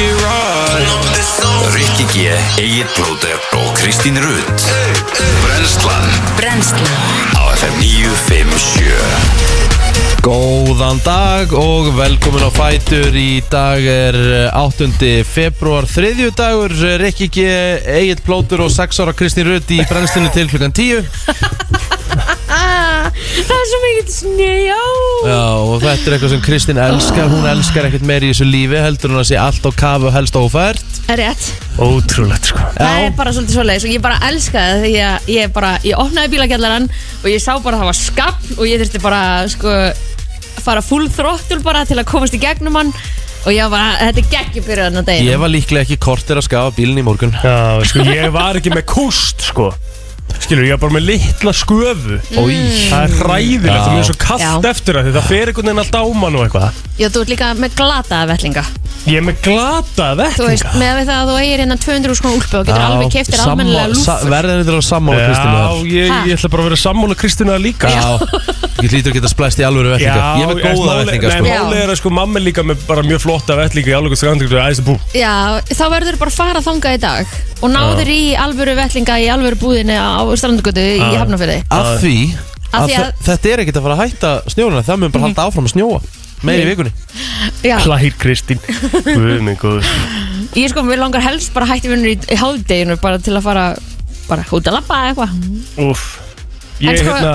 it right Rikki G, Egil Blóter og Kristín Rutt. Brenslan Brennslan. Á FM 957 Góðan dag og velkomin á Fætur. Í dag er 8. februar þriðju dagur Rikki G, Egil Plótur og 6 ára Kristín Rutt í brennslinu til klukkan 10 ah, Það er svo mikið snjá Já og þetta er eitthvað sem Kristín elskar. Hún elskar ekkert meir í þessu lífi Heldur hún að sé allt á kafu og helst ófært. Það er rétt. Ótrúlegt sko. Það er bara svolítið svoleiðis og ég bara elskaði það því að ég bara, ég opnaði bílagjallaran og ég sá bara að það var skafl og ég þurfti bara sko fara full throttle bara til að komast í gegnum hann og ég var bara, þetta er geggjubyrðan á deginu Ég var líklega ekki kortir að skafa bílinn í morgun. Já, sko, ég var ekki með kúst sko Skilur, ég var bara með litla sköfu Ói. Það er hræðilegt, það er mjög svo kallt Já. eftir það því Það fer einhvern veginn alltaf á mann og eitthvað Já, þú ert líka með glataða vellinga Ég er með glata Þú veist, vettinga með við það að þú eigir hérna 200 skona úlpu og getur alveg keftir almennilega lúfur Verðin þetta að sammála Já, þar. ég, Ha? ég ætla bara að vera sammála Kristina líka Já, ég hlýtur að geta splæst í alvöru vellinga Ég er með góða máli- vellinga Nei, sko. Já. málið er að sko mamma er líka með bara mjög flotta vellinga í alveg strandingu og æðist bú Já, þá verður bara að fara þangað í dag og náður í alvöru vellinga í alvöru búðinni á strandugötu í Já. Hafnarfirði. Af því Af að því að- þe- þetta er ekkert að fara að hætta snjóna Það mun bara halda áfram að snjóa Meir í vikunni. Já, Hlær Kristín. Guð minn góður. Ég sko, mér langar helst bara hætti vinnur í, í hálfdeginu bara til að fara bara út að labba eða eitthvað. Úff. Ég En sko- hérna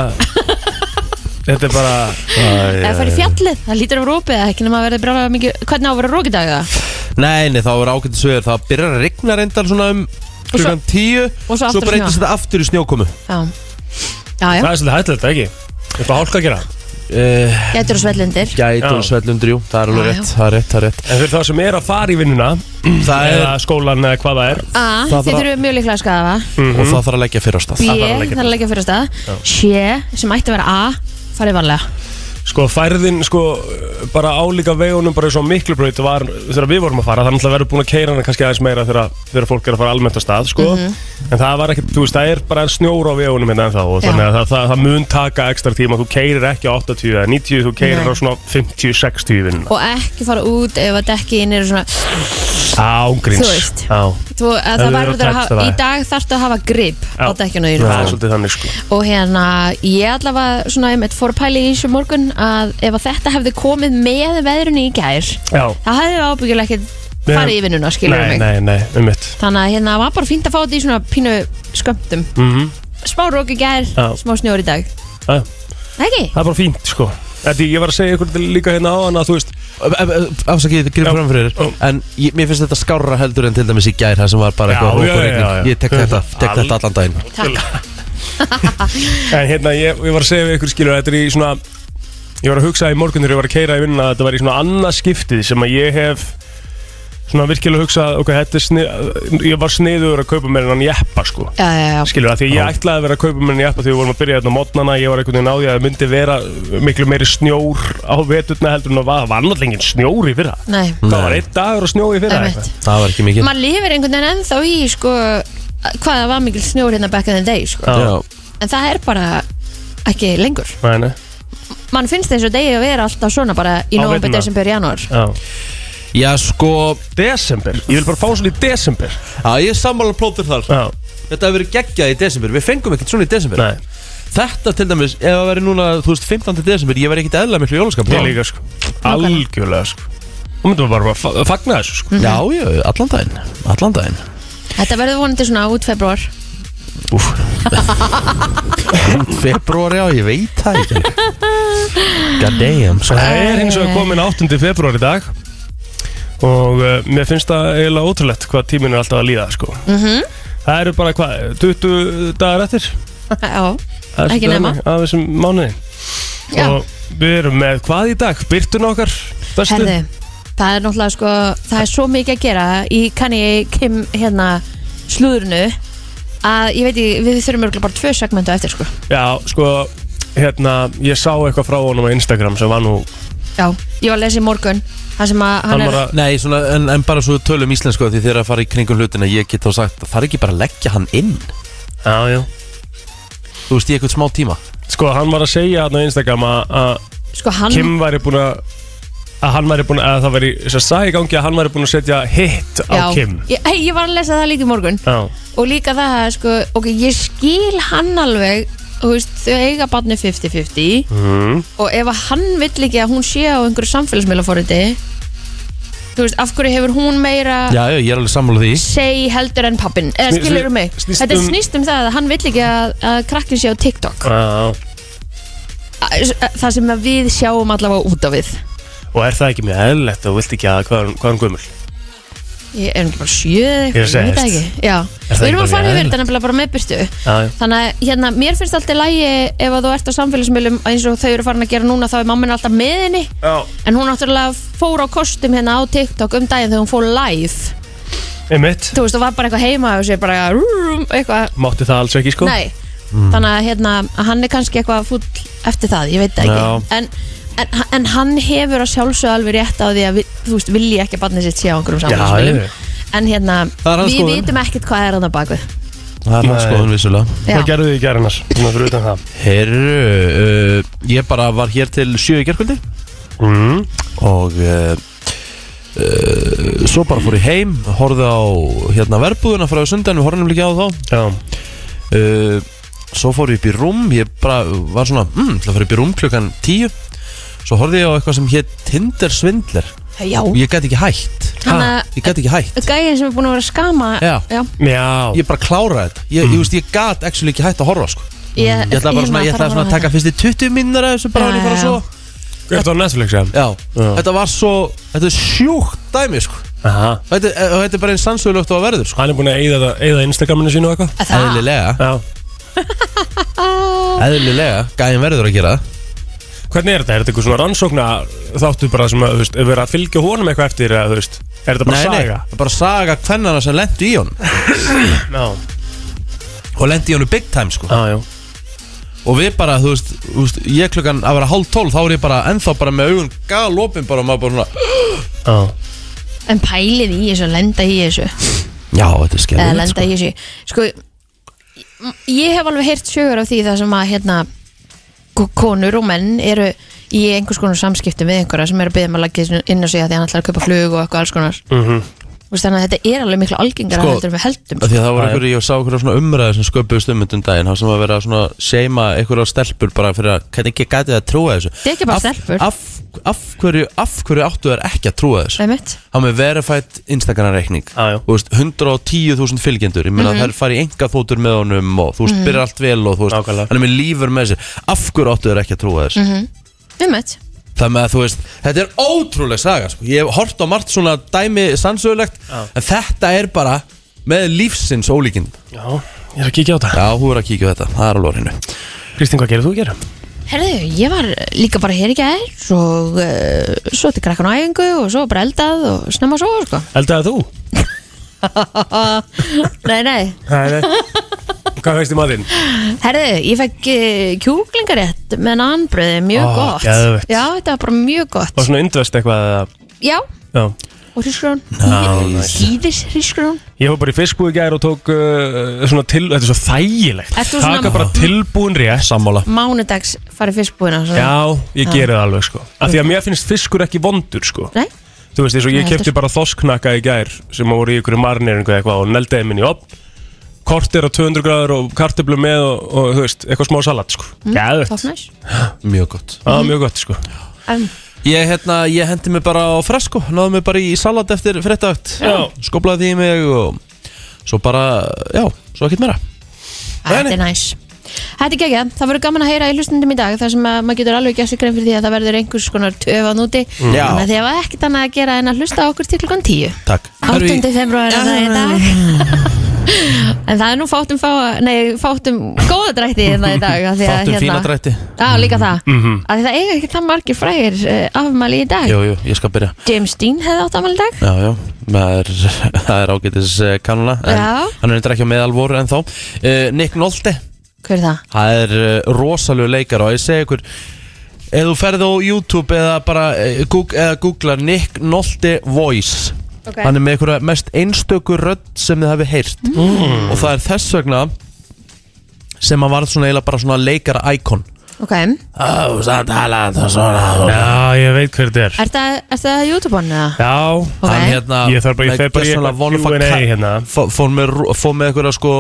Þetta er bara eða fara í fjallið, það lítur af rópið eða ekki nema að verði brálega mikið, hvernig á að vera rókidag það? Nei, nei, þá er ágætið sveður Það byrjar að rigna reyndar svona um klukkan tíu og svo Svo breytist þetta aftur í snjókomu. Já, já, já, Það er svolítið hættilegt, ekki? Eitthvað hálka að gera? Uh, getur og svellindir Gætur og svellundur, jú, það er alveg rétt Það er rétt, það er rétt. En fyrir það sem er að fara í vinnuna Það er, Eða skólan eða hvað það er. A, Það þið að- þurfum mjög líklega að skafa og það þarf að leggja fyrir á stað. B, Það þarf að leggja að fyrir stað. C, sem ætti að vera A, farið varlega Sko færðin, sko, bara álíka vegunum bara eins og miklubraut var þegar við vorum að fara, það er náttúrulega verið búin að keira hana kannski aðeins meira þegar, þegar fólk er að fara almennt á stað, sko en það var ekkert, þú veist, það er bara snjór á vegunum hérna ennþá og Já. þannig að það, það, það mun taka ekstra tíma, þú keirir ekki á 80 eða 90, þú keirir á svona 50-60 vinnuna. og ekki fara út ef að dekkin eru svona Ángríns. Þú veist. Þú, að það að að það. í dag þarftu að hafa grip á dekkinu það er svolítið þannig, sko. og hérna ég allavega svona einmitt fór að pæla í þessu morgun að ef að þetta hefði komið með veðrunni í gær Já. það hefði ábyggilega ekkert farið í vinnuna skilur Nei, mig nei, nei, um mitt. þannig að hérna var bara fínt að fá þetta í svona pínu skömmtum Mm smá rók í gær, Já. smá snjór í dag Það ekki? er bara fínt, sko. Þetta, ég var að segja ykkur líka hérna á hann að þú veist, Afsakið, grif Já. fram fyrir Já. En ég, mér finnst þetta skárra heldur en til dæmis í gær Það sem var bara Já, eitthvað já, hóp og já, regning já, já. Ég tek þetta, tek þetta allan daginn Takk En hérna, ég, ég var að segja við ykkur skilur Þetta er í svona Ég var að hugsa í morgun þegar ég var að keira í vinnuna að Þetta var í svona annað skiptið sem að ég hef Svona virkilega hugsað Ok, þetta er snið Ég var sniður að kaupa mér en hann jeppa sko. Já, já, já, Skilur það, því ég ætlaði að vera að kaupa mér en jeppa Þegar við vorum að byrja þetta á mótnana Ég var einhvern veginn á því að það myndi vera Miklu meiri snjór á veturna heldur en það var. Það var náttúrulega engin snjór í fyrra. Nei. Það var einn dagur og snjór í fyrra Einmitt. eitthvað. Það var ekki mikið. Maður lifir einhvern veginn ennþá í sko, hvað það var mikil snjór hérna back in the day sko. Já, en það er bara ekki lengur. Nei, nei. Mann finnst þessu degi að vera alltaf svona bara í Á november, veturna. desember, janúar. Já. já sko Desember, ég vil bara fá svona í desember. Já, ég er sammála plótur þar. Já, Þetta hefur verið geggjað í desember. Við fengum ekkert svona í desember. Nei, Þetta til dæmis, ef það verið núna, þú veist, 15. desember Ég verið ekkert eðla miklu jólaskap ég líka sko. Algjörlega sko. Þú myndum bara að fa- fagna þessu sko. Já, já, allan daginn. Allan daginn. Þetta verður vonandi svona út februar Úf Februar, já, ég veit það ekki God damn Svo það er hins vegar komin 8. februar í dag Og uh, mér finnst það eiginlega ótrúlegt hvað tíminn er alltaf að líða sko Mhm. Það eru bara hvað, 20 dagar eftir já, Það er Ekki svolítið nema. þannig Af þessum mánuði já. Og við erum með hvað í dag? Byrtun okkar bestu herði það er náttúrulega sko, það er svo mikið að gera í Kanye Kim hérna slúðurnu að ég veit ekki, við þurfum örgulega bara tvö segmentu eftir sko. Já, sko, hérna, ég sá eitthvað frá honum á Instagram sem var nú já, ég var að lesa í morgun það sem að hann, Hann er var að Nei, svona, en, en bara svo tölum íslensku Því þeir að fara í kringum hlutina Ég get þá sagt, það er ekki bara að leggja hann inn? Já, já. Þú veist, í eitthvað smá tíma. Sko, hann var að segja hann á Instagram að- að sko hann Kim væri búin að að hann væri búin að það væri þess að sagði í gangi að hann væri búin að setja hit á Já, Kim. Ég, hey, ég var að lesa það líka í morgun. Já, og líka það, sko, ok, ég skil hann alveg, þú veist, þau eiga barni 50-50 mm. og ef að hann vill ekki að hún sé á einhverju samfélagsmiðlaforriti þú veist, af hverju hefur hún meira Já, já, ég er alveg sammála því. seg heldur en pappin, eða Sný- skilur mig? snýst þetta um- snýst um það að hann vill ekki að, að krakkin sé á TikTok. Já. Að- það sem að við sjáum allavega út á við Og er það ekki mjög eðlilegt og vilt ekki að hvað er er hann gömul? ég er ekki bara sjöð Ég ég veit það segist. ekki já, það við erum ekki að fara bara yfir eðlilegt? þetta nefnilega bara með byrstu Já, já. þannig að hérna, mér finnst alltaf lægi ef að þú ert á samfélagsmiðlum eins og þau eru farin að gera núna þá er mammin alltaf með henni Já, en hún náttúrulega fór á kostum hérna á TikTok um daginn þegar hún fór live einmitt þú veist, það var bara eitthvað heima og sér bara rúm, eitthvað, Mátti það alls ekki sko nei þannig að, hérna, að hann er kannski eitthvað fúll eftir það, ég veit það ekki Já. en, en, en hann hefur að sjálfsög alveg rétt á því að við, þú veist, vilji ekki að barnið sitt sé á einhverjum Já, samfélagsmiðlum. ég- en hérna, Það er hans við skoðun. vitum ekkert hvað er hann á bakvið Það er hans skoðun vissulega. Já. Hvað gerðu þið í gerð annars? Svona fyrir utan það. Herru, uh, ég bara var hér til sjö í gerkvöldi mm. og uh, uh, svo bara fór ég heim horfði á hérna verbúðuna frá sundan við horfum líka á þá. Já, uh, svo fór ég upp í rúm ég bara var svona, mm, það fór upp í rúm klukkan tíu svo horfði ég á eitthvað sem hétt Tinder Svindler já, og ég gæti ekki hætt. Þannig að- ég gæti ekki hætt. gæðin sem er búin að vera að skama Já. já. ég bara kláraði þetta. Ég, ég, veist, ég gat actually ekki hætt að horfa sko. Ég, ég ætla bara svona, ég ætla svona að taka fyrst í 20 minnur af þessu bara Já, hann ég fara já. svo. Er þetta á Netflix eða? Já, Já. þetta var svo Þetta er sjúkt dæmi sko. Aha. Þetta, og þetta er bara einn sannsögulegt og að verður sko. Hann er búin að eyða, eyða Instagraminu sínu og eitthvað. Það, Eðlilega, Já. Eðlilega. Gæin verður að gera það Hvernig er þetta? Er þetta eitthvað svona rannsókna þáttu bara sem að, þú veist, við erum að fylgja honum eitthvað eftir eða, þú veist, er þetta bara Nei, nei, saga? það er bara saga hvennana sem lendi í honum. Já, Og lendi í honum big time sko. Já, já. Og við bara, þú veist, þú veist Ég klukkan að vera hálf tólf Þá er ég bara ennþá bara með augun galopin bara og maður bara svona Já, en pælið í þessu, lenda í þessu. Já, þetta er eða skemmtilegt lenda sko. í þessu. Sko, ég hef alveg heyrt sögur af því það sem að hérna konur og menn eru í einhvers konar samskiptum við einhverja sem eru að byggja um að leggja inn á sig að því hann ætlar að kaupa flug og eitthvað alls konar. Mhm. Þú veist, þannig að þetta er alveg miklu algengar Sko, að heldur en við heldum Af Því að það já. einhverju, ég sá einhverju svona umræði sem sköpuðust um myndum daginn Það sem að vera svona seima einhverja stelpur bara fyrir að hvernig ekki gæti það að trúa þessu Þetta er ekki bara af, stelpur. af, af, hverju, af hverju áttu þær ekki að trúa þessu Einmitt. Hann með verified Instagram reikning Já, já. Þú veist, 110.000 fylgjendur Ég meina Mhm. þær fari í enga þótur með honum og þú veist, byrjar allt vel og þú veist, hann er með lífur með sér Af hverju áttu þær ekki að trúa þessu Mhm. Einmitt. Það með að þú veist, þetta er ótrúleg saga sko. Ég hef hort á margt svona dæmi sannsögulegt En þetta er bara með lífsins ólíkinn Já, ég er að kíkja á þetta Já, hún er að kíkja á þetta, það er alveg á hreinu Kristín, hvað gerir þú að gera? Herðu, ég var líka bara hér í gær og uh, svo til krakkan á æfingu og svo bara eldað og snemma svo sko. Eldaði þú? Nei, nei Nei, nei Hvað veist í matinn? Herðu, ég fekk uh, kjúklingarétt með nannbröði, mjög Ó, gott. geðveikt. Já, þetta var bara mjög gott. Var svona indvest eitthvað eða? Já, Já. Og hrísgrón Nice. Hýðis hrísgrón Ég var bara í fiskbúi gær og tók uh, svona til, þetta er svo þægilegt. Ert þú svona- Taka bara tilbúin rétt. Sammála. Mánudags farið fiskbúina. Já, ég geri það alveg sko. Af því að mér finnst fiskur ekki vondur sko. Nei, Þú veist, eins og ég Nei, kefti heldur. bara þoskknakka í gær sem voru í ykkur eða eitthvað og neldaði minn í opn Kortir á 200 gráður og kartöflu með og, og þú veist, eitthvað smá salat sko. Mm, Gæðvett, tók næs Mjög gott. Það var mjög gott sko. Um, Ég, hérna, ég hendi mig bara á fresko Náði mig bara í salat eftir fréttagt Já. Skoplaði því í mig og Svo bara, já, svo ekkert meira. Þetta er næs Þetta er geggjað, það verður gaman að heyra í hlustundum í dag þar sem að maður getur alveg gert sér grein fyrir því að það verður einhvers konar töfan úti Já. þannig að þið hafa ekkert annað að gera en að hlusta á okkur til klukkan 10 Takk. 8. februar er það í dag En það er nú fátum fá, nei, fátum góða drætti hérna í dag af því að, Fátum fína drætti. Já, líka það. Mm -hmm. að Það eiga ekki það margir frægir uh, afmæli í dag. Jú, jú, ég skal byrja. James Dean hefði átt afmæli í dag. Já, já, það er, það er ágætis uh, kannuna en Já. Hann er eitthvað ekki á meðalvoru en þá uh, Nick Nolte. Hver er það? Það er uh, rosalegu leikar og ég segi ykkur Ef þú ferð á YouTube eða bara uh, Goog, eða googla Nick Nolte Voice Ok. Hann er með einhverja mest einstöku rödd sem þið hafi heyrt Mm. Og það er þess vegna sem hann varð svona eiginlega bara svona leikara íkon Ok, Ó, það tala það svona Já, ég veit hver þetta er er það, er það YouTube-on eða? Já, Ok. Hann hérna Ég þarf bara- ég fer bara í gjörsamlega eitthvað one of a Q&A hérna. Fó- Fór með, fór með eitthvað sko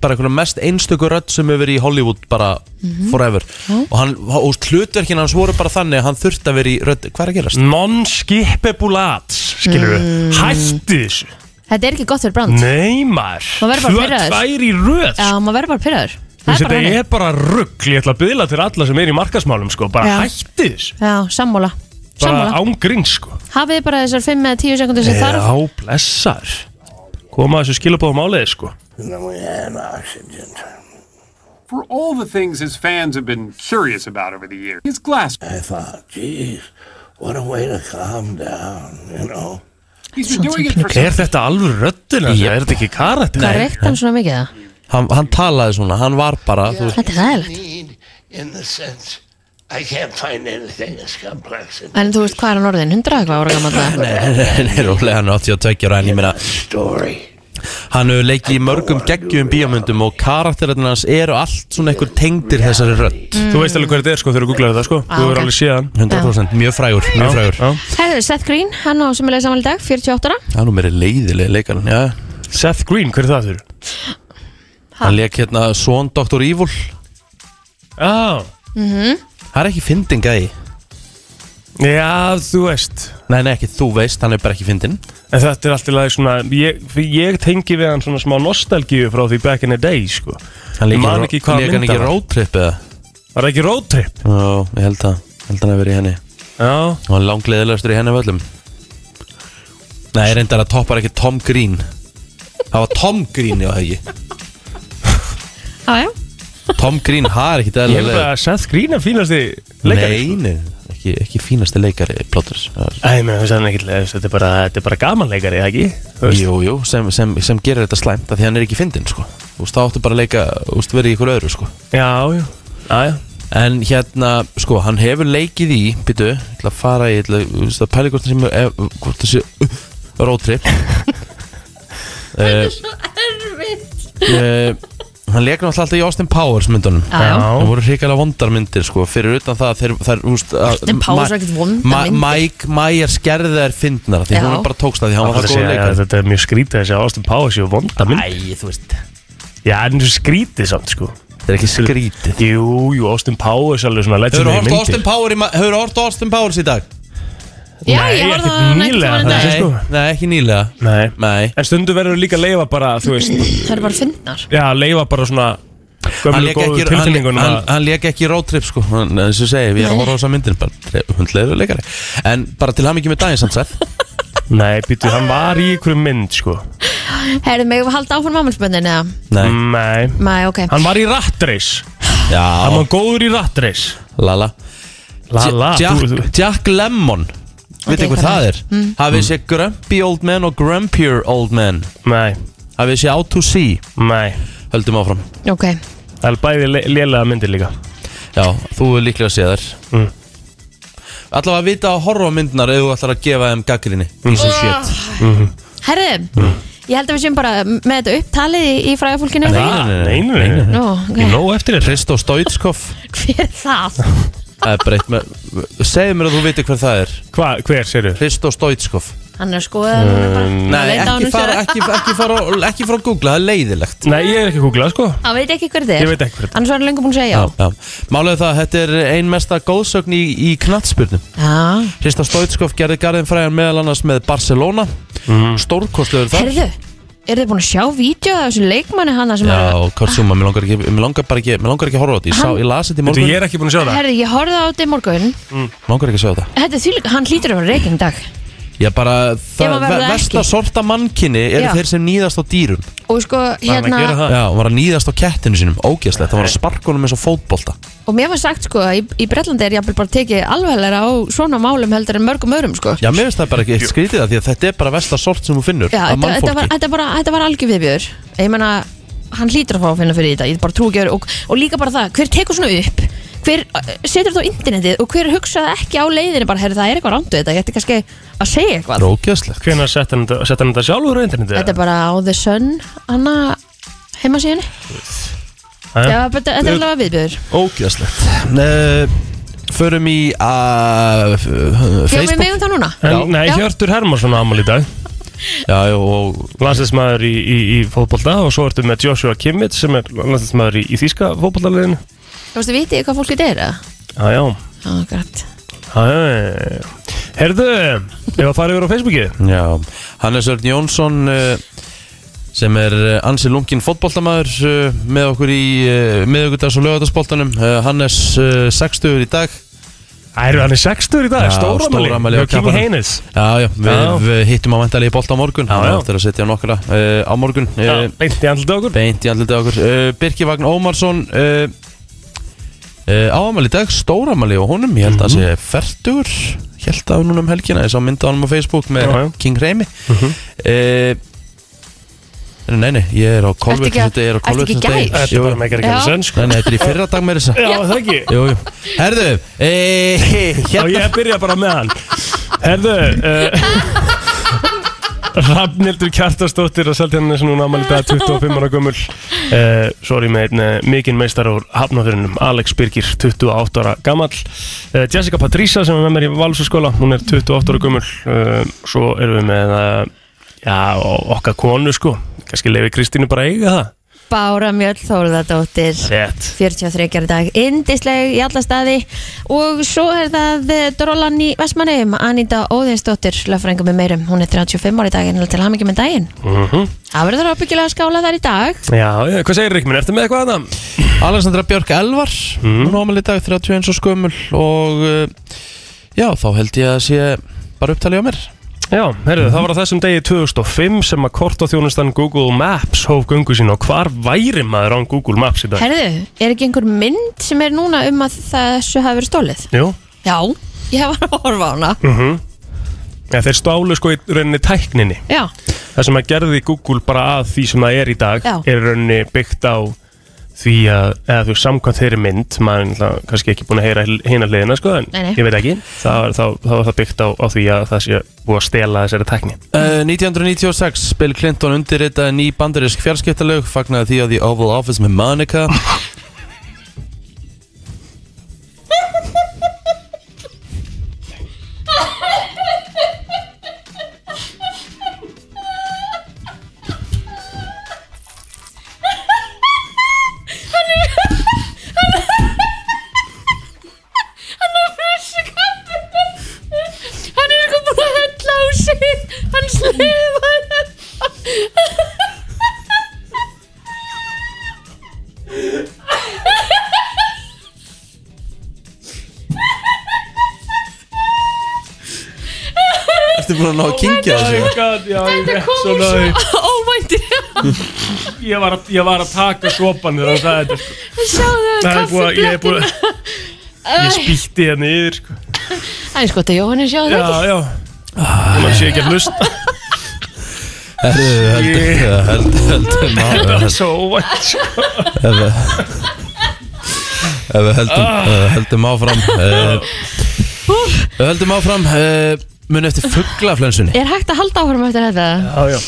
bara eitthvað mest einstöku rödd sem hefur verið í Hollywood bara forever. Og hann, og hlutverkin hans voru bara þannig að hann þurfti að vera í rödd hvað er að gerast? Non-skipebulats Skilur Mm. Hætti þessu. Þetta er ekki gott fyrir brand Nei maður. Maður verður bara pirraður. tvær í röð. Já, maður verður bara pyrraður Það er bara Þetta er bara rugg Ég ætla að byðla til alla sem er í markasmálum sko. Bara Já. hætti þessu. Já, sammála. Bara Sammála. ángrín sko. Hafið þið bara þessar 5 eða 10 sekundur sem þarf? Já, blessar Koma þessu skilabóðum áleiði sko. For all the things his fans have been curious about over the years, his glass. I thought, geez, what a way to calm down, you know. He's been doing it for Er þetta alveg röddina? Yep. Er þetta ekki karat? Hvað reykt hann svona mikið það? Hann, hann talaði svona, hann var bara þú veist, Þetta er hægilegt Need in the sense I can't find anything as complex as En þú veist hvað er hann orðin? 100 eitthvað ára gammal það? Nei, rólega, hann er 82 ára en ég meina story. Hann hefur leikið í mörgum geggjum bíómyndum og karakterinn hans eru allt svona einhver tengdir þessari rödd. Þú veist alveg hver þetta er sko þegar þú googlaði það sko. Ah, Þú hefur ok. alveg séð hann. 100% mjög frægur, mjög frægur. Já. Herðu, Seth Green, hann á sem er leið saman í dag, 48 ára. Það er nú meiri leiðilega leikarinn, já. Seth Green, hver er það þurr? Hann leik hérna Svon Dr. Evil. Já Það er ekki fyndin gæi Já, þú veist. Nei, nei, ekki þú veist, hann er bara ekki fyndin En þetta er alltaf lagi svona ég, ég tengi við hann svona smá nostalgíu frá því back in the day sko. Hann leik Man ekki leik hann ekki það var. roadtrip eða? Var það ekki road trip? Já, ég held að, held að hann að vera í henni. Já. Og hann langleðilegastur í henni af öllum. Nei, reyndar að toppar ekki Tom Green. Það var Tom Green, já, ekki Já, já. Tom Green, það er ekki Ég held eðlilega að Seth Green er fínasti leikari sko. Nei, nei, ekki, ekki fínasti leikari ekki Þetta er bara, þetta er bara gaman leikari, ekki? Jú, jú, sem, sem, sem gerir þetta slæmt af Því hann er ekki fyndin, sko. Þá áttu bara að leika, þú veist, verið í ykkur öðru, sko. Já, já. Já, já. En hérna, sko, hann hefur leikið í Býtu, ég ætla að fara í ég ætla, að pæli hvort það sé ef- Hvort það sé uh, roadtrip uh, Hann náttúrulega alltaf í Austin Powers myndunum. Já, já. Það voru hrikalega vondar myndir sko. Fyrir utan það að þeir, þeir úst, Austin Powers er ekkert vondar myndir. Mike Myers gerði þær fyndnar Því Já. hún bara tókst það Því hann var það góð leikar Þetta er mjög skrítið þessi Austin Powers og vonda mynd Æ, þú veist. Já, en þessu skrítið samt, sko. Þetta er ekki skrítið. Jú, jú, Austin Powers er alveg svona Hefur legendary þú hort á Austin myndir Powers í ma- Hefurðu hort á Austin Powers í dag? Já, Nei, ég horfði ekkert á hann ekkert nýlega, saman í dag. sko. Nei, ekki nýlega. Nei. Nei. En stundu verður líka að leifa bara, þú veist Það eru bara fyndnar. Já, leifa bara svona Hann Gömlu lék góðu ekki, hann, tilfinningunum hann, að hann lék ekki roadtrip sko hann, eins og segi, við erum að horfa á þessa myndir bara hundlegur leikari. En bara til hann ekki með daginn samt sett Nei, býtu, hann var í einhverju mynd, sko. Herðu, megum við halda áfram ámælspöndin eða? Nei, Nei. Nei, ok. Hann var í Rattrace Hann já, var góður í Rattrace lala. Lala, Jack, þú, þú Jack Lemmon Vitið Ok, hvað það er? Mm. Hafið séð Grumpy Old Man og Grumpier Old Man? Nei, Hafið séð Out to Sea? Nei. Höldum áfram. Ok, Það er bæði le- lélega myndir líka. Já, þú er líklega að sé þær. Mm. Allavega að vita á myndnar ef þú ætlar að gefa þeim gaggrinni Mm. Piece of shit. Herðu Ég held að við séum bara með þetta upptalið í, í fræðafólkinu Nei, nei, Nei, nei, nei Nú, Ég nóg eftir þér Kristó Stoitskov. Hver er það? Það er breytt með Segðu mér að þú veitir hver það er. Hva, Hver, segir þú? Kristó Stoitskov Hann er skoðað bara. Nei, ekki fara, sér. ekki, ekki, fara, ekki fara að googla, það er leiðilegt. Nei, ég er ekki að googla, sko. Hann veit ekki hver þetta er. Ég veit ekki hver þetta er. Annars var hann lengur búin að segja já. Já. Málega það, þetta er ein mesta góðsögn í, í knattspurnum Já. Kristó Stoitskov gerði garðin fræðan meðal annars með Barcelona. Mm. Stórkostlegur þar. Herðu, eru þið búin að sjá vídeo af þessu leikmanni hana sem Já, er Kotsuma, mér langar ekki, mér langar bara ekki, mér langar ekki að horfa á þetta. Ég, sá, ég las þetta í Þú, morgun, ég er ekki búin að sjá það. Herðu, ég horfði á þetta í morgun. Mér langar ekki að sjá þetta. Þetta er því hann hlýtur að vera reikinn í dag Ég bara, ekki. sorta mannkinni eru Já. þeir sem nýðast á dýrum. Og sko, hérna? Já, hann var að nýðast á kettinu sínum, ógeðslegt Það var að sparka honum eins og fótbolta. Og mér var sagt sko að í, í Bretlandi er jafnvel bara tekið alveglega á svona málum heldur en mörgum öðrum sko. Já, mér finnst það bara ekki eitt skrítið það Því að þetta er bara versta sort sem þú finnur Já, þetta, þetta, var, mannfólki þetta, bara, þetta var algjör viðbjör Ég meina, hann hlýtur að fá að finna fyrir þetta Ég bara trú ekki að vera- og, og líka bara það, hver tekur svona upp Hver uh, setur þetta á internetið Og hver hugsaði ekki á leiðinu bara, herri það er eitthvað rándu þetta Ég ætti kannski að segja eitthvað. Það er ógeðslegt. Hvenær sett hann þetta sett hann þetta sjálfur á internetið? Þetta er bara á The Sun Hanna heimasíðunni Já, bara- þetta er alveg viðbjöður Ógjöðslegt uh, Förum í uh, Já, við Facebook megum það núna. En, Já. nei, Já. Hjörtur Hermansson á amal í dag. Já, já, og Landslæsmaður í, í, í fótbolta Og svo ertu með Joshua Kimmich Sem er landslæsmaður í, í þýska fótboltaliðinu Þú veist, vitið hvað fólk þetta er? eða? Já, já Já, grætt Já, já, já, já. Herðu, ef að fara yfir á Facebooki Já, Hannes Örn Jónsson uh, sem er uh, ansi lungin fótboltamaður uh, með okkur í miðugudags og lögadagsboltanum uh, Hannes uh, 60 í dag Æru, hann er 60 í dag, Já, stóramæli Hjá King. Heinis Já, já, við já. hittum á vendali í bolta á morgun Já, já. Það er að setja nokkra uh, á morgun Já, uh, beint í andlita okkur Beint í andlitið á okkur uh, Birki Vagn Ómarsson uh, uh, Áamali í dag, stóramali og honum. Ég held að það sé fertugur Held að núna um helgina, ég sá mynda á honum á Facebook með Já, já. King Reymi uh, Nei, nei, ég er á ekki- kolvetnisviti Ég er á kolvetnisviti gær? Þetta er bara meikar ekki Já. að senn sko. Nei, nei, þetta er í fyrra dag með þess að Já, það ekki? Jú, jú. Herðu, e, Já, hérna ég byrja bara með hann. Herðu uh, Rafnildur Kjartarsdóttir að selja henni sem hún ámæli dag 25 ára gömul. Uh, Sorry með einn uh, mikinn meistar úr hafnafyrinum Alex Birgir, 28 ára gamall. Uh, Jessica Patricia sem er með mér í Valsaskóla Hún er 28 ára uh, Svo erum við með Já, okkar konu sko. Kannski lefi Kristínu bara eiga það Bára Mjöll Þórðardóttir. Rétt. 43 í dag, indisleg í alla staði. Og svo er það eh, Drollan í Vestmannum, Anita Óðinsdóttir löffrængu með meirum, hún er 35 ári í dag en til hamingi með daginn. Mm Það verður ábyggilega að skála þar í dag. Já, já, hvað segir Ríkminn? Ertu með eitthvað að það? Alessandra Björk Elvar. Hún ámali í dag 31 og skömmul Og uh, já, þá held ég að sé bara upptalið á mér Já, heyrðu, það var á þessum degi 2005 sem að kortaþjónustan Google Maps hóf gungu sín og hvar væri maður án Google Maps í dag? Herðu, er ekki einhver mynd sem er núna um að þessu hafi verið stólið? Jú, Já, ég hef að horfa á hana mhm ja, Þeir stálu sko í rauninni tækninni Já, Það sem að gerði Google bara að því sem það er í dag Já. er í rauninni byggt á því að, eða þú samkvæmt þeirri mynd maður er kannski ekki búin að heyra hina hliðina sko, en Nei, nei. ég veit ekki það var, þá, þá var það byggt á, á því að það sé búið að stela þessari tækni Uh, 1996 Bill Clinton undirritaði ný bandarisk fjarskiptalög fagnaði því að The Oval Office með Monica Ertu búin að ná að kingja þessu? Ég Þetta kom náði. svo óvænti ég, var að- ég var að taka sopan þegar hann sagði þetta sko. Sjáðu Það er búið að- ég er búið að Ég spýtti hérna yfir sko. Það er sko þetta Jóhannes sjáðu Já, þetta já. Man sé ekki að hlusta. Herðu, heldur, heldur, heldur, Það heldur er svo óvænt sko. Ef við ef við höldum, uh, höldum áfram uh, Ef við höldum áfram uh, Muni eftir fugglaflensunni Er hægt að halda áhrum eftir þetta? Já, já.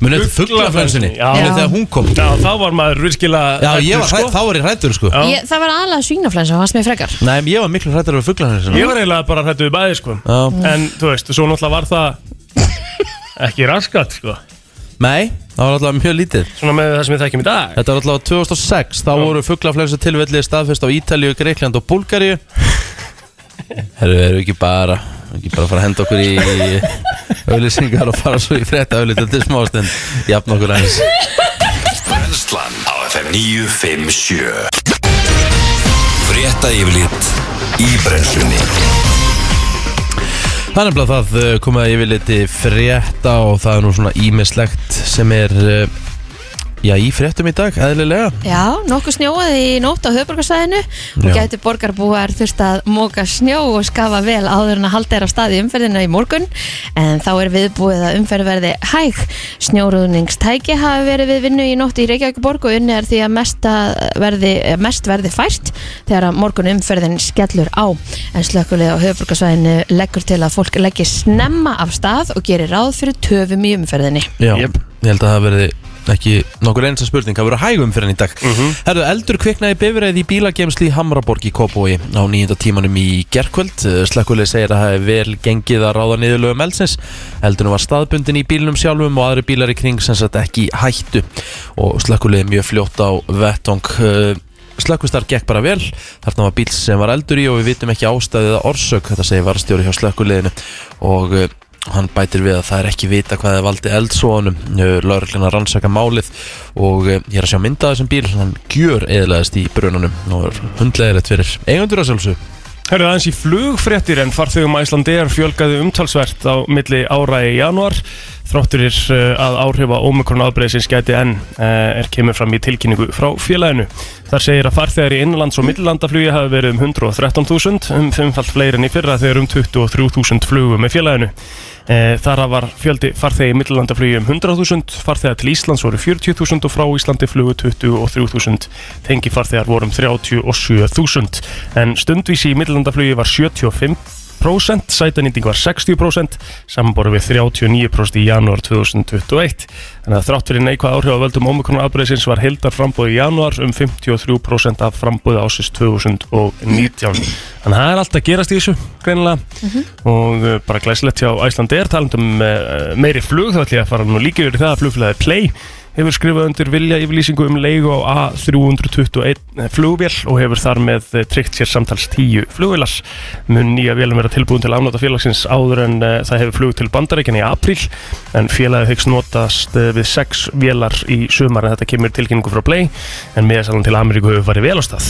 Muni eftir fugglaflensunni Já. Muni þegar hún kom? Já, þá var maður virkilega Já, ég var, hræ, þá var ég hrættur sko. Já. Ég, það var aðalega svínaflensa, það var smið frekar. Nei, en ég var miklu hrættur af fugglaflensunni Ég var eiginlega bara hrættu við bæði sko. Já. En þú veist, svo náttúrulega var það Ekki raskat sko. Nei, það var alltaf mjög lítið. Svona með það sem við þekkjum í dag. Þetta var alltaf 2006 Þá voru fugglaflensu tilvelli staðfest á Ítalíu, Greikland og Búlgaríu. Herru, erum við ekki bara ekki bara fara að henda okkur í auðlýsingar og fara svo í frétta auðlýta til smástund jafn okkur aðeins. Brennslan á FM 957 Frétta yfirlit í brennslunni. Það er nefnilega það komið að yfir liti frétta og það er nú svona ímislegt sem er uh, já, í fréttum í dag, eðlilega. Já, nokkuð snjóaði í nótt á höfborgarsæðinu og gæti borgarbúar þurft að móka snjó og skafa vel áður en að halda er á staði umferðina í morgun. En þá er viðbúið að umferð verði hæg. Snjóruðningstæki hafi verið við vinnu í nótt í Reykjavík og unni er því að verði, eh, mest verði fært þegar að morgun umferðin skellur á. En slökkulega á höfborgarsæðinu leggur til að fólk leggir snemma af stað og gerir ráð fyrir töfum í umferðinni. Já, Jep. ég held að það verði ekki nokkur einsta spurning að vera hægum fyrir hann í dag. Herðu, eldur kviknaði bifræði í bílagemsli í Hamraborg í Kópói á nýjönda tímanum í gerkvöld Slekkulegi segir að það hefði vel gengið að ráða niðurlögum eldsins. Eldurinn var staðbundin í bílnum sjálfum og aðri bílar í kring sem sagt ekki hættu. Og slekkulegi mjög fljótt á vettong Slökkvistar gekk bara vel, þarna var bíl sem var eldur í og við vitum ekki ástæðið að orsök, þetta segir varstjóri hjá slökkuleginu og uh, hann bætir við að það er ekki vita hvað er valdi eldsóðunum, lauruglina rannsaka málið og ég er að sjá mynda þessum bíl, hann gjör eðlaðist í brunanum. Og er hundlegilegt fyrir eigundur að sjálfsög. Hörðu aðeins í flugfréttir en farþegum Æslandeir fjölgaði umtalsvert á milli ára í januar þrátturir uh, að áhrifa Omikron ábreyðsins gæti enn uh, er kemur fram í tilkynningu frá félaginu. Þar segir að farþegar í innlands- og millandaflugi hafi verið um 113.000, um fimmfalt fleiri en í fyrra þegar um 23.000 flugum með félaginu. Eh, Þar var fjöldi farþegi í millandaflugi um 100.000, farþegar til Íslands voru 40.000 og frá Íslandi flugu 23.000, tengi farþegar voru um 37.000 en stundvísi í millandaflugi var 75% sætanýting var 60% samanborið við 39% í janúar 2021 þannig að þrátt fyrir neikvæð áhrif á völdum Omikron afbreyðsins var heldar frambóð í janúar um 53% af frambóði ásins 2019 þannig að það er allt að gerast í þessu greinilega. Og uh, bara glæsilegt hjá Æslandi er talandum uh, meiri flug þá ætlum ég að fara nú líka yfir það að flugfélagi Play hefur skrifað undir vilja yfirlýsingu um leigu á A321 flugvél og hefur þar með eh, tryggt sér samtals 10 flugvélas mun nýja vélum vera tilbúin til afnóta félagsins áður en uh, það hefur flug til bandarækjan í april en félagið hyggst notast við 6 vélar í sumar. En þetta kemur tilkynningu frá Play en meðasalan til Ameríku hefur farið vel á stað.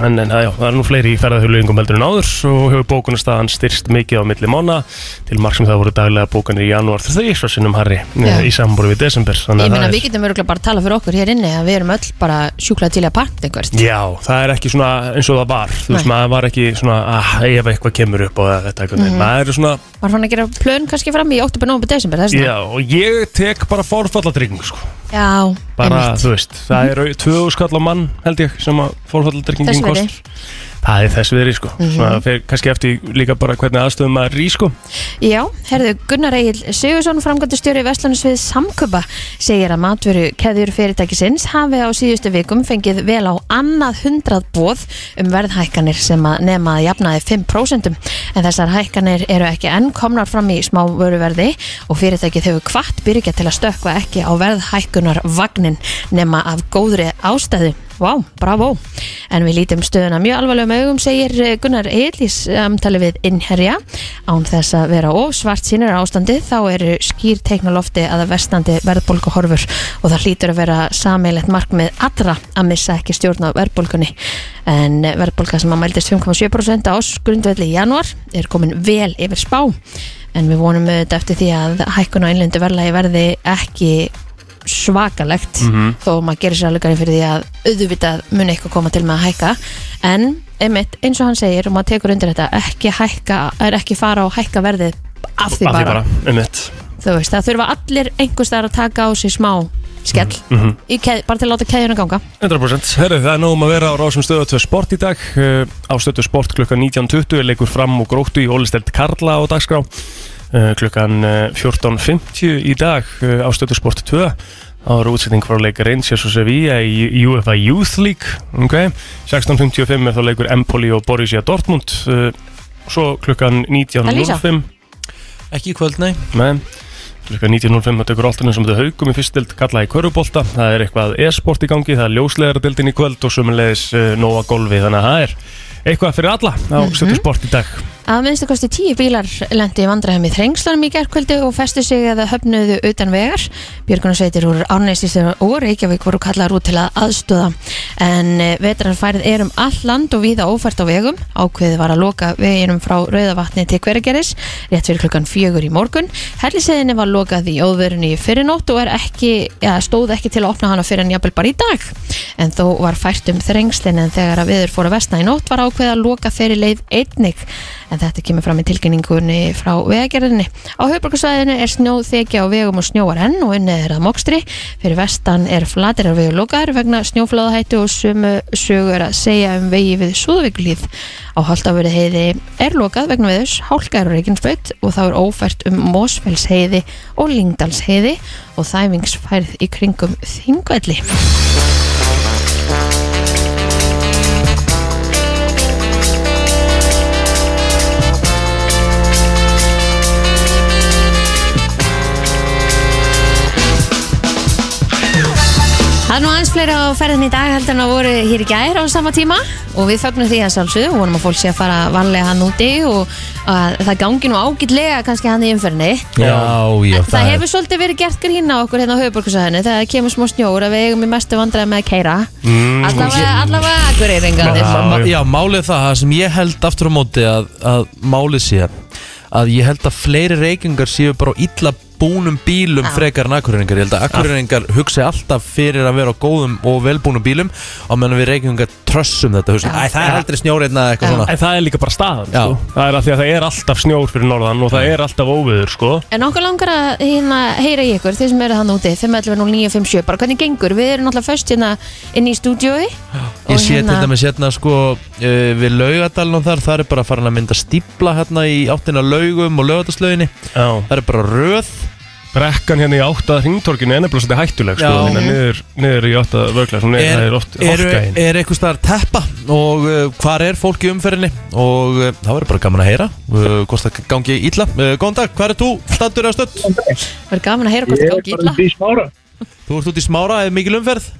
En, en, já, það er nú fleiri í ferðarhulungum heldur en áður og hefur bókunarstaðan styrst mikið á milli mána til marg sem það voru daglega bókanir í janúar því svo sinnum Harry í samborið við desember. Þannig að meina það við getum örgulega bara að tala fyrir okkur hér inni að við erum öll bara sjúklað til að partna einhvert Já, það er ekki svona eins og það var. Þú veist, maður var ekki svona ah, ef eitthvað kemur upp og þetta eitthvað mm Mhm. maður er svona, Var hann að gera plön kannski fram í oktober, nóvember, desember er svona já, og ég tek bara forfalladrykking, sko. Já, bara, einmitt. þú veist, það er tvö skall á mann, held ég, sem að forfalladrykkingin Þess virði. kostar Það er þess viðri, sko. Svona, fer kannski eftir líka bara hvernig aðstöðum maður er í, sko. Já, herðu, Gunnar Egil Sigursson, framgöndu stjóri Vestlandsvið Samkupa, segir að matveru keðjur fyrirtækisins hafi á síðustu vikum fengið vel á annað hundrað bóð um verðhækkanir sem að nema að jafnaði 5% en þessar hækkanir eru ekki enn komnar fram í smá vöruverði og fyrirtækið hefur kvart byrja til að stökkva ekki á verðhækkunar vagnin nema af góðri ástæðu. Vá, bravo. En við lítum stöðuna mjög alvarlegum augum, segir eh, Gunnar Egil í samtali við innherja. Án þess að vera of svart sínir ástandi þá eru skýr teiknalofti að vestandi verðbólgu horfur og það hlýtur að vera sameilegt markmið allra að missa ekki stjórn á verðbólgunni. En verðbólga sem að mældist 5,7% á grundvelli í januar er komin vel yfir spá. En við vonum auðvitað eftir því að hækkun á innlendu verðlagi verði ekki svakalegt þó maður gerir sér alveg fyrir því að auðvitað muni eitthvað koma til með að hækka. En einmitt eins og hann segir og maður tekur undir þetta ekki hækka, er ekki fara og hækka verðið af því bara, eitt þú veist það þurfa allir einhvers staðar að taka á sig smá skell í keð, bara til að láta keðjuna ganga. 100% Herru, það er nógum að vera á rásum stöðu 2 sport í dag. Á stöðu sport klukkan 19.20 er leikur fram og gróttu í Ólisteld Karla á dagskrá klukkan uh, 14.50 í dag uh, á stöðu sport 2 þá er útsetting frá leik Rangers og Sevilla í UEFA Youth League okay. 16.55 er þá leikur Empoli og Borussia Dortmund uh, svo klukkan Elísa? 19.05 Ekki í kvöld, nei Nei, klukka 19.05 það tekur alltaf sem þetta haugum í fyrstild kalla í körubólta, það er eitthvað e-sport í gangi það er ljóslegara dildin í kvöld og sömulegis uh, nóa golfi, þannig að það er eitthvað fyrir alla á mm -hmm. sport í dag Að minnstu kosti tíu bílar lendi í vandræðum í þrengslanum í gerkvöldu og festu sig eða höfnuðu utan vegar. Björgunarsveitir úr Árnæstísir og Reykjavík voru kallar út til að aðstöða. En vetrarfærið er um all land og víða ófært á vegum. Ákveðið var að loka veginum frá Rauðavatni til Hverageris rétt fyrir klukkan fjögur í morgun. Helliseðinni var lokað í óverunni fyrirnótt og ekki, ja, stóð ekki til að opna hana fyrir en jafnvel bara í dag. En þó var fært um þrengslinn en þegar að viður fór að vestna í nótt var ákveðið að loka þeirri leið einnig en þetta kemur fram í tilkynningunni frá vegagerðinni. Á höfbrukarsvæðinu er snjóð þekja á vegum og snjóar enn og unnið er að mokstri. Fyrir vestan er flatirar vegu lokaður vegna snjófláðahættu og sumu sögur að segja um vegi við Súðvíkulíð. Á Haldafjörði heiði er lokað vegna viðus, hálka er á Reykjanesbraut og þá er ófært um Mósfells heiði og Lingdals heiði og þæfingsfærð í kringum Þingvelli. Það er nú aðeins fleiri á ferðin í dag heldur en að voru hér í gær á sama tíma. Og við fögnum því að sjálfsögðu. Og vonum að fólk sé að fara varlega hann úti og að það gangi nú ágitlega kannski hann í umferðinni. Já, já, Það, það er hefur svolítið verið gert grín á okkur hérna á höfuborgarsæðinu þegar það kemur smá snjór að við eigum í mestu vandræði með að keira mm, allavega, allavega akkurýringarnir Ma- Já, málið er það, það sem ég held aftur á móti að, að málið sé að ég held að fleiri reykingar séu bara á illa búnum bílum Já. frekar en akkurýringar ég held að akkurýringar hugsi alltaf fyrir að vera á góðum og velbúnum bílum og meðan við reykingar trössum þetta hugsa, Æ, það er aldrei snjóreitna eitthvað Já. svona En það er líka bara staðan sko. Það er að því að það er alltaf snjór fyrir norðan og það er alltaf óviður sko. En okkur langar að hérna, heyra í ykkur, þeir sem eru hann úti 511-0957, bara hvernig gengur við erum náttúrulega föst hérna inn í stúdiói Ég sé til dæmis hérna sko uh, við laugadalinn og þar, það er bara farin að mynda stípla hérna í áttina laugum og laugadalslauginni Já. það er bara röð Brekkan hérna í áttað hringtorkinu er nefnilega svolítið hættuleg sko. Já. hérna niður, niður í áttað vögla Svona er, það er oft er, hálkæðin er eitthvað staðar teppa og uh, hvar er fólk í umferðinni og uh, það verður bara gaman að heyra uh, hvort það gangi illa uh, Góðan dag, hvað er þú stattur eða stödd? Er gaman að heyra hvort það gangi illa í smára. Þú ert út í smára, er mikil umferð?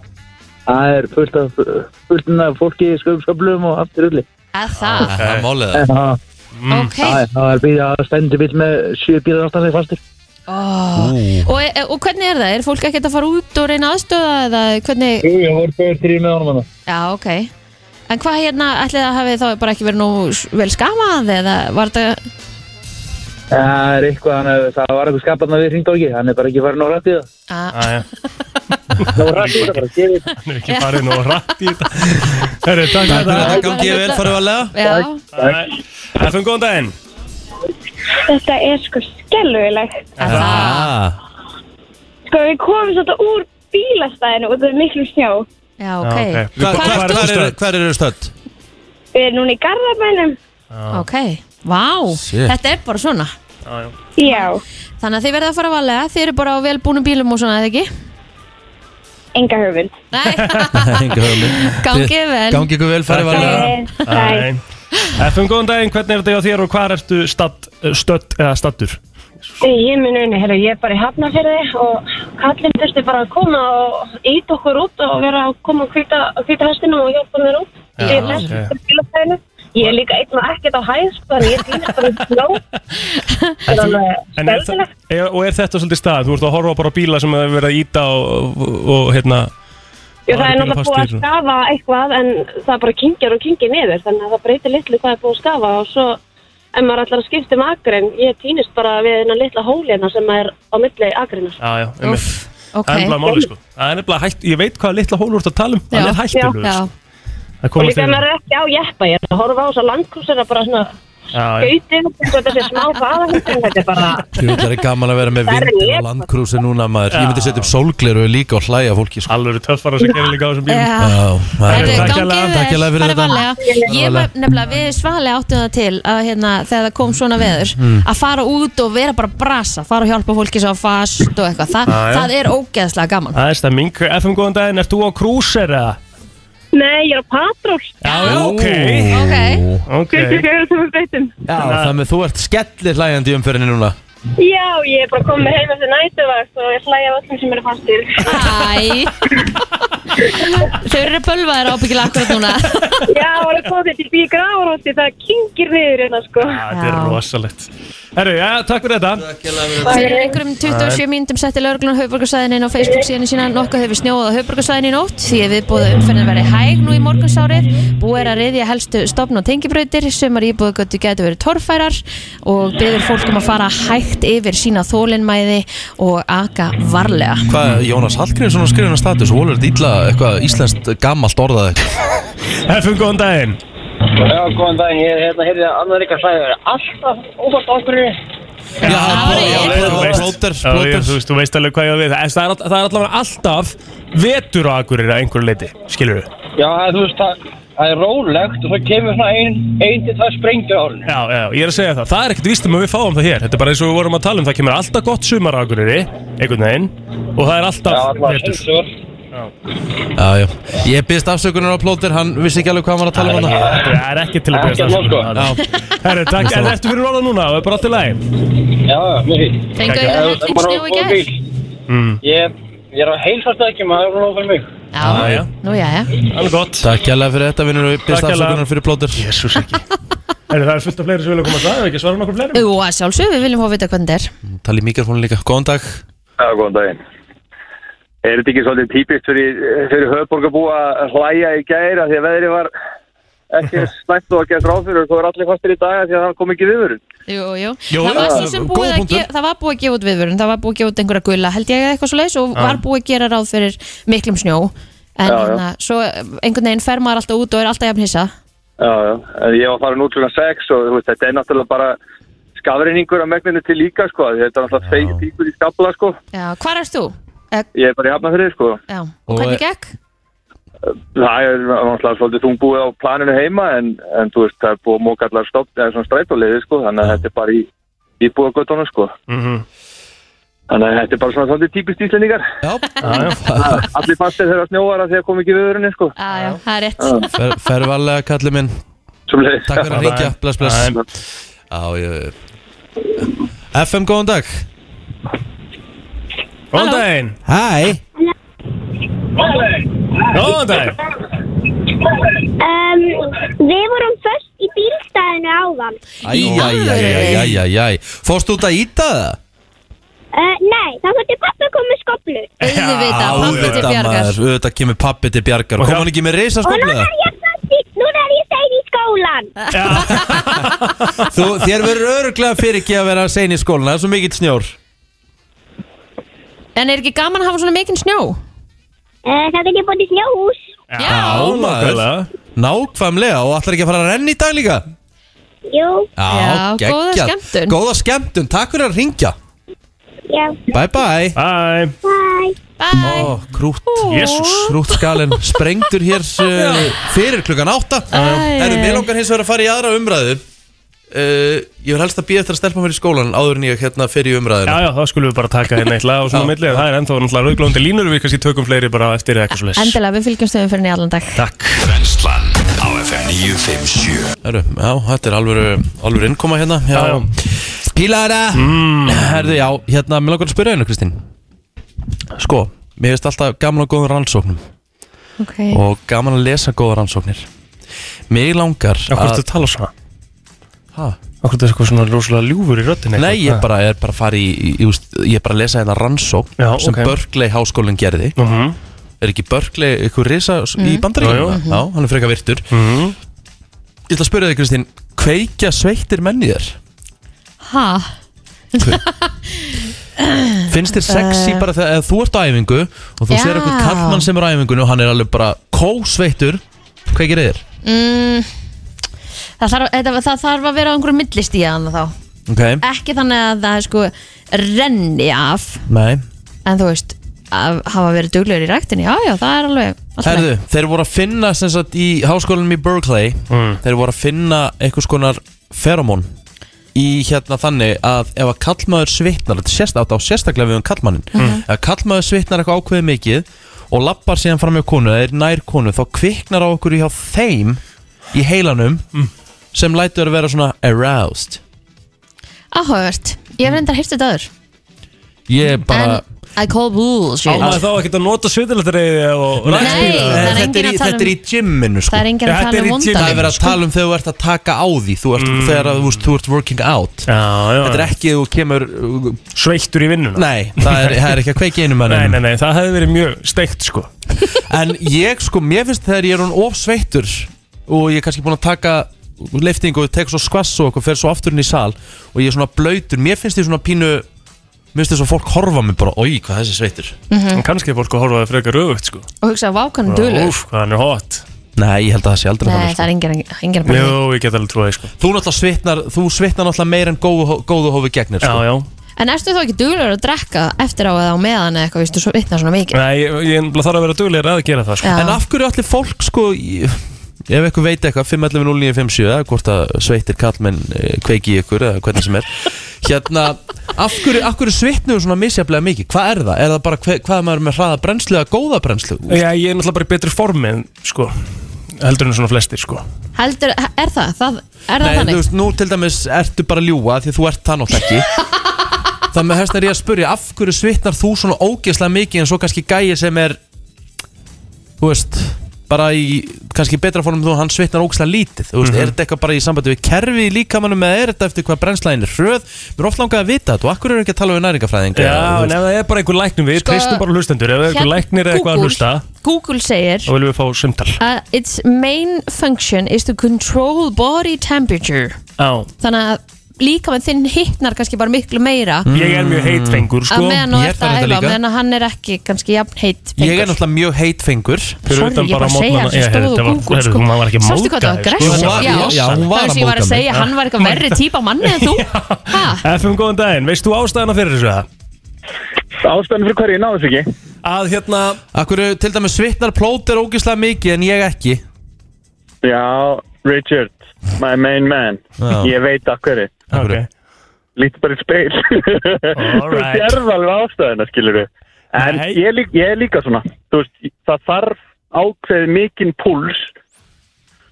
Það er fullt af, fullt af fólki í sköpsköflum og aftur öllu. Að það, Það er málið það Það það er býðið að stendi bíl með sjö bílar aftan sig fastir. Oh. og, og hvernig er það? Er fólk ekkert að fara út og reyna aðstöða eða hvernig, Jú, ég voru bauður þrý með honum hana. já ok. En hvað hérna, ætli það hafi þá bara ekki verið nú s- vel skamað eða var þetta Það er eitthvað, hann, er- það var eitthvað skaparna við hringdóki, hann er bara ekki farin á rætt í það. að, Æja, Það var rætt í það, bara gerðið. hann er ekki farið nú rætt í þetta Herri, takk fyrir þetta, gangi ég vel, farið varlega. Já, þetta FM, góðan daginn Þetta er sko skelvilegt. að það Ah, Sko við komum svolítið úr bílastæðinu og það er miklu snjó. Já, ok, Já, ok. Hvar Hvar hvar- er hvar eru- stödd? hvar eru stödd? Við erum núna í Garðabænum. ok Vá, Shit. þetta er bara svona Já, Þannig að þið verða að fara valega, þið eru bara á velbúnum bílum og svona, eða ekki? enga hugmynd. Nei, Enga hugmynd. Gangi vel. Gangi ykkur vel, farið varlega Nei. FM, góðan daginn, hvernig er þetta hjá þér og hvað ertu stadd, stödd eða stattur? Ég minn unni, herru, ég er bara í hafnafyrði og kallinn þurfti bara að koma og ít okkur út og vera að koma að hvita, hestinum og hjálpa mér út. Já, ég er hest ok. okay. bílastæðinu. Ég er líka einn og ekkert á hæð, þannig ég týnist bara upp sló. Það er alveg er, er, og er þetta svolítið stað? Þú ert að horfa bara á bíla sem hefur verið að íta og, og, og hérna Jú, það er náttúrulega búið að skafa eitthvað en það bara kynkjar og kynkir niður þannig að það breytir litlu hvað er búið að skafa og svo ef maður ætlar að skipta um akrin ég týnist bara við hennar litla hólina sem er á milli akrinar. Já, já, einmitt ok. Það er nefnilega máli sko Það er nefnilega hætt, ég veit hvað litla hólur þú ert að tala um Já. Það er Já. Það Og líka maður er ekki á jeppa, ég er að horfa á þess að landkrúsina bara svona Og þetta sé smá hraðahundin, þetta er bara, Þú er gaman að vera með Það vindin ég. og landkrúsi núna maður. Ég myndi setja upp sólgleru líka og hlæja fólki sko. Alveg töffara sem gerir líka á þessum bílum það Takk takk hérlega fyrir þetta. Ég var nefnilega, við svalega áttum það til að hérna, þegar það kom svona veður að fara út og vera bara brasa fara og hjálpa fólki svo fast og eitthvað. Þa, það er ógeðslega gaman. Það er FM góðan daginn, ert þú á krúser eða? Nei, ég er á patról, Já, já, ok. Ok, Ok. 24 sem við breytum. Já, þannig að þú ert skellir hlæjandi í umferðinni núna. Já, ég er bara komið heim eftir nætuvakt og ég hlæja á öllum sem eru fastir. æ Þau eru bölvaðir ábyggilega akkurat núna. Já, það komið til bí gráðrótti, það kynkir niður hérna, sko. Já, Þetta er rosalegt. Herru, já, takk fyrir þetta. Fyrir einhverjum 27 mínutum setti lauruglan höfburgarsæðin inn á Facebook síðan sína. Nokkuð hefur snjóðað í nótt því að viðbúða umferðin verið hæg nú í morgunsárið. Búið er að reyðja helstu stopn og tengibrautir. Sumar íbúðugötu getur verið torfærar og byður fólk um að fara hægt yfir sína þólinmæði og aka varlega. Hvað, Jónas Hallgrímsson að skrifa hennar status og volur þetta illa eitthvað íslenskt gammalt orðað eitthvað? FM góðan daginn. Já, góðan daginn, ég er hérna, heyrði að annar ykkar sæði verið alltaf óvart á okkur. Já, Þú ég- þú veist, þú veist alveg hvað ég á við. Það er, all- það er allavega alltaf vetur á Akureyri að einhverju leiti, skilur við Já, þú veist, það, það er rólegt og svo kemur svona ein, ein til tvær sprengjur á árinu. Já, já, ég er að segja það, það er ekkert víst um að við fáum það hér. Þetta er bara eins og við vorum að tala um, það kemur alltaf gott sumar á Akureyri Einhvern veginn Og það er alltaf Já, alltaf Já, já. Ég byrst afsökunar á plóter, hann vissi ekki alveg hvað hann var að tala um hana Það er ekki til að Ekki byrja að sko. Herru, takk, en ertu fyrir orða núna? Og er bara allt í lagi? Já, já, mjög fínt Fengu þau Já, helling bara snjó í gær? mm. Ég, ég er á heilsast ekki, maður er nóg fyrir mig. Já, já. nú já, já. Alveg gott. Takk kjærlega fyrir þetta, vinnur og byrst Takk kærlega. afsökunar fyrir plóter. Jésús ekki. Herru, það er fullt af fleiri sem vilja koma að það, ekki svara nokkur fleiri Jú, að sjálfsög, við viljum fá að vita hvernig þetta er. Tala í mikrofónu líka, góðan dag. Já, góðan daginn. Er þetta ekki svolítið típist fyrir, fyrir höfborgarbúa að hlæja í gæra því að veðrið var ekki slæmt og að gera ráð fyrir og þú er allir fastir í dag af því að það kom ekki viðvörun? Jú, jú, Jú, það var góður búið að gefa það var búið að gefa út viðvörun, það var búið að gefa út einhverja gulla held ég eða eitthvað svo leis og var búið að gera ráð fyrir miklum snjó en Já, já. hérna, svo einhvern veginn fer maður alltaf út og er alltaf jafn hissa Já, já. En ég var farin út klukkan 6 og þú veist, þetta er náttúrulega bara skafreiningur af megninu til líka, sko. Þetta er náttúrulega tíkur í skabla, sko. Já, hvar erst þú? Eh, Ég er bara í hafnafrið, sko. Já, og Og- hvernig gekk? Það er náttúrulega svolítið þungbúið á planinu heima en, en þú veist, það er búið að móka allar stopp eða svona strætóliði, sko. Þannig að þetta er bara í, í búið sko. Mhm. Þannig að þetta er bara svona svolítið típist íslendingar. Já, Allir fastir þegar snjóar að því að kom ekki viðurinn, sko. Já, já, það er rétt fer, fer varlega kallið minn Svoleiðis. Takk fyrir að ringja, bless, bless Já, ég FM, góðan dag Góðan daginn. Hæ. Góðan daginn. Um, við vorum först í bílstæðinu áðan. Æjæjæjæjæjæjæj Fórst út að íta það? Uh, nei, þá þurfti pappi að koma með skoplu. Auðvitað, pappi til bjargar. auðvitað kemur pappi til bjargar. Kom hann ekki með Og núna skoplega? er ég fast í, núna er ég stein í skólan. Þú, þér verður öruglega fyrir ekki að vera sein í skólan Það er svo mikill snjór En er ekki gaman að hafa svona mikinn snjó? Uh, þá get ég búin í snjóhús. Já, maður nákvæmlega. Og ætlar ekki að fara að renna í dag líka? Jú, Já, góða geggjað. skemmtun. Góða skemmtun, takk fyrir að ringja já, Bye bye Bye bye. bye Ó, krút Jesús Krútskalinn sprengtur hér uh, fyrir klukkan átta Æ, Erum æ, við æ. langar hins vegar að fara í aðra umræðu uh, Ég vil helst að býja eftir að stelpa mér í skólan áður en ég hérna fer í Já, umræðina já, þá skulum við bara taka hérna eitt lag og svona Já. milli Það er ennþá náttúrulega rauglóndi línur Við kannski tökum fleiri bara eftir eða eitthvað svo leys Endilega, við fylgjum stöðum fyrir nýjallan dag. Takk. Brennslan á FM 957 Heru, Já, þetta er alvöru, alvöru innkoma hérna Já, já. já. Pílara mm. Herðu, já, hérna, mér langar að spyrja einu, Kristín. Sko, mér finnst alltaf gaman að góðum rannsóknum. Ok, og gaman að lesa góða rannsóknir. Mig langar að Akkur ertu eitthvað svona rosalega ljúfur í röddin Nei, ég bara er bara að fara í, í, í úst, ég er bara að lesa hérna rannsókn Já, sem ok. Berkeley háskólinn gerði uh -huh. Er ekki Berkeley eitthvað risa í bandaríkjum? Jú, jú. Já, hann er frekar virtur Ég ætla að spyrja þig Kristín Kveikja sveittir menn í þér? ha, Finnst þér sexy bara þegar eða þú ert á æfingu og þú Já. sér eitthvað kallmann sem er á æfingunni og hann er alveg bara kósveittur Kveikir þér? mm, það, þarf, þetta, það þarf að vera á einhverju millistíðan þá. Ok, Ekki þannig að það sko renni af. Nei. En þú veist, að hafa verið duglegur í ræktinni. Já, já, það er alveg í. Herðu, þeir voru að finna sem sagt í háskólanum í Berkeley Mm. Þeir voru að finna einhvers konar feromón Í hérna þannig að ef að kallmaður svitnar Þetta sést átt á sérstaklega við um kallmannin Mhm. Ef kallmaður svitnar eitthvað ákveðið mikið Og lappar síðan fram með konu eða er nær konu Þá kviknar á okkur hjá þeim Í heilanum Sem lætur að vera svona aroused. Áhugavert, ég hef reyndar hýrt þetta aður Ég er bara En I call bullshit. Á maður þá ekkert að nota svitilegtriði og Nei, það er þetta, enginn er í, að tala um- þetta er í gymminu sko. Það er enginn að Þetta tala er um í vondan gym. Það er verið að tala um þegar þú ert að taka á því Þú ert þegar að, þú, veist, þú ert working out. Já, já. Þetta er ekki þú kemur uh, Sveittur í vinnuna. Nei, það er, það er ekki að kveiki einu Nei, mannum nei, nei, það hefði verið mjög steikt sko. En ég sko, mér finnst þegar ég er hún of sveittur Og ég er kannski búin að taka lifting og tek svo skvass og eitthvað fer svo aftur inn í sal Og ég er svona blöytur Mér finnst ég svona pínu Mér finnst þess að fólk horfa mig bara Ói, hvað þessi sveittur En kannski er fólk að horfa það frekar öfugt sko. Og hugsa, vákan dölur Úf, hvað hann er hot. Nei, ég held að það sé aldrei Nei, þannig það er engin, engin að Jú, ég get alveg trúið sko. Þú náttúrulega svitnar, þú svitnar náttúrulega meir en góðu, góðu hófi gegnir sko. Já, já. En erstu þá ekki duglegur að drekka eftir á eða á meðan eða eitthvað, viðstu, svo vitna svona mikið? Nei, ég, ég þarf að vera duglegir að gera það sko. En af hverju allir fólk sko í- Ef eitthvað veit eitthvað 511-0957 eða hvort að sveitir kallmenn eh, kveiki ykkur eða hvernig sem er Hérna, af hverju, af hverju svitnum svona misjaflega mikið? Hvað er það? Er það bara hver, hvað er maður með hraða brennslu eða góða brennslu? Já, ég er náttúrulega bara í betri formi en, sko heldur en svona flestir sko Heldur, er það? það er það Nei, þú þannig? veist, nú til dæmis ertu bara að ljúga því að þú ert það náttúrulega ekki Það með þess er ég að spurja af hverju svitnar þú svona ógeðslega mikið en svo kannski gæi sem er þú veist bara í kannski betra fórum þú hann svitnar ógeðslega lítið. Þú veist, Mhm. er þetta eitthvað bara í sambandi við kerfi í líkamannum eða er þetta eftir hvað brennslæðin er hröð? Mér er oft langað að vita þetta og af hverju er ekki að tala við næringafræðing Já, en ef það er bara einhver læknum við, Sko, treystum bara hlustendur Ef það er einhver hérna, læknir eða eitthvað að Google. hlusta Google segir þá viljum við fá sumtal. Uh, Its main function is to control body temperature. Já, Þannig að líka með þinn hittnar kannski bara miklu meira. Ég er mjög heitfengur sko. að meðan þú Ég er ert það að æfa líka. meðan að hann er ekki kannski jafn ég er náttúrulega mjög heitfengur. Fyrir Sorry, utan ég bara bara segja mótnana- hann sem Ég, stóð á þetta var- Google heyrðu, sko. hún var ekki að Sástu hvað það var þig, sko. Hún var- Já, já, hún var að sem ég var móðga að mig. segja, hann var eitthvað verri típa manni en þú. Ha? FM góðan daginn, veist þú ástæðana fyrir þessu það? Ástæðan fyrir hverju? Ég náðu þessu ekki. Að hérna hverju til dæmis svitnar plóter ógeðslega mikið en ég ekki? Já, Richard, my main man Já. Ég veit að hverju hverju? Lítið bara í speil Þú Alright. sérð alveg ástæðuna, skilur við En Nei. ég er, líka, ég er líka svona Þú veist, það þarf ákveðið mikinn púls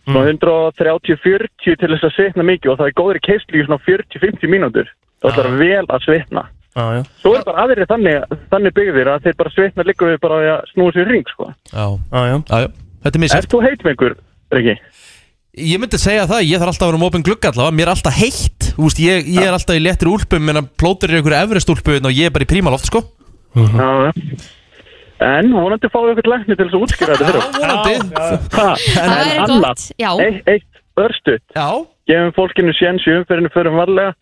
Mm. Svona 130-40 til þess að svitna mikið Og það er góður í keisli í svona 40-50 mínútur Það þarf vel að svitna Já, já Svo er bara aðrið þannig, þannig byggðir að þeir bara svitna líka við bara að snúa sér í ring, sko. Já, Já, já já, já, þetta er misjafn Ert þú heitmengur, Riki? Ég myndi segja það, ég þarf alltaf að vera um opinn glugga allavega, mér er alltaf heitt Þú veist, ég, ég er alltaf í léttir úlpum en plótur er ykkur efrist úlpu og ég er bara í prímaloft, sko Já, já. En vonandi fáið ykkur lækni til þess að útskýra þetta fyrir. okkur. Vonandi Ha, Það annað, gott, já eitt, eitt örstuð, Já, gefum fólkinu séns í umferðinu fyrir varlega.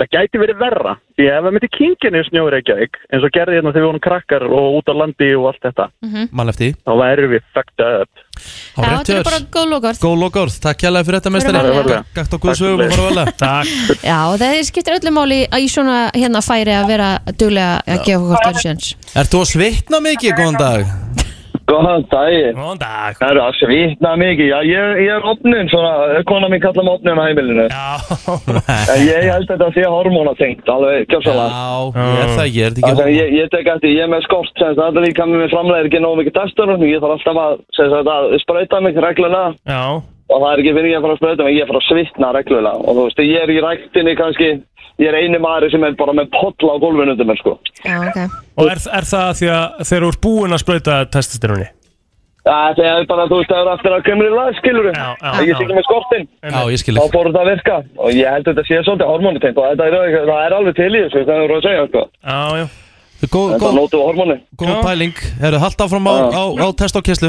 Það gæti verið verra, því ef það myndi kinginu snjóður ekki eins og gerði hérna þegar við vonum krakkar og út á landi og allt þetta, mann eftir því. þá væri við fucked up. Já, þetta er bara góð lókort Góð lokaord, takk hérlega fyrir þetta meistari. Gætt á Guðsvögum og fara vel Takk. Já, það skiptir öllu máli að í svona hérna færi að vera duglega að gefa hvort öru séns Ert þú að svitna mikið, góðan dag? Góðan daginn. Góðan dag Það eru að svitna mikið. Já, ég, ég er opnin, svona, kona mín kallar mig opnin á heimilinu. Já, En ég held að þetta sé hormónatengt, alveg kjöpsalega. Já, ég er það, ég er þetta að ekki ég, ég tek eftir, ég er með skort, sem sagt, það er líka með framlegir ekki nógu mikið testosterón, ég þarf alltaf að, sem sagt, að sprauta mig reglulega já og það er ekki fyrir ég að fara að sprauta mig, ég er að fara að svitna reglulega og þú veist, ég er í ræktinni kannski, ég er eini maður sem er bara með polla á gólfinu undir mér, sko. Já, ok. Og er, er það því að þeir eru búin að sprauta testosteroni? Það er bara, þú veist, það er eftir að kemur í lag, skilur Já, já, Ég sé ekki með skortinn. Já, ég skil þá ekki fór þetta að virka. Og ég held að þetta sé svolítið hormónutengt og þetta er, það er alveg til í þessu það er að segja sko. Já, já. Góð, þetta góð, nótu hormóni. góð pæling. Herru, halda áfram á, á, á test og kesslu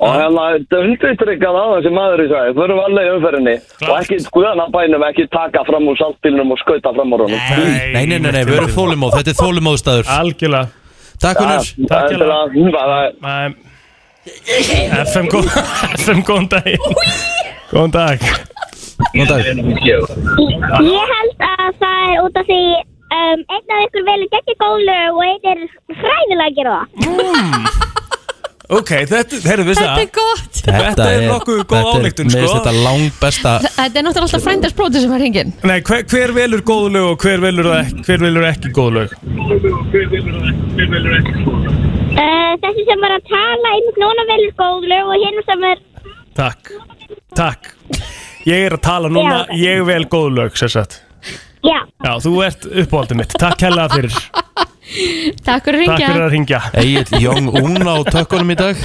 og hérna, þetta undirstrykkað á þessi maður í sagði, förum varlega í umferðinni. Og ekki skuðan að bænum, ekki taka fram úr saltbílnum og skauta fram úr honum. Nei, nei, nei, nei, við erum þólumóð, þetta er þólumóðstæður Algjörlega. Takk er að- mm, það er- Nei. FM, góð, FM góðan dag Góðan dag. Góðan dag. Ég held að það er út af því um, einn af ykkur velur gegn góðlu og einn er fræðilega að gera það. Ok, þetta, heyrðu, veistu Þetta er gott. Þetta er nokkuð góð ályktun, sko. Mér finnst þetta langt besta Þetta er náttúrulega alltaf frændarspróti sem er hringin Nei, hver, hver velur góð lög og hver velur, ekki, hver velur ekki góð lög? Uh, þessi sem var að tala einmitt núna velur góðlu og hinn sem er Takk, takk. Ég er að tala núna, Já. ég vel góð lög, sér sagt. Já, Já, þú ert uppáhaldið mitt, takk hella fyrir Takk fyrir að Takk fyrir ringja að ringja Egil Jong-un á tökkunum í dag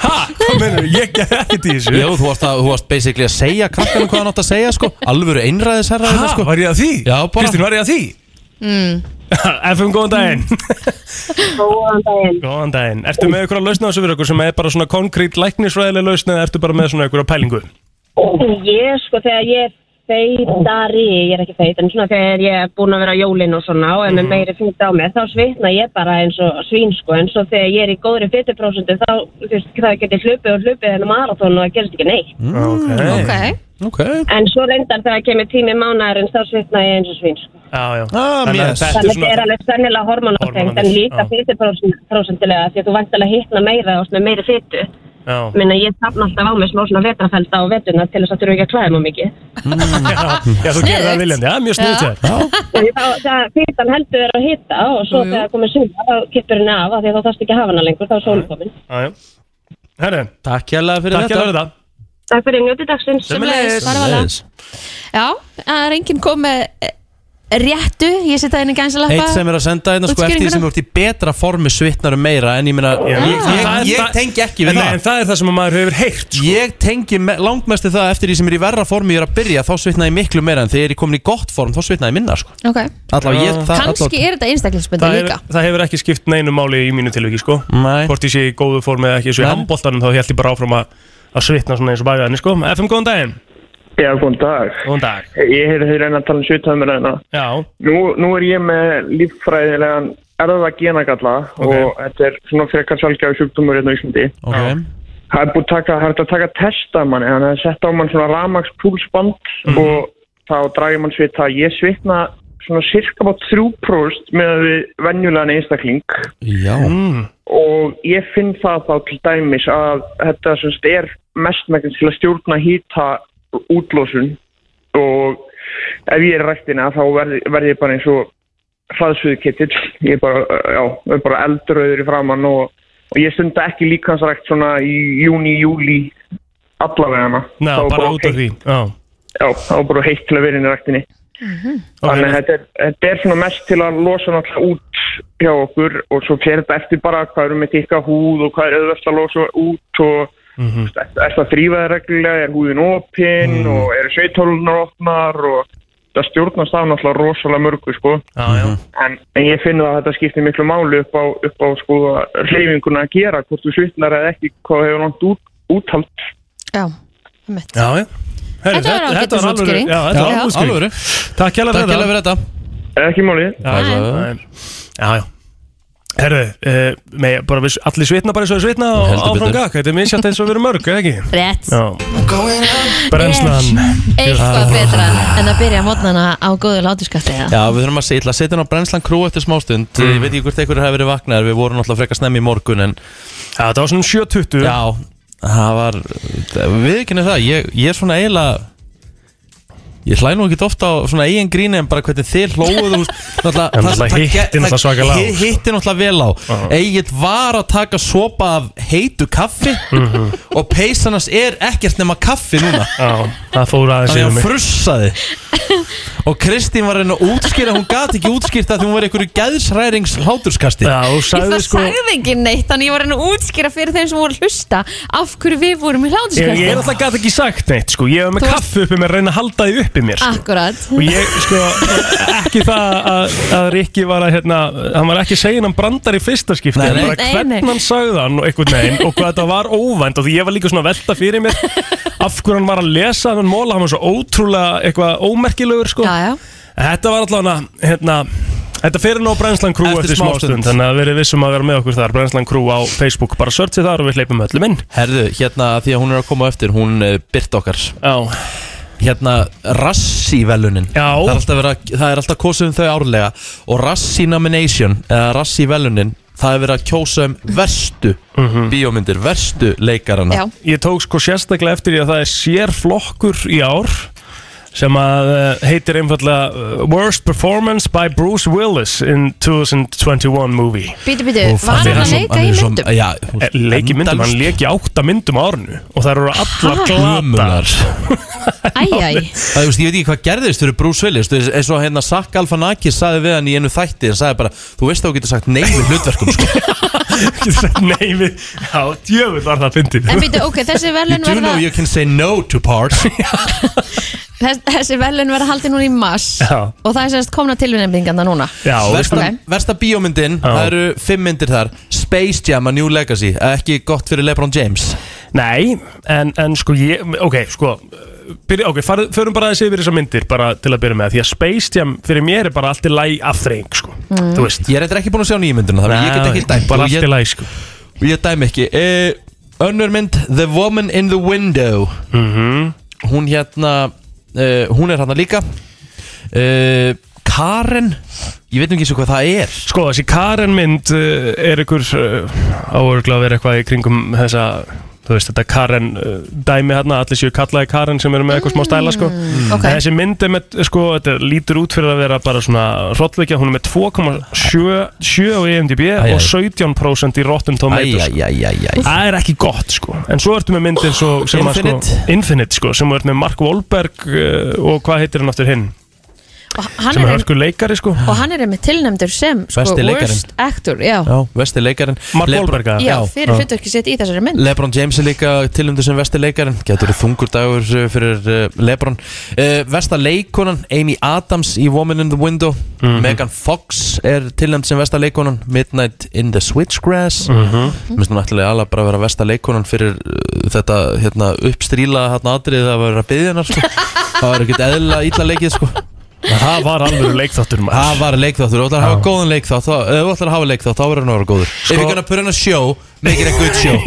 Ha, hvað mennur, ég get ekkert í þessu Jó, þú varst, að, þú varst basically að segja krakkanum hvað hann átt að segja sko Alvöru einræðisherra Ha, sko. var ég að því? Já, bara Kristín, var ég að því? mm. FM, góðan daginn góðan daginn. Góðan daginn, ertu með ykkur að lausna þessu fyrir ykkur sem er bara svona konkrét læknisfræðileg lausna eða ertu bara með svona ykkur að pælingu? Ég, sko, þegar ég feitari, ég er ekki feit, en svona þegar ég er búin að vera á jólin og svona og er með meiri fýtt á mig, þá svitna ég bara eins og svín, sko, en svo þegar ég er í góðri fytuprósentu, þá, þú veist, það getur hlupið og hlupið en marathón og það gerist ekki neitt. Ok. Ok. En svo reyndar þegar kemur tími mánaðarins, þá svitna ég eins og svín, sko. Já, já. Ah, Þannig að þetta er Þannig að svona- þetta er alveg sennilega hormonatengt, en líka já. fytuprósentilega, því að þú vantilega hittna meira og svona meiri fytu. Minna, ég tapna alltaf á mig smá svona vetrafelda á vetuna til þess að þurfa ekki að klæða mig mikið. Já, já, þú gerir það viljandi, já, mjög sniðt þér. Það fytan heldur er að hitta og svo þegar komið sumar þá kippur henni af af því að þá þarfst ekki að hafa hana lengur, þá er sólum komin. Herru, Takk hérlega fyrir takk þetta fyrir þetta. Takk fyrir njóti dagsins. Sömuleiðis. Sömuleiðis. Já, það er enginn kom með eh, réttu, ég setja inn í gænsalappa Eitt sem er að senda hérna sko eftir því sem þú ert í betra formi svitnar um meira en ég meina Já. ég, ég, er- ég tengi ekki við en, það. En það er það sem að maður hefur heyrt sko. Ég tengi me- langmest við það eftir því sem er í verra formi ég er að byrja þá svitna ég miklu meira en þegar ég er komin í gott form þá svitna ég minna sko. Ok, Allavega ég það kannski er þetta einstaklingsbundið líka. það hefur ekki skipt neinu máli í mínu tilviki sko. Nei. Hvort ég sé í góðu form eða ekki Já, góðan dag. Góðan dag Ég heyrði þau reyna að tala um svitaðumræðina. Já, Nú, nú er ég með líffræðilegan erða genagalla og þetta er svona frekar sjálfgæfi sjúkdómur hérna á Íslandi. okay. Það er búið að taka, það er hægt að taka testa manni, þannig að það er sett á mann svona ramagspúlsband og þá dragir mann svita. Ég svitna svona cirka bát 3% með við venjulegan einstakling Já mm. og ég finn það þá til dæmis að þetta sem sagt er mestmækinn til að stjórna hýta útlósun og ef ég er rættina þá verð, verð ég bara eins og hraðsviðkittill ég er bara, já, er bara eldröður í framann og, og ég stunda ekki líkansrækt svona í júni, júli allavegana Ná, Þá bara út af því Já, Já, þá er bara heitt til að vera inn í rættinni Þannig að þetta er, þetta er svona mest til að losa náttúrulega út hjá okkur og svo fer þetta eftir bara hvað eru með tikka húð og hvað er auðvöld að losa út og Mhm. er, er það þrýfaði reglulega, er húðin opinn Mhm. og eru sveithólunar opnar og það stjórnast af náttúrulega rosalega mörgu sko. já, já En, en ég finn að þetta skiptir miklu máli upp á, upp á sko hleyfinguna að gera hvort þú svitnar eða ekki hvað hefur langt út, úthald. Já, já Herri, Þetta var alvöru- útskýring. Takk hérlega Takk fyrir þetta Ekki máli. Já, Herðu, uh, með, bara við allir svitna bara eins og við svitna og Heldur áfram betur. gakk, þetta er misjátt eins og við erum mörg, eða ekki? Rétt. Já, brennslan. Eitthvað betra en að byrja mótnana á góðu látuskatti Já, við þurfum að að setja hann á brennslan krú eftir smástund Mm. Ég veit ekki hvort einhverju hefur verið vaknaðir. Við vorum náttúrulega frekar snemmi í morgun en Já, þetta var svona 7.20 Já, það var Við ekki það, ég, ég er svona eiginlega Ég hlæ nú ekki ofta á svona eigin gríni en bara hvernig þið hlóðu það- náttúrulega það- hitti það- náttúrulega svakalega á. hi- Hitti náttúrulega vel á. Egil var að taka sopa af heitu kaffi og peysanast er ekkert nema kaffi núna. Það fór aðeins yfir mig. frussaði Og Kristín var reyna að útskýra Hún gat ekki útskýrt að því hún var einhverju gæðsrærings hláturskasti Já, og Ég sagði það sko sagði ekki neitt Þannig ég var reyna að útskýra fyrir þeim sem voru að hlusta Af hverju við vorum í Ég, hlátuskasti ég er alltaf gæti ekki sagt neitt sko Ég hef með Þú- kaffi uppi mér að reyna að halda því uppi mér sko. Akkurat Og ég sko Ekki það að, að Rikki var að hérna Hann var ekki segin hann brandar í fyrsta skipti Nei, nei. bara Nei, Hvern nei. hann sagði hann og einhvern veginn Og hvað þetta var óvænt Og því ég var líka svona að velta fyrir mér Af hverju hann var að lesa hann móla Hann var svo ótrúlega eitthvað ómerkilegur sko. Já, já. En Þetta var allavega hérna Þetta fyrir nú á Brennslan Crew Eftir eftir, smá stund. Þannig að verið vissum að vera með okkur þar. Brennslan Crew á Facebook Bara searchið þar og við hleypum öllum inn. Herðu, hérna því að hún er að koma eftir Hún uh, byrt okkar. Já, Hérna Rassi-velunin Já. það er, að, það er alltaf kosið um þau árlega. Og Rassi Nomination Eða Rassi-velunin Það er verið að kjósa um verstu Bíómyndir, verstu leikarana Já, ég tók sko sérstaklega eftir því að það er sérflokkur í ár sem að uh, heitir einfallega uh, Worst Performance by Bruce Willis in 2021 movie. Bítu, bítu Úff, Var hann að leika hann í svo- myndum? Já, Eh, Leiki myndum, hann leiki átta myndum á árinu og það eru allar Glömunar glata Æjæj Það, þú veist, ég veit ekki hvað gerðist fyrir Bruce Willis þú veist, eins og hérna Sack Alfanakis sagði við hann í einu þætti hann sagði bara, þú veist að þú getur sagt nei við hlutverkum sko. Nei, við, já, djöfull var það fyndið. En bítu, ok, þessi You velun do know you can say no to parts þess, Þessi velun verða haldið núna í mass Já. Og það er sérst komna tilvinnefningarna núna Já, Versta, Ok. versta bíómyndin, Já. það eru fimm myndir þar Space Jam a New Legacy Ekki gott fyrir LeBron James Nei, en, en sko ég, ok, sko byrja, ok, far, förum bara aðeins yfir þessar myndir bara til að byrja með því að Space Jam fyrir mér er bara allt í læg afþreying sko. Mm. þú veist Ég er eitthvað ekki búin að sjá nýjumyndina Þannig að ég get ekki dæmt bara og allt ég- í læg sko. Og ég dæmi ekki uh, Önnur mynd The Woman in the Window -hmm. Hún hérna uh, Hún er hérna líka. Uh, Karen Ég veit ekki svo hvað það er. Sko þessi Karen mynd uh, er ykkur áörgla að vera eitthvað í kringum þessa þú veist þetta Karen uh, dæmi hérna allir séu kallaði Karen sem eru með eitthvað smá stæla sko Mm, ok. En þessi mynd er með sko þetta lítur út fyrir að vera bara svona hrottleikja hún er með 2,7 á æ. og 17% í Rotten Tomatoes. Það er ekki gott sko En svo ertu með myndir svo, sem að sko Infinite. Infinite sko sem er með Mark Wahlberg uh, og hvað heitir hann aftur hinn sem er, hörku leikari sko og hann er einmitt tilnæmdur sem sko, Besti leikarinn. worst actor já, Já, vesti leikarin Mark Wahlberg eða? já fyrir hlutverki sitt í þessari mynd Lebron James er líka tilumdur sem vesti leikarin Getur þungur dagur uh, fyrir uh, Lebron uh, Vesta leikonan Amy Adams í Woman in the Window Mhm. Megan Fox er tilumd sem vesta leikonan Midnight in the Switchgrass mm Mhm. Mér finnst náttúrulega alveg bara að vera vesta leikonan fyrir uh, þetta hérna, uppstríla hérna, atrið að vera byggðinar sko. Það var ekkert eðla ítla leikið sko. Það var alveg leikþáttur maður. Það var leikþáttur, þú ætlar að hafa góðan leikþátt þá- ef þú ætlar að hafa leikþátt, þá verður hann að vera góður. If you're gonna put on a show, make it a good show.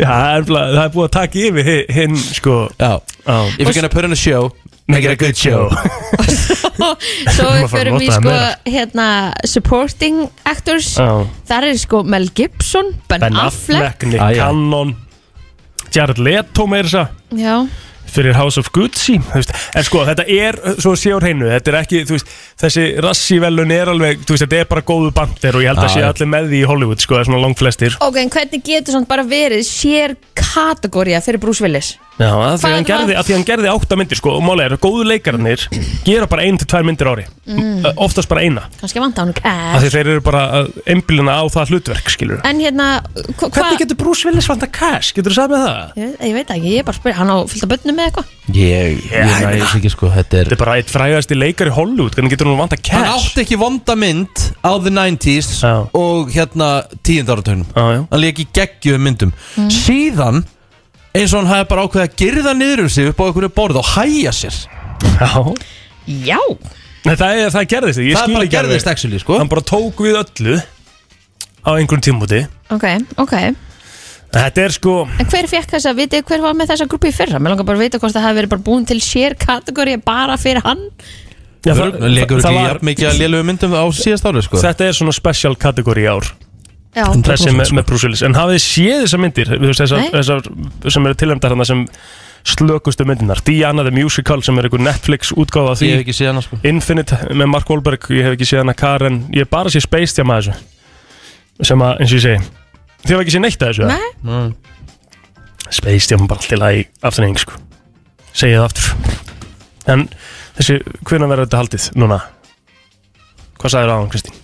Já, það er, bara- það er búið að taka yfir hi- hinn sko. Já, if you're gonna put on a show, make it a good show. Svo Maður við fara að förum í nota það sko meira. hérna supporting actors. Já. þar er sko Mel Gibson Ben, Ben Affleck, Nick Ah, já. Cannon Jared Leto meira þess að já, fyrir House of Gucci en sko þetta er svo sé á hreinu þetta er ekki, þú veist, þessi rassi velun er alveg, þú veist, þetta er bara góðu bandir og ég held að Já, sé allir með því í Hollywood sko, það er svona langt flestir ok, en hvernig getur svona bara verið sér kategória fyrir Bruce Willis Já, að því Hvað- hann gerði, að því hann gerði átta myndir sko, og málega er að góðu leikararnir gera bara ein til tvær myndir á ári Mm. mm. oftast bara eina, kannski vant á hann af því þeir eru bara einblina á það hlutverk, skilur en hérna hva, Hvernig getur Bruce Willis vant að cash, getur þú sagði með það? ég, ég veit ekki, ég er bara að spyrja, hann á fyllt af bönnum með eitthvað Ég, ég næði þess ekki sko, þetta er Þetta er bara eitt frægasti leikar í Hollywood, hvernig getur hún vant að Hann cash? átti ekki vonda mynd á the 90s Já. og hérna tíund áratögnum Já, já. Hann leik í geggjum myndum Mm. Síðan eins og hann hafi bara ákveðið að girða niður um sig upp á einhverju borð og hæja sér. Já. Já, Nei, það, er, það gerðist, ég Það skil bara ekki alveg. gerðist actually sko. Hann bara tók við öllu á einhverjum tímúti ok, ok. Þetta er sko en hver fekk þessa, vitið þið hver var með þessa grúpi í fyrra? Mér langar bara að vita hvort það hafi verið bara búin til sér kategória bara fyrir hann. Já, Það leikur það ekki var- jafn mikið að lélugu myndum á síðast ári sko. Þetta er svona special kategóri í ár já, Þessi með, með Bruce Willis En hafið þið séð þessar myndir þessar, þessar sem eru tilhemdar hana sem slökustu myndinar Diana the Musical sem er einhver Netflix útgáfa af því Ég hef ekki séð hana sko Infinite með Mark Wahlberg Ég hef ekki séð hana Karen Ég hef bara séð Space Jam að þessu Sem að, eins og ég segi Þið hef ekki séð neitt að þessu? Nei. Mm. Space Jam bara alltaf lagi afturning sko Segið það aftur En þessi, hvernig verður þetta haldið núna? Hvað sagðir á hann Kristín?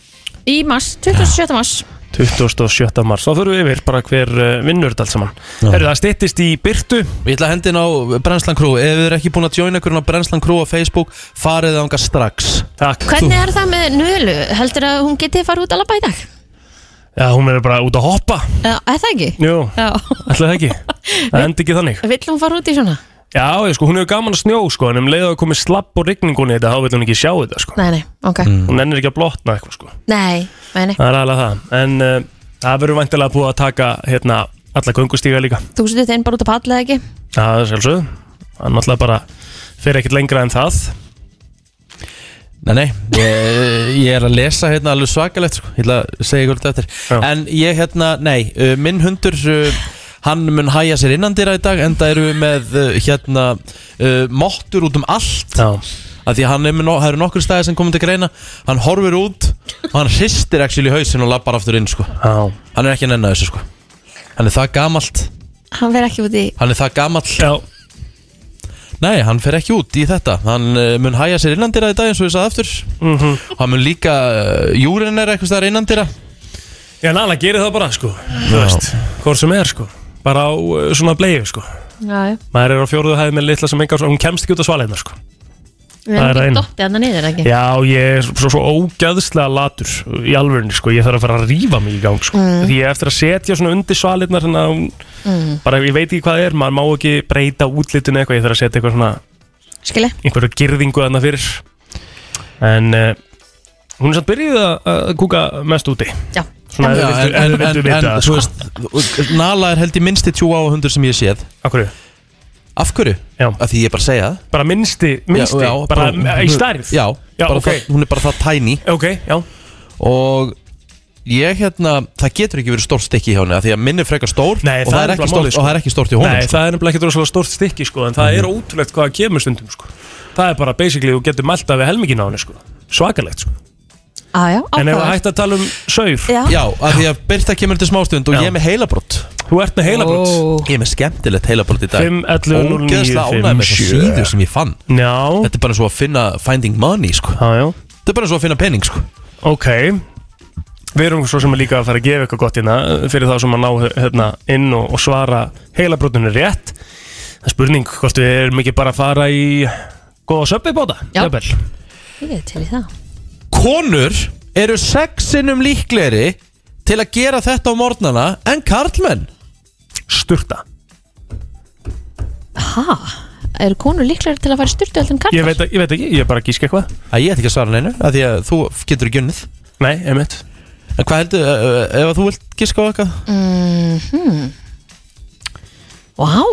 í mars, 27. mars 27. mars, þá þurfum við yfir bara hver uh, vinnur þetta allt saman. Herru, það styttist í Byrtu Ég ætla að hendin á Brennslan Crew. Ef þið er ekki búin að joina ykkur á Brennslan Crew á Facebook farið ánga strax. Takk. Hvernig er það með Nölu, heldur að hún geti fara út að labba í dag? Já, hún er bara út að hoppa. Já, er það ekki? Jú, það ekki? Það endi ekki þannig. Vill hún fara út í svona? Já, ég, sko, hún hefur gaman að snjó sko En um leið að það komið slapp og rigningunni í þetta Þá vil hún ekki sjá þetta sko. Nei, nei, ok. Hún ennir ekki að blotna eitthvað sko. Nei, nei, nei, Það er alveg það. En uh, það verður væntilega búið að taka hérna alla göngustíga líka. Þú setur þeim bara út að palla eða ekki? Það er sjálfsögð Það náttúrulega bara fyrir ekkert lengra en það. Nei, nei, ég, ég er að lesa hérna alveg svakalegt sko. Ég ætla að segja ykkur þetta eftir. Já. En ég hérna, nei, uh, minn hundur uh, Hann mun hæja sér innandýra í dag Enda eru við með uh, hérna uh, Mottur út um allt. Já. Af því að hann er með, no, það eru nokkur stæði sem komið til greina. Hann horfir út Og hann hristir actually hausin og lappar aftur inn sko. Já. Hann er ekki að nenna þessu sko. Hann er það gamalt. Hann fer ekki út í Hann er það gamall Já. Nei, hann fer ekki út í þetta. Hann uh, mun hæja sér innandýra í dag eins og ég sagði aftur. Mm Hann mun líka uh, Júrin er eitthvað staðar innandýra Já, Nala gerir það bara sko. Þú veist, hvort sem er sko Bara á uh, svona bleiðu sko já, já. Maður er á fjóruðu hæð með litla sem engar Hún kemst ekki út á svalegna sko Við Það er erum ekki eina. dottið hann niður, ekki? Já, ég er svo, svo ógæðslega latur í alvörunni, sko, ég þarf að fara að rífa mig í gang, sko, Mm. því ég er eftir að setja svona undir svalirnar, svona, Mm. bara ég veit ekki hvað það er, maður má ekki breyta útlitinu eitthvað, ég þarf að setja eitthvað svona Skilji einhverju girðingu þarna fyrir en uh, hún er samt byrjuð að- að kúka mest úti Já Svona Já, ef en, þið vildu en, vita en það, þú sko. veist Nala er held í minnsti tjú á hundur sem ég séð hverju? Af hverju? Já. Af því ég er bara að segja það Bara minnsti, minnsti, Já, já, bara, bara- í stærð Já, Já, bara ok. það, hún er bara það tiny Ok, já Og ég hérna, það getur ekki verið stórt stykki hjá henni af Því að minn er frekar stór Nei, og, það er ekki nefnilega stórt, málið, sko. og það er ekki stórt í honum Nei, sko. það er nefnilega ekki rosalega stórt stykki sko, en það er ótrúlegt hvað það kemur stundum sko. Það er bara basically, þú getur mælt af við helmingin á henni sko. Svakalegt sko. Ah, já, En ef við hægt að tala um saur Já. Já, af því að Birta kemur til smástund og Já. ég er með heilabrott Þú ert með heilabrott Ó. Ég er með skemmtilegt heilabrott í dag 5, 11, 09, Ógeðslega ánægð með þessa 57. síðu sem ég fann Já, Þetta er bara svo að finna finding money sko. já, já Þetta er bara svo að finna penning sko. Ok Við erum svo sem er líka að fara að gefa eitthvað gott hérna fyrir þá sem að ná hérna, inn og, og svara heilabrótunni rétt Það er spurning hvort við erum ekki bara að fara í góða söpbi bóta. Ég er til í það Konur eru sexinum líklegri til að gera þetta á morgnana en karlmenn Sturta Ha? Eru konur líklega til að fara í styrtu heldur en kallar? ég veit, ég veit ekki, ég er bara að gíska eitthvað að Ég ætti ekki að svara neinu af Því að þú getur ekki unnið Nei, einmitt En hvað heldur, uh, ef að þú vilt giska á eitthvað mm -hmm. Vá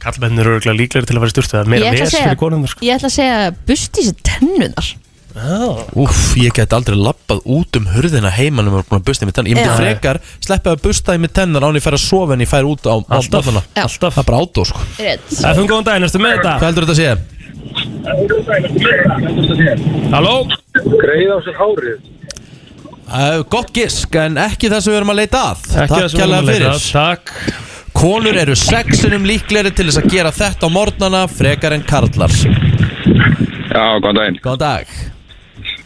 Kallmenn eru örgulega líklegri til að fara í sturtu er Ég meira ætla að segja- sko. Ég ætla að segja busti sér tennunar Úff, ég get aldrei lappað út um hurðina heimann um að búin að busta í mig tennar Ég myndi Já. frekar sleppa að busta í mig tennar án ég fær að sofa en ég fær út á Alltaf, morgnana. alltaf Það er bara átó sko Rétt FM, góðan daginn, erstu með þetta? Hvað heldur þetta að sé? Halló? Greið á sér hárið. Uh, gott gisk, en ekki það sem við erum að leita að Ekki það sem við erum kjærlega að leita fyrir að, Takk Konur eru sexinum líklegri til þess að gera þetta á morgnana frekar en karlar Já, góðan daginn. Góðan dag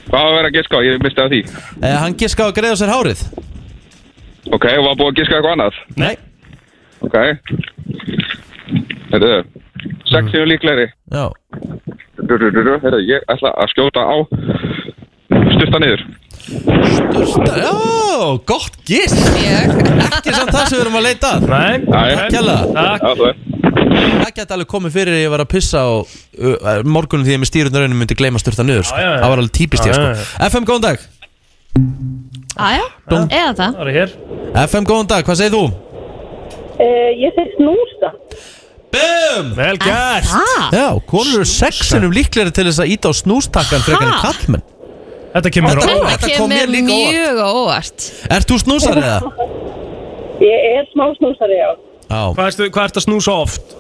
Hvað var að vera að giska á? Ég misti að því. uh, Hann giska á að greiða sér hárið Ok, og var búið að giska eitthvað annað? Nei Ok. Herðu, sexinu líklegri. Já Herðu, ég ætla að skjóta á styrta niður. Sturta, já, gott gisk Ekki samt það sem við erum að leita að Nei, Takk kærlega. Takk er. Það geti alveg komið fyrir að ég var að pissa á uh, morgunum því að ég með stýrundaraunin myndi gleyma að styrta niður sko. Já, já, já. Það var alveg típist ég Já, sko. já, FM, góðan dag Aja, eða það Það er hér FM, góðan dag, hvað segir þú? Uh, ég þeir snústa. BUM! Vel gert Já, konur eru sexinum líklegri til þess að íta á snústakkan frekar en Ha? kallmenn Þetta kemur Þetta- á þetta kom mér kemur líka óvart. mjög á óvart Ert þú snúsar eða? Ég er smá snústari, já. Já, Hvað ertu, hvað ertu að snúsa oft?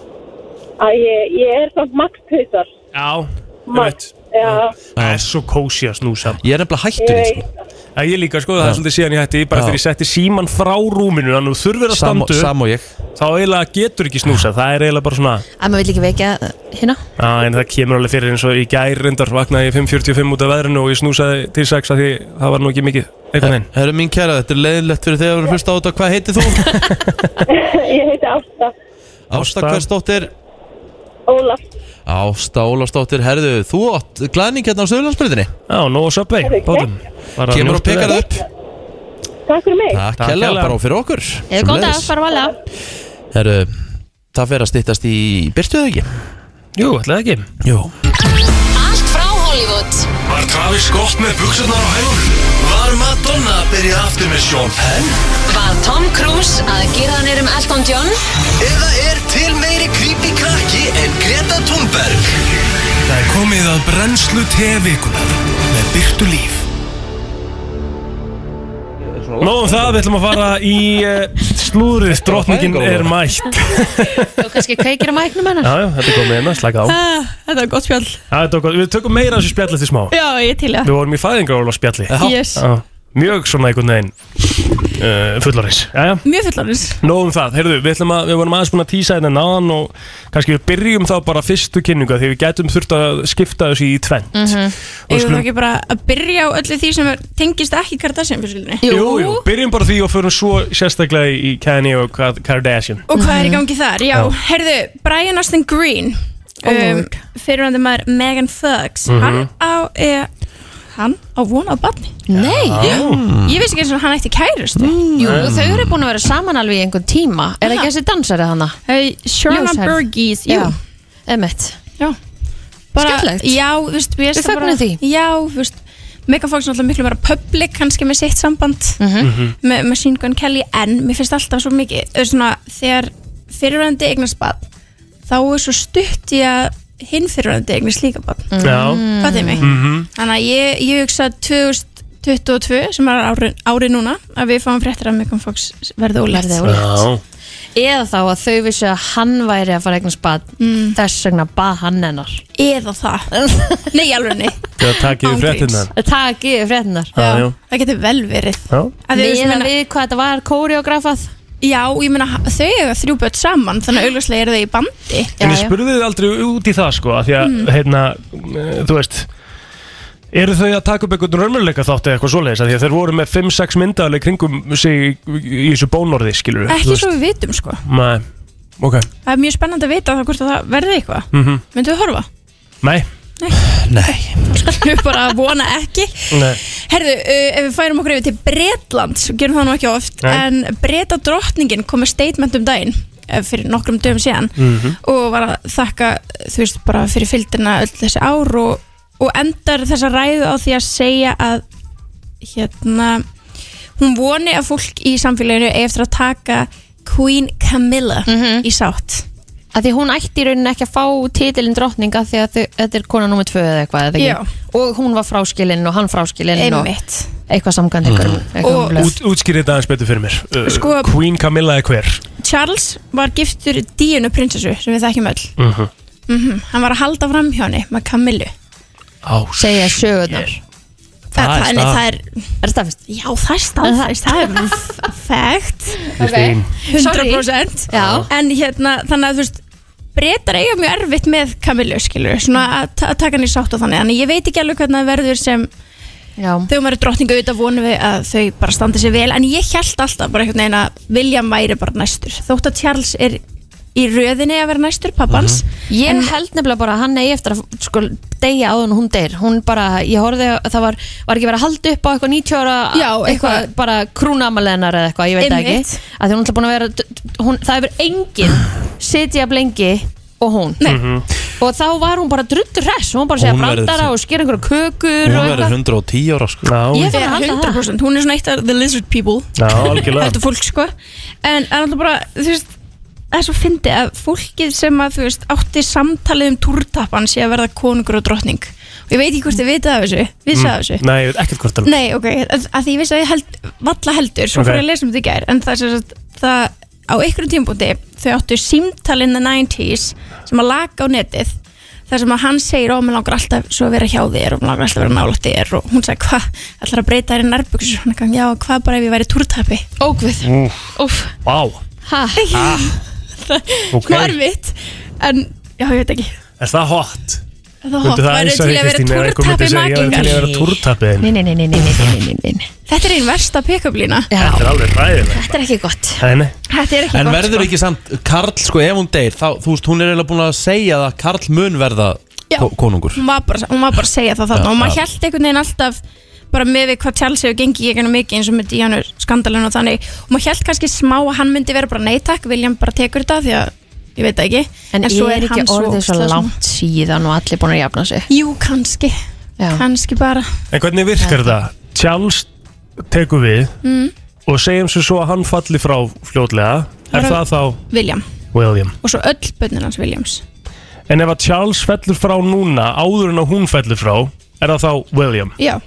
Að ég, ég er samt makthausar. Já, ég veit Já, Það er svo kósi að snúsa. Ég er nefnilega hættur í sko. Já, ég líka, sko, það er svolítið síðan ég hætti Bara Já. þegar ég setti síman frá rúminu Þannig að þú þurfir að Sam, standu sam og ég. Þá eiginlega getur ekki snúsa Það er eiginlega bara svona Að maður vil ekki vekja hérna. Já, en það kemur alveg fyrir eins og í gær reyndar Vaknaði ég 5.45 út af veðrinu Og ég snúsaði til 6 að því það var nú ekki mikið Einhvern veginn. Herru mín kæra, þetta er leiðilegt fyrir þegar við erum að hlusta á þetta. Hvað heitir þú? ég heiti Ásta. Ásta hversdóttir Ólaf. Ásta Ólafsdóttir, herðu, þú átt glæðning hérna á Söðurlandsbyrðinni Já, nóg söpvei, bátum Bara Kemur og pekar upp Takk fyrir mig. Takk kærlega. bara og fyrir okkur Eða góð dag, Sömuleiðis. fara vala Herru, það fer að styttast í byrstuðu ekki? Jú, ætlaði ekki Jú Allt frá Hollywood Var Travis Scott með buksurnar á hælunum? Var Madonna að byrja aftur með Sean Penn? Var Tom Cruise að gera hann um Elton John? Eða er til Thunberg? Það er komið að brennslu tevikunar með byrtu líf. Nóðum það, við ætlum að fara í uh, slúðrið. Drottningin er mætt. Þú kannski kveikir á mæknum hennar? Já, já, þetta er komið hérna, slaka á. Ah, Þetta er gott spjall. Já, þetta er gott. Við tökum meira af þessu spjall eftir smá. Já, ég til Við vorum í fæðingaróla spjalli Yes. Já, Mjög svona einhvern veginn uh, fullorins Jæja, Mjög fullorins nóðum það. Heyrðu, við, ætlum að, við vorum aðeins búin að tísa hérna náðan og kannski við byrjum þá bara fyrstu kynningu því við gætum þurft að skipta þessu í tvent mm -hmm. Skulum- við ekki bara að byrja á öllu því sem er, tengist ekki Kardashian fjölskyldinni Jú, jú, byrjum bara því og förum svo sérstaklega í Kanye og Ka- Kardashian. Og hvað er í gangi þar? Já, Já. heyrðu, Brian Austin Green Oh um, fyrirvændi maður Megan Fox Mhm. hann á e, hann á von á barni Nei ég vissi ekki eins og hann ætti kærustu Jú, þau eru búin að vera saman alveg í einhvern tíma Er Aha. ekki þessi dansari hana? Hey, Sherna Ljóshærð. Burgess, jú. Já, emitt Já bara, Skemmtilegt. Já, þú veist, við Við fögnum því. Já, þú veist Megan Fox er náttúrulega miklu bara public kannski með sitt samband Mhm. með Machine Gun Kelly en mér finnst alltaf svo mikið eða svona, þegar fyrirvændi eignast barn þá er svo stutt í að hinn fyrirvændi eignast líka barn. Já. Fatið mig? Mhm. Þannig að ég, ég hugsa 2022 sem er ári, ári núna að við fáum fréttir að Megan Fox verði ólétt. Eða þá að þau vissu að hann væri að fara eignast bad Mm. Þess vegna bað hann hennar. Eða það. Nei, alveg nei Það takið við fréttinnar fréttinar Já, já. Það getur vel verið. Við hvað þetta var kóriografað Já, ég meina þau eiga þrjú börn saman þannig að augljóslega eru þau í bandi. En ég spurði þið aldrei út í það sko af Því að, Mm. hérna, eh, þú veist Eru þau að taka upp einhvern raunveruleika þátt eða eitthvað svoleiðis? Af Því að þeir voru með 5-6 myndaðaleg kringum sig í, í þessu bónorði, skilur Ekki svo við vitum sko. Nei, ok. Það er mjög spennandi að vita það hvort að það verði eitthvað. Mm Myndu við horfa? Nei, Við bara að vona ekki. Nei. Herðu, uh, ef við færum okkur yfir til Bretland gerum það nú ekki oft Nei. en Breta drottningin kom með statement um daginn eh, fyrir nokkrum dögum síðan Mhm. og var að þakka þú veist bara fyrir fylgdina öll þessi ár og, og endar þessa ræðu á því að segja að hérna hún voni að fólk í samfélaginu eigi eftir að taka Queen Camilla í sátt að því hún ætti í rauninni ekki að fá titilinn drottninga því að þau, þetta er kona nummið tvö eða eitthvað eða Já. ekki? og hún var fráskilinn og hann fráskilinn Einmitt. og eitthvað samkvæmt einhverjum Og- einhverjum Út, Útskýrið þetta aðeins betur fyrir mér. Uh, Sko- Queen Camilla er hver? Charles var giftur Díunu prinsessu sem við þekkjum öll. Mm -hmm. mm Hann var að halda fram hjá henni með Camillu. Á, segja sögurnar Það, er nei, stað- það er staðfest? Já, það er staðfæst, það er bara fægt Kristín. 100% Já. En hérna, þannig að þú veist Bretar eiga mjög erfitt með Camillu skilur, svona að, ta- að taka hann í sátt og þannig. Þannig ég veit ekki alveg hvernig það verður sem Já. Þegar maður er drottningu auðvitað vonum við að þau bara standi sér vel. En ég held alltaf bara einhvern veginn að William væri bara næstur. Þótt að Charles er í röðinni að vera næstur, pappans. Ég held nefnilega bara að hann eigi eftir að sko, deyja áður en hún deyr. Hún bara, ég horfði að það var, var ekki verið að halda upp á eitthvað 90 ára Já, eitthvað- bara krúnamalenar eða eitthvað, ég veit ekki. Að því hún er búin að vera hún, það hefur enginn sitja blengi og hún. Mhm. og þá var hún bara drullu hress. Hún bara segja Hún brandara og skera einhverju kökur Hún verður eitthvað. 110 ára sko. Ég Ég fer að halda það. 100% Hún er svona eitt af the lizard people. Þetta fólk sko. En er alltaf bara, þú veist Það er svo fyndið að fólkið sem að þú veist átti samtalið um túrtappan sé að verða konungur og drottning. Og ég veit ekki hvort þið vitið af þessu. Vissi af þessu? Mm. Nei, ég veit ekkert hvort það Nei, ok, að, að því ég vissi að ég held valla heldur, svo Ok. fór ég að lesa um þetta í gær en það er sem sagt, það á einhverjum tímpúti þau áttu símtal in the 90s sem að laga á netið þar sem að hann segir, ó, mér langar alltaf svo að vera hjá þér og mér langar alltaf að vera nálægt þér. Og hún sagði, hvað, ætlar að breyta þér í nærbuxur? Hann ekki, já, hvað bara ef ég væri túrtappi? Ógvið Úf, vá. Ha? Ah, svona okay. erfitt en já, ég veit ekki. Er það hot? Er það hot? Það er til að vera túrtappi makingar Það er til að vera túrtappi Þetta er einn versta pick-up lína. Þetta er alveg ræðilega Þetta er ekki gott. Þetta er ekki gott En verður sko. ekki samt, Karl, sko, ef hún deyr þá, þú veist, hún er eiginlega búin að segja að Karl mun verða konungur. Hún var bara að segja það þarna og maður held einhvern veginn alltaf bara með við hvað Chelsea hefur gengið í einhvern mikið eins og með Díanu skandalinn og þannig. Og maður held kannski smá að hann myndi vera bara neittak William bara tekur þetta því að ég veit það ekki. En, svo er ekki orðið svo langt síðan og allir búin að jafna sig? Jú, kannski, Já. kannski bara. En hvernig virkar þetta? Charles tekur við mm, og segjum svo svo að hann falli frá fljótlega. Er Bara- það þá William. William? og svo öll bönnin hans Williams. En ef að Charles fellur frá núna áður en að hún fellur frá er það þá William? Já,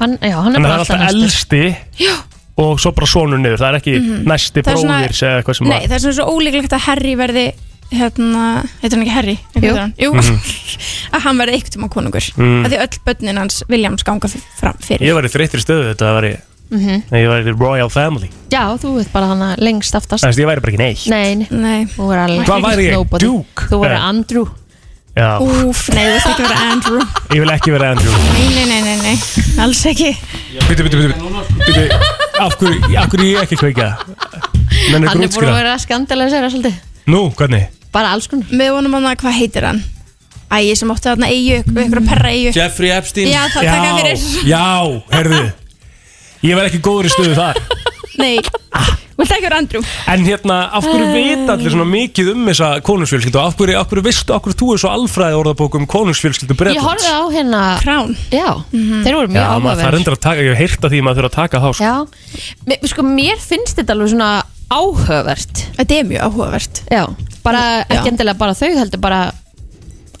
Hann, já, hann er En það bara er alltaf alltaf næstur elsti Já. og svo bara sonur niður Það er ekki Mhm. næsti Það er svona- bróðir segja eitthvað sem Nei, að það er svona svo ólíklegt að Harry verði hérna, heitir hann ekki Harry? Jú. heitir hann? Jú. Mhm. að hann verði eitthvað tíma konungur Mm. að því öll bönnin hans Williams ganga f- fram fyrir Ég var í þreyttir stöðu þetta var ég Mhm. Ég var í Royal Family Já, þú veit bara hann lengst aftast Þannig að ég væri bara ekki neitt Nei, nei, Nei. þú verður alveg Hvað væri ég? nobody. Duke? Þú verður Eh. Andrew Já, Úf, nei, þú veist ekki vera Andrew. Ég vil ekki vera Andrew. Nei, nei, nei, nei, nei, alls ekki. Býtu, býtu Býtu, af hverju af hverju ég ekki kveika? Menn er Hann er búin að grútskýra vera skandalisera svolítið. Nú, hvernig? Bara alls konar. Með honum hann að hvað heitir hann? ægi sem átti þarna eigu, ykkur perra eigu Jeffrey Epstein. Já, það taka fyrir. Já, herðu Ég var ekki góður í stöðu þar Nei, vilt ekki vera Andrew? En hérna, af hverju veit allir svona mikið um þessa konungsfjölskyldu? Og af hverju, af hverju veistu, af hverju þú er svo alfræði orðabók um konungsfjölskyldu Ég Bretlands horfði á hérna Krán Já, þeir voru Já, mjög maður það er áhugaverð endur að taka, ég hef heyrt að því maður þurfa að taka þá sko. Já, mér, sko mér finnst þetta alveg svona áhugavert. Þetta er mjög áhugavert. Já, bara ekki endilega bara þau heldur bara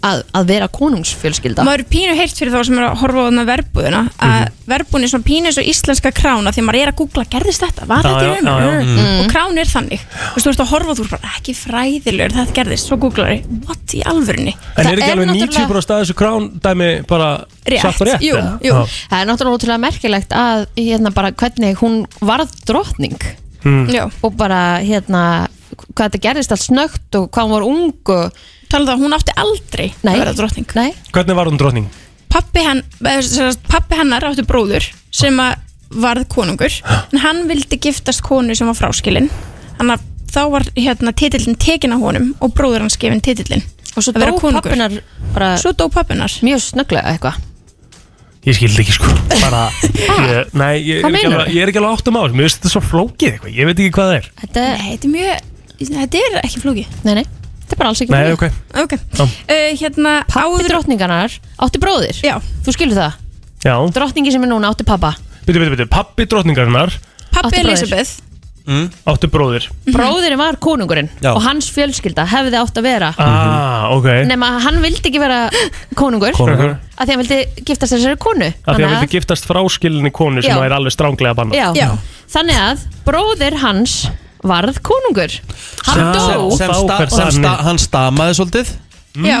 að, að vera konungsfjölskylda maður er pínu heyrt fyrir þá sem er að horfa á þarna verbúðina að verbúðin er svona pínu eins og íslenska krána því að maður er að googla, gerðist þetta, var þetta í já, já, já. raunum Mm. og krán er þannig þú veist, þú veist að horfa og þú er bara ekki fræðilegur þetta gerðist, svo googlar ég, what í alvörunni En er ekki alveg 90% af þessu krán dæmi bara Rétt, satt og rétt? jú, eða? jú. Það er náttúrulega ótrúlega merkilegt að hérna bara hvernig hún varð drottning Hmm. Já. og bara hérna hvað þetta gerðist allt snögt og hvað hún var ung og talaðu það, hún átti aldrei Nei. að vera drottning. Nei, Hvernig var hún drottning? pappi, henn, eh, sem sagt, pappi hennar átti bróður sem að varð konungur en hann vildi giftast konu sem var fráskilin. Þannig að þá var hérna titillin tekin á honum og bróður hans gefin titillin og svo Að vera dó konungur. pappinar bara svo dó pappinar mjög snögglega eitthvað. Ég skildi ekki sko. Bara, ég, Nei, ég, Hvað er ekki meinarðu? alveg, ég er ekki alveg áttum á þessu. Mér finnst þetta svo flókið eitthvað, ég veit ekki hvað það er. Þetta, Nei, þetta er mjög, þetta er ekki flóki nei, nei, þetta er bara alls ekki Nei, ok Ok, Já. uh, hérna Pappi drottningarnar átti bróðir Já, Þú skilur það? Já, Drottningi sem er núna átti pappa byrju, byrju, byrju Pappi drottningarinnar pappi Átti bróðir. Elisabeth áttu bróðir Bróðirinn var konungurinn Já. og hans fjölskylda hefði átt að vera Ah, ok nema hann vildi ekki vera konungur, Konungur. að því hann vildi giftast þessari konu Af því að Þannig hann vildi giftast fráskilinni konu sem Já. er alveg stránglega banna Já. Já. þannig að bróðir hans varð konungur. Hann dó. sem, Þá sta, sem sta, hann stamaði svolítið. Já,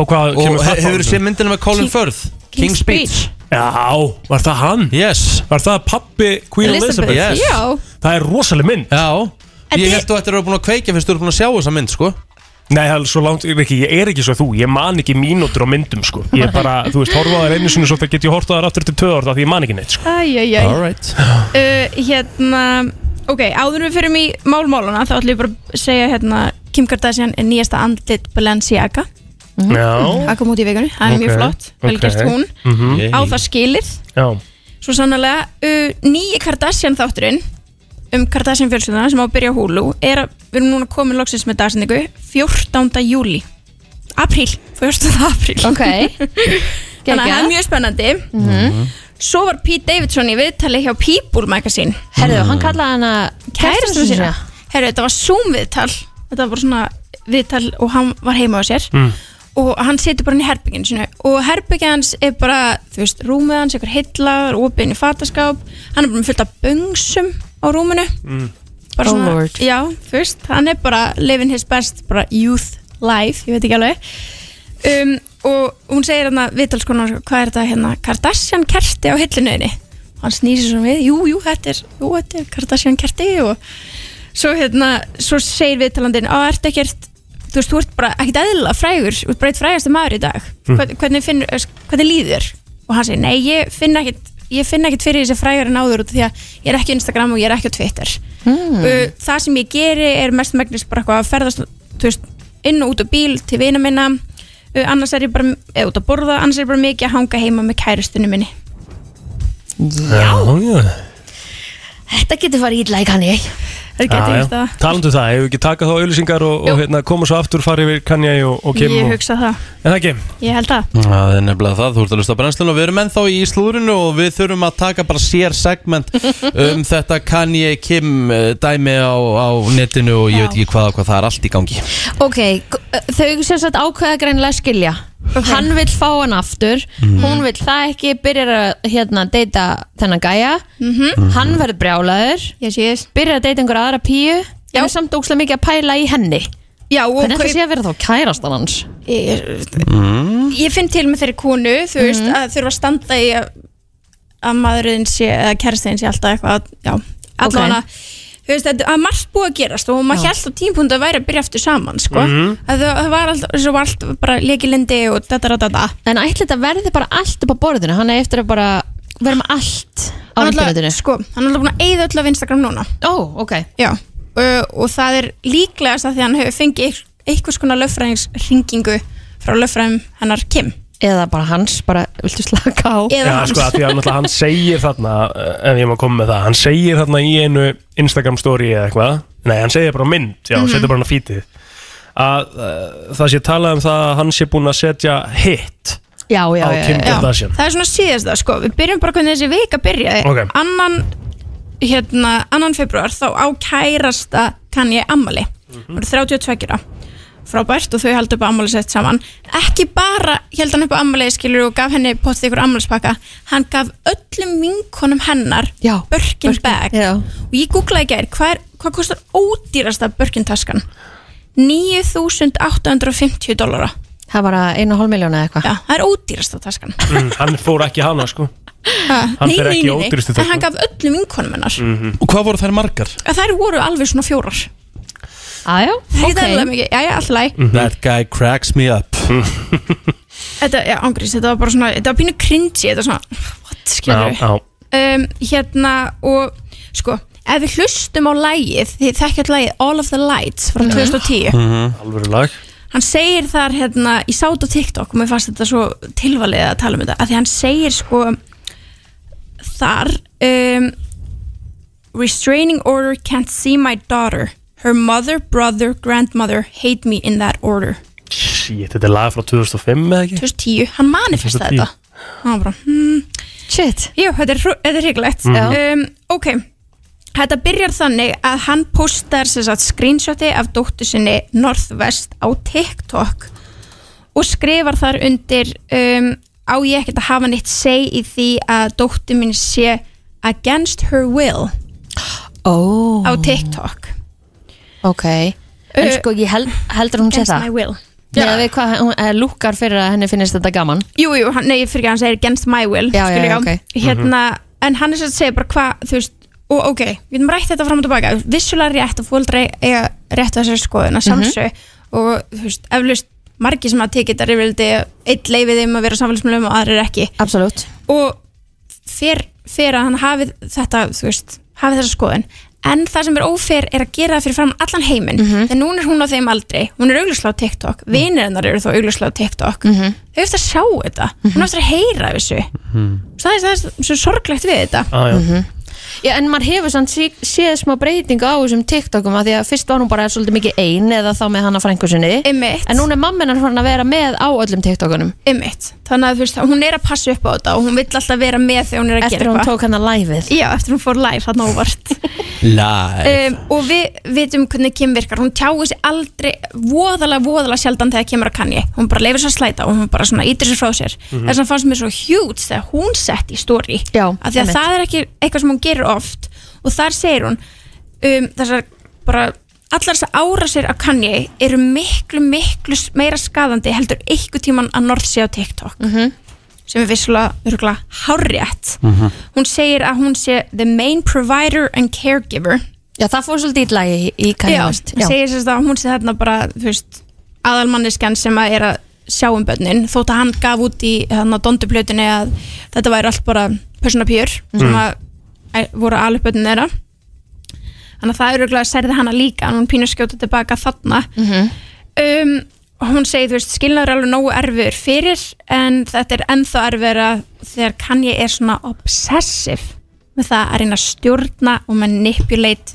Og hvað og kemur he, það hefur frá? séð myndina með Colin Firth? King's Speech. Já, var það hann? Yes. Var það pappi Queen Elizabeth? Yes. já. Það er rosaleg mynd. Já. En Ég þið- held þú ættir að vera búin að kveikja fyrst þú eru búin að sjá þessa mynd sko. Nei, það er svo langt, ekki, ég er ekki svo þú. Ég man ekki mínútur á myndum sko. Ég er bara, þú veist, horfa á þær einu sinni Svo það get ég horfa á þær aftur til tvö orða Því ég man ekki neitt sko. Æjæjæj Alright uh, Hérna, ok, áður en við fyrir í málmáluna þá ætlum ég bara að segja hérna Kim Kardashian er nýjasta andlit Balenciaga. Já, Það kom út í vikunni, það er mjög flott. Vel ok. gert hún. Mhm. Á það skilið. Já. Svo sannlega, uh, nýji Kardashian þátturinn um Kardashian fjölskylduna sem á að byrja á Hulu er að við erum núna komin loksins með dagsendingu 14. júli Apríl, 14. apríl. Ok. Þannig að það er mjög spennandi Svo var Pete Davidson í viðtali hjá People Magazine. Herðu, hann kallaði hana Kærastu sína. Herru, þetta var Zoom viðtal Þetta var bara svona viðtal og hann var heima á sér. Mm. og hann situr bara inn í herbygginu sinu og herbyggið hans er bara, þú veist, rúmið hans einhver hillar, opinn í fataskáp. Hann er bara með fullt af böngsum á rúminu. Mm. bara Oh svona, Lord. já, þú veist, hann er bara living his best, bara youth life, ég veit ekki alveg. Um, og hún segir hérna viðtalskonar, hvað er þetta hérna? Kardashian kerti á hillinuðinni hann snýsir svona við, jú, jú, þetta er jú, þetta er Kardashian kerti og svo hérna, svo segir viðtalandinn á, ertu ekkert, þú veist, þú ert bara ekkert eðla frægur, þú ert bara eitt frægasti maður í dag. Mm. hvernig, finn, hvernig líður? Og hann segir, nei, ég finn ekkert ég finn ekkert fyrir þessi frægur en áður því að ég er ekki Instagram og ég er ekki á Twitter. Uh, það sem ég geri er mest megnis bara eitthvað að ferðast þú veist, inn og út á bíl til vina minna annars er ég bara, eða út að borða annars er ég bara mikið að hanga heima með kærustunni minni. Já, já þetta getur farið ítla í kanni Já, ég já. það? Talandu það, hefur ekki takað þá auðlýsingar og, og hérna, koma svo aftur, fara yfir Kanye og, og Kim ég og, hugsa það, En það ekki? Ég held það. Það er nefnilega það, þú ert að lusta á brennslun og við erum ennþá í slúrinu og við þurfum að taka bara sér segment um þetta Kanye Kim eh, dæmi á, á netinu og ég veit ekki hvað og hvað það er allt í gangi. Ok, þau sem sagt ákveða greinilega skilja hann vill fá hann aftur Mhm. hún vill það ekki, byrjar að hérna, deyta þennan gæja Mhm. hann verður brjálaður yes, yes. byrjar að deyta einhver aðra píu en er samt ókslega mikið að pæla í henni Já, og hvernig ætla kaup- sé að vera þá kærastan hans ég, mm. ég finn til með þeirri konu þú veist, Mhm. að þurfa að standa í að, að maðurinn sé, eða kærastinn sé alltaf eitthvað, já, allavega þú veist, þetta að margt búið að gerast og maður held á tímpundu að væri að byrja aftur saman sko, Mhm. að það, það var alltaf, svo var allt bara lekilindi og þetta, þetta, þetta en ætla þetta verði bara allt upp á borðinu? Hann er eftir að bara vera með allt á Hann ætla- internetinu. sko, hann er alveg búin að eyða öll af Instagram núna. Ó, ok. Já, uh, og það er líklegast að því að hann hefur fengið eitth- einhvers konar löffræðingsringingu frá löffræðum hennar Kim Eða bara hans, bara viltu slaka á Eða Já, hans sko, að því að náttúrulega hann segir þarna eh, ef ég má koma með það, hann segir þarna í einu Instagram story eða eitthvað nei, hann segir bara mynd, já, Mhm. setur bara hann á fítið að uh, það sé talað um það að hann sé búinn að setja hit Já, já, á já, Kim. Kardashian Það er svona síðast það sko, við byrjum bara hvernig þessi vika byrjaði Ok. Annan, hérna, annan februar þá á kærasta kann ég ammali. Það eru 32 ára Frábært og þau haldi upp á ammali sett saman. Ekki bara held hann upp á ammali skilur og gaf henni potið ykkur ammalispakka Hann gaf öllum vinkonum hennar já, Birkin, bag. já. Og ég googlaði gær, hvað, er, hvað kostar ódýrasta Birkin taskan? 9.850 dollara. Það einu og hálf miljónu eða eitthvað. Já, það er ódýrasta taskan. Mm, hann fór ekki hana sko. Hann fer ekki í ódýrustu En hann gaf öllum vinkonum hennar. Mhm. Og hvað voru þær margar? að þær voru alveg svona fjórar Aðjá, Það er okay. mikið, já, já, alltaf læg Mhm. That guy cracks me up. Þetta, já, ángrís, þetta var bara svona Þetta var pínu cringy, þetta var svona What, skilur já. um, Hérna, og sko Ef við hlustum á lægið Þið þekkjast lægið All of the Lights frá 2010 alveg lag. Hann segir þar, hérna, ég sá þetta á TikTok og mér fannst þetta svo tilvalið að tala um þetta að því hann segir sko þar um, Restraining order can't see my daughter Her mother, brother, grandmother hate me in that order. Shit, þetta er lag frá 2005 eða ekki? 2010, hann manifestaði 2010. þetta hann var bara, hmm. Shit. Jú, þetta er, þetta er hryggilegt Mhm. um, Ok, þetta byrjar þannig að hann postar sem sagt, screenshoti af dóttu sinni Northwest á TikTok og skrifar þar undir um, á ég ekkert að hafa neitt seg í því að dóttu mín sé against her will oh. á TikTok Ok. En Uh, sko, ég held, heldur hún sé Against það? my will. Já, við hvað, hún er lúkar fyrir að henni finnist þetta gaman. Jú, jú, hann, nei, fyrir ekki að hann segir against my will Já, skilur já, ég. ok. Hérna, en hann er sem að segja bara hvað, þú veist og ok, við erum rætt þetta fram og tilbaka. Vissulega rétt að fóldra eiga rétt að þessari skoðun að sjálfsög og þú veist, eflaust margir sem að tekið þetta rifildi eitt leifið þeim að vera samfélagsmiðlum og aðrir ekki. Absolutt. Og fyrir, fyrir að hann hafi þetta, þú veist, hafi þessa skoðun en það sem er ófer er að gera það fyrir fram allan heiminn, mm Mhm. þegar núna er hún á þeim aldrei hún er augljóslega á TikTok, vinir hennar eru þó augljóslega á TikTok, Mhm. þau eftir að sjá þetta. Hún eftir að heyra þessu. Það er, það er svo sorglegt við þetta. Ah, já. En maður hefur samt sí- séð smá breytingu á þessum TikTokum að því að fyrst var hún bara svolítið mikið ein eða þá með hana frængu sinni Einmitt. En núna er mamminar hann að vera með á öllum TikTokunum Einmitt. þannig að þú veist, hún er að passa upp á þetta og hún vill alltaf vera með þegar hún er að Eftir gera að hún eitthvað. tók hann að liveið Já, eftir hún fór live hann óvart Live um, og við vitum hvernig Kim virkar hún tjáir sig aldrei voðalega, voðalega sjaldan þegar kemur að kanni hún bara leifir sér að slæta og hún bara svona ítir sér frá sér Mhm. þess að fannst mér svo hjút þegar hún sett í story Já, af því að einmitt. það er ekki eitthvað sem hún gerir oft. Og þar segir hún um, þessar bara allar þessar árásir af Kanye eru miklu, miklu meira skadandi heldur eitthvað tíman að North sé á TikTok. Mhm. sem er vissulega örgulega hárrétt. Hún segir að hún sé the main provider and caregiver. Já, það fór svolítið í, í Kanye Já, West. hún segir sérst að hún sé þarna bara aðalmanniskan sem að er að sjá um börnin. Þótt að hann gaf út í á donduplötunni að þetta væri allt bara personapjör sem Mm. að voru börnin þeirra þannig að það er auðvitað að særði hana líka en hún pínur skjóta tilbaka þarna Mhm. um, og hún segir, þú veist, skilnaður er alveg nógu erfiður fyrir en þetta er ennþá erfiðara þegar kann ég er svona obsessive með það að reyna að stjórna og manipulate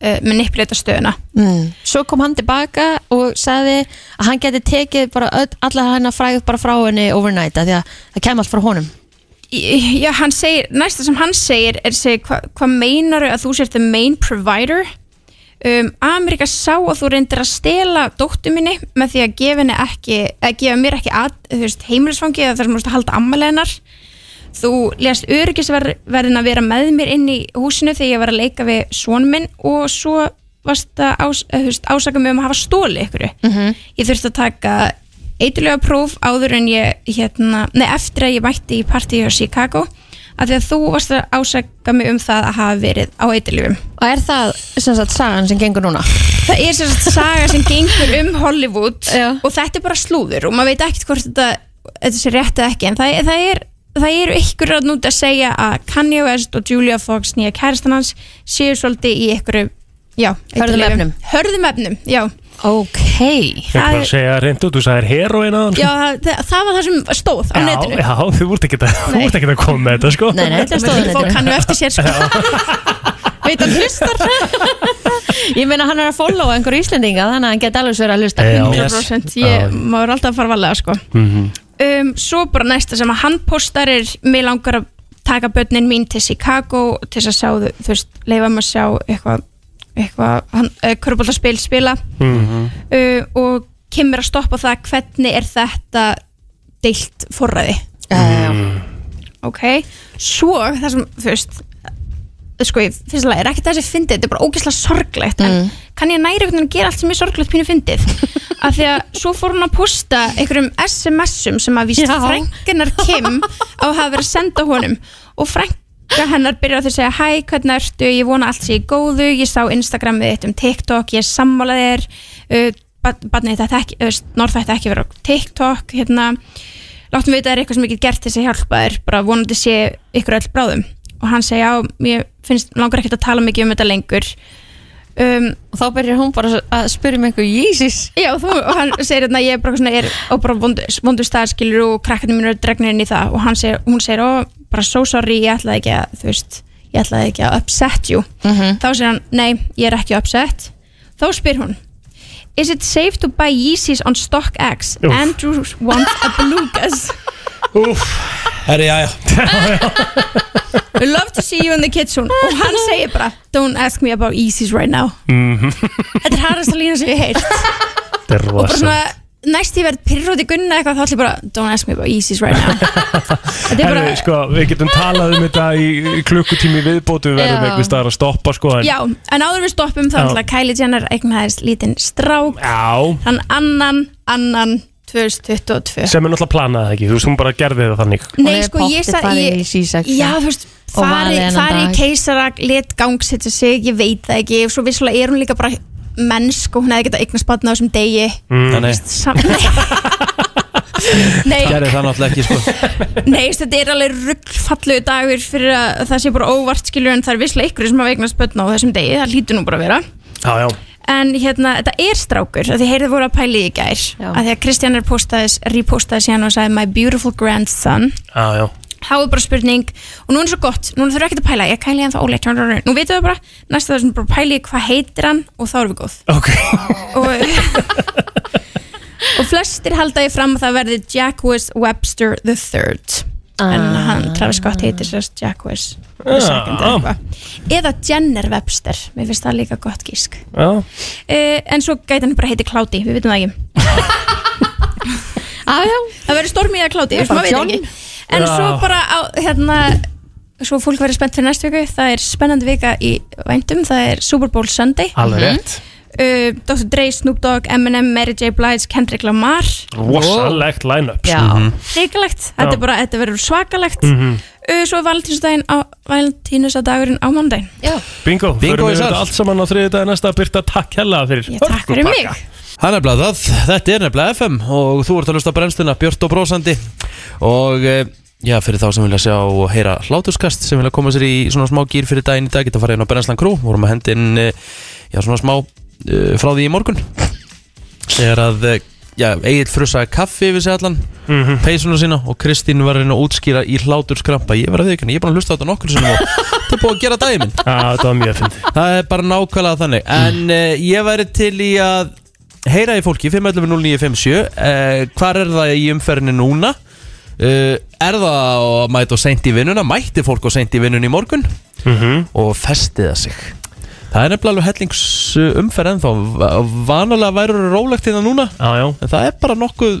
uh, manipulata stöðuna mm. Svo kom hann tilbaka og sagði að hann geti tekið bara öll, alla hann að fræð bara frá henni overnight að því að það kem allt frá honum Já, hann segir, næsta sem hann segir er segir, hvað hva meinar að þú sért the main provider? Um, Amerika sá að þú reyndir að stela dóttu minni með því að gefa ekki að gefa mér ekki að, veist, heimilisfangi eða þar sem þú veist að halda ammæli hennar. Þú lést öryggisverðin að vera með mér inn í húsinu þegar ég var að leika við svon minn og svo varst að ás, ásaka mig um að hafa stóli ykkur. Mhm. ég þurfti að taka eitthulega próf áður en ég hérna, nei, eftir að ég mætti í partíu á Chicago af því að þú varst að ásaka mig um það að hafa verið á eitthulegum Og er það sem sagt sagan sem gengur núna? það er sem sagt saga sem gengur um Hollywood Já. og þetta er bara slúður og maður veit ekkert hvort þetta, þetta sé rétt eða ekki en það, það er það eru ykkur að núti að segja að Kanye West og Julia Fox nýja kærastan hans séu svolítið í ykkur Já, Hörðum efnum. Hörðum efnum, já. Ok. Ég er bara að segja reynd út, þú sagðir heroin að Já, það, það var það sem stóð á Já, netinu. já, þú ert ekki að, þú Nei. ert ekki að koma með þetta sko. Nei, nei, þetta stóð á netinu. Fólk kannu eftir sér sko. Veit hann hlustar. Ég meina hann er að followa einhver íslendinga þannig að hann geti alveg verið að hlusta. 100% Ég maður alltaf að fara varlega sko. Mhm. um, Svo bara næsta sem að hann postar er Mér langar að taka börnin mín til Chicago til að sjá þú veist, leifa maður að sjá eitthvað eitthvað, hann, uh, köruboltaspil spila. Mhm. uh, og kemur að stoppa það hvernig er þetta deilt forræði? Mm. ok, svo það sem, þú veist sko, ég finnst það er ekki þessi fyndið, þetta er bara ógeðslega sorglegt en kann ég næri einhvern veginn að gera allt sem er sorglegt pínu fyndið? Af því að svo fór hún að posta einhverjum SMS-um sem að víst frængunar Kim á að hafa verið að senda honum og frænga hennar byrjar að segja hæ, hvernig ertu, ég vona allt sé í góðu. Ég sá Instagramið þitt um TikTok. Ég sammála þér. Uh, uh, norð þetta ekki vera á TikTok, hérna. Láttum við þetta er eitthvað sem ég get gert þess að hjálpa þér bara vonandi sé ykkur öll bráðum. Og hann segja, já, mér finnst langar ekkert að tala mikið um þetta lengur um, og þá byrjar hún bara að spyrja mig eitthvað Jísis já, þú, og hann segir hérna, ég er bara, svona, er á bara vondu, vondu staðskilur og krakkarnir mínu eru dregnir inn í það. Og hann segir, hún segir, ó, bara so sorry ég ætlaði ekki að, þú veist ég ætlaði ekki að upset you. Þá segir hann, nei, ég er ekki upset. Þá spyr hún Is it safe to buy Yeezys on StockX? Andrew wants a belugas. Úf Herri, já, já We love to see you in the kitchen og hann segir bara Don't ask me about Yeezys right now Mhm. Þetta er harðast að lína sem ég heyrt Þetta er og bara rosa svona næst ég verð pyrrúti gunna eitthvað þá ætlum ég bara Don't ask me about Yeezys right now Þetta er bara Herri, sko, við getum talað um þetta í, í klukkutími viðbótu við verðum Já. eitthvað staðar að stoppa sko en, Já, en áður við stoppum þá Já. ætla Kylie Jenner eignaðist lítinn strák Já. Hann annan, annan 2022 sem er náttúrulega planað ekki, þú veist, hún bara gerði það þannig. Nei, sko, ég sa ég, Já, þú veist, Og fari, valið þennan fari í dag. keisarak let gangsetja sig, ég veit það ekki. Og svo vissulega er hún líka bara mennsk og hún hefði getað eignast batna á þessum degi. Mm. Nei, Sam Nei, gerði það náttúrulega ekki sko. Nei, veist, þetta er alveg ruggfallu dagur fyrir að það sé bara óvart skilur en það er visslega ykkur sem hafa eignast batna á þessum degi, það lítur nú bara að vera. Já, já En hérna, þetta er strákur að því heyrðu voru að pæli í gær að því að Kristján er postaðis, repostaði síðan og sagði My beautiful grandson. Já, já. Þá er bara spurning og nú er það svo gott, nú þurfum við ekki að pæla ég kæli hann það óleitt, nú veitum við bara næsta það sem bara pæli hvað heitir hann og þá erum við góð. Ok. Og, og flestir halda ég fram að það verði Jacques Webster the third en hann, Travis Scott heitir sérst Jacques the Ah. second eða eitthvað. Eða Jenner Webster, mér finnst það líka gott gísk. Já. Uh, en svo gæti hann bara heiti Cloudy, við veitum það ekki. Aðjá Það verður stormið að Cloudy, Það er við bara veit John. ekki. En Já. svo bara á, hérna Svo fólk verður spennt fyrir næstu viku. Það er spennandi vika í væntum Það er Super Bowl Sunday. Alveg rétt uh, Dr. Dre, Snoop Dogg, Eminem, Mary J. Blige Kendrick Lamar. Rosalegt line-up. Já, Mhm. hrikalegt. Þetta, Já. er bara, þetta verður svakalegt. Mhm. uh, Svo er Valentínusadagurinn á mánudaginn. Já, Bingo, Bingo í við þetta allt saman á þriði dag næsta. Byrta, takk hella fyrir. Ég takk fyrir mig. Það er nefnilega það, þetta er nefnilega FM og þú ert að hlusta á brennsluna Björt og Brósandi og eh, já, fyrir þá sem vilja sjá og heyra hlátuskast sem vilja koma sér í svona smá gýr fyrir daginn í dag geta farið inn á Brennslan Crew, vorum að hendi inn eh, já, svona smá uh, frá því í morgun þegar að eh, já, Egil frussaði kaffi yfir sig allan Mhm. peysuna sína og Kristín var reyna að útskýra í hláturskrampa, ég var að ekki, ég er bara að hlusta á þetta nokkur sem þetta er búið að gera daginn minn fyndið Það er bara nákvæmlega þannig En uh, ég væri til í að heyra í fólki 511-0957 uh, Hvar er það í umferðinu núna? Uh, er það að mæta og seint í vinnuna? Mætti fólk og seint í vinnuna í morgun? Mhm. Og festiða sig Það er nefnilega alveg hellings uh, umferð ennþá. Va- Vanalega væri rólegt hérna núna Já, já. En það er bara nokkuð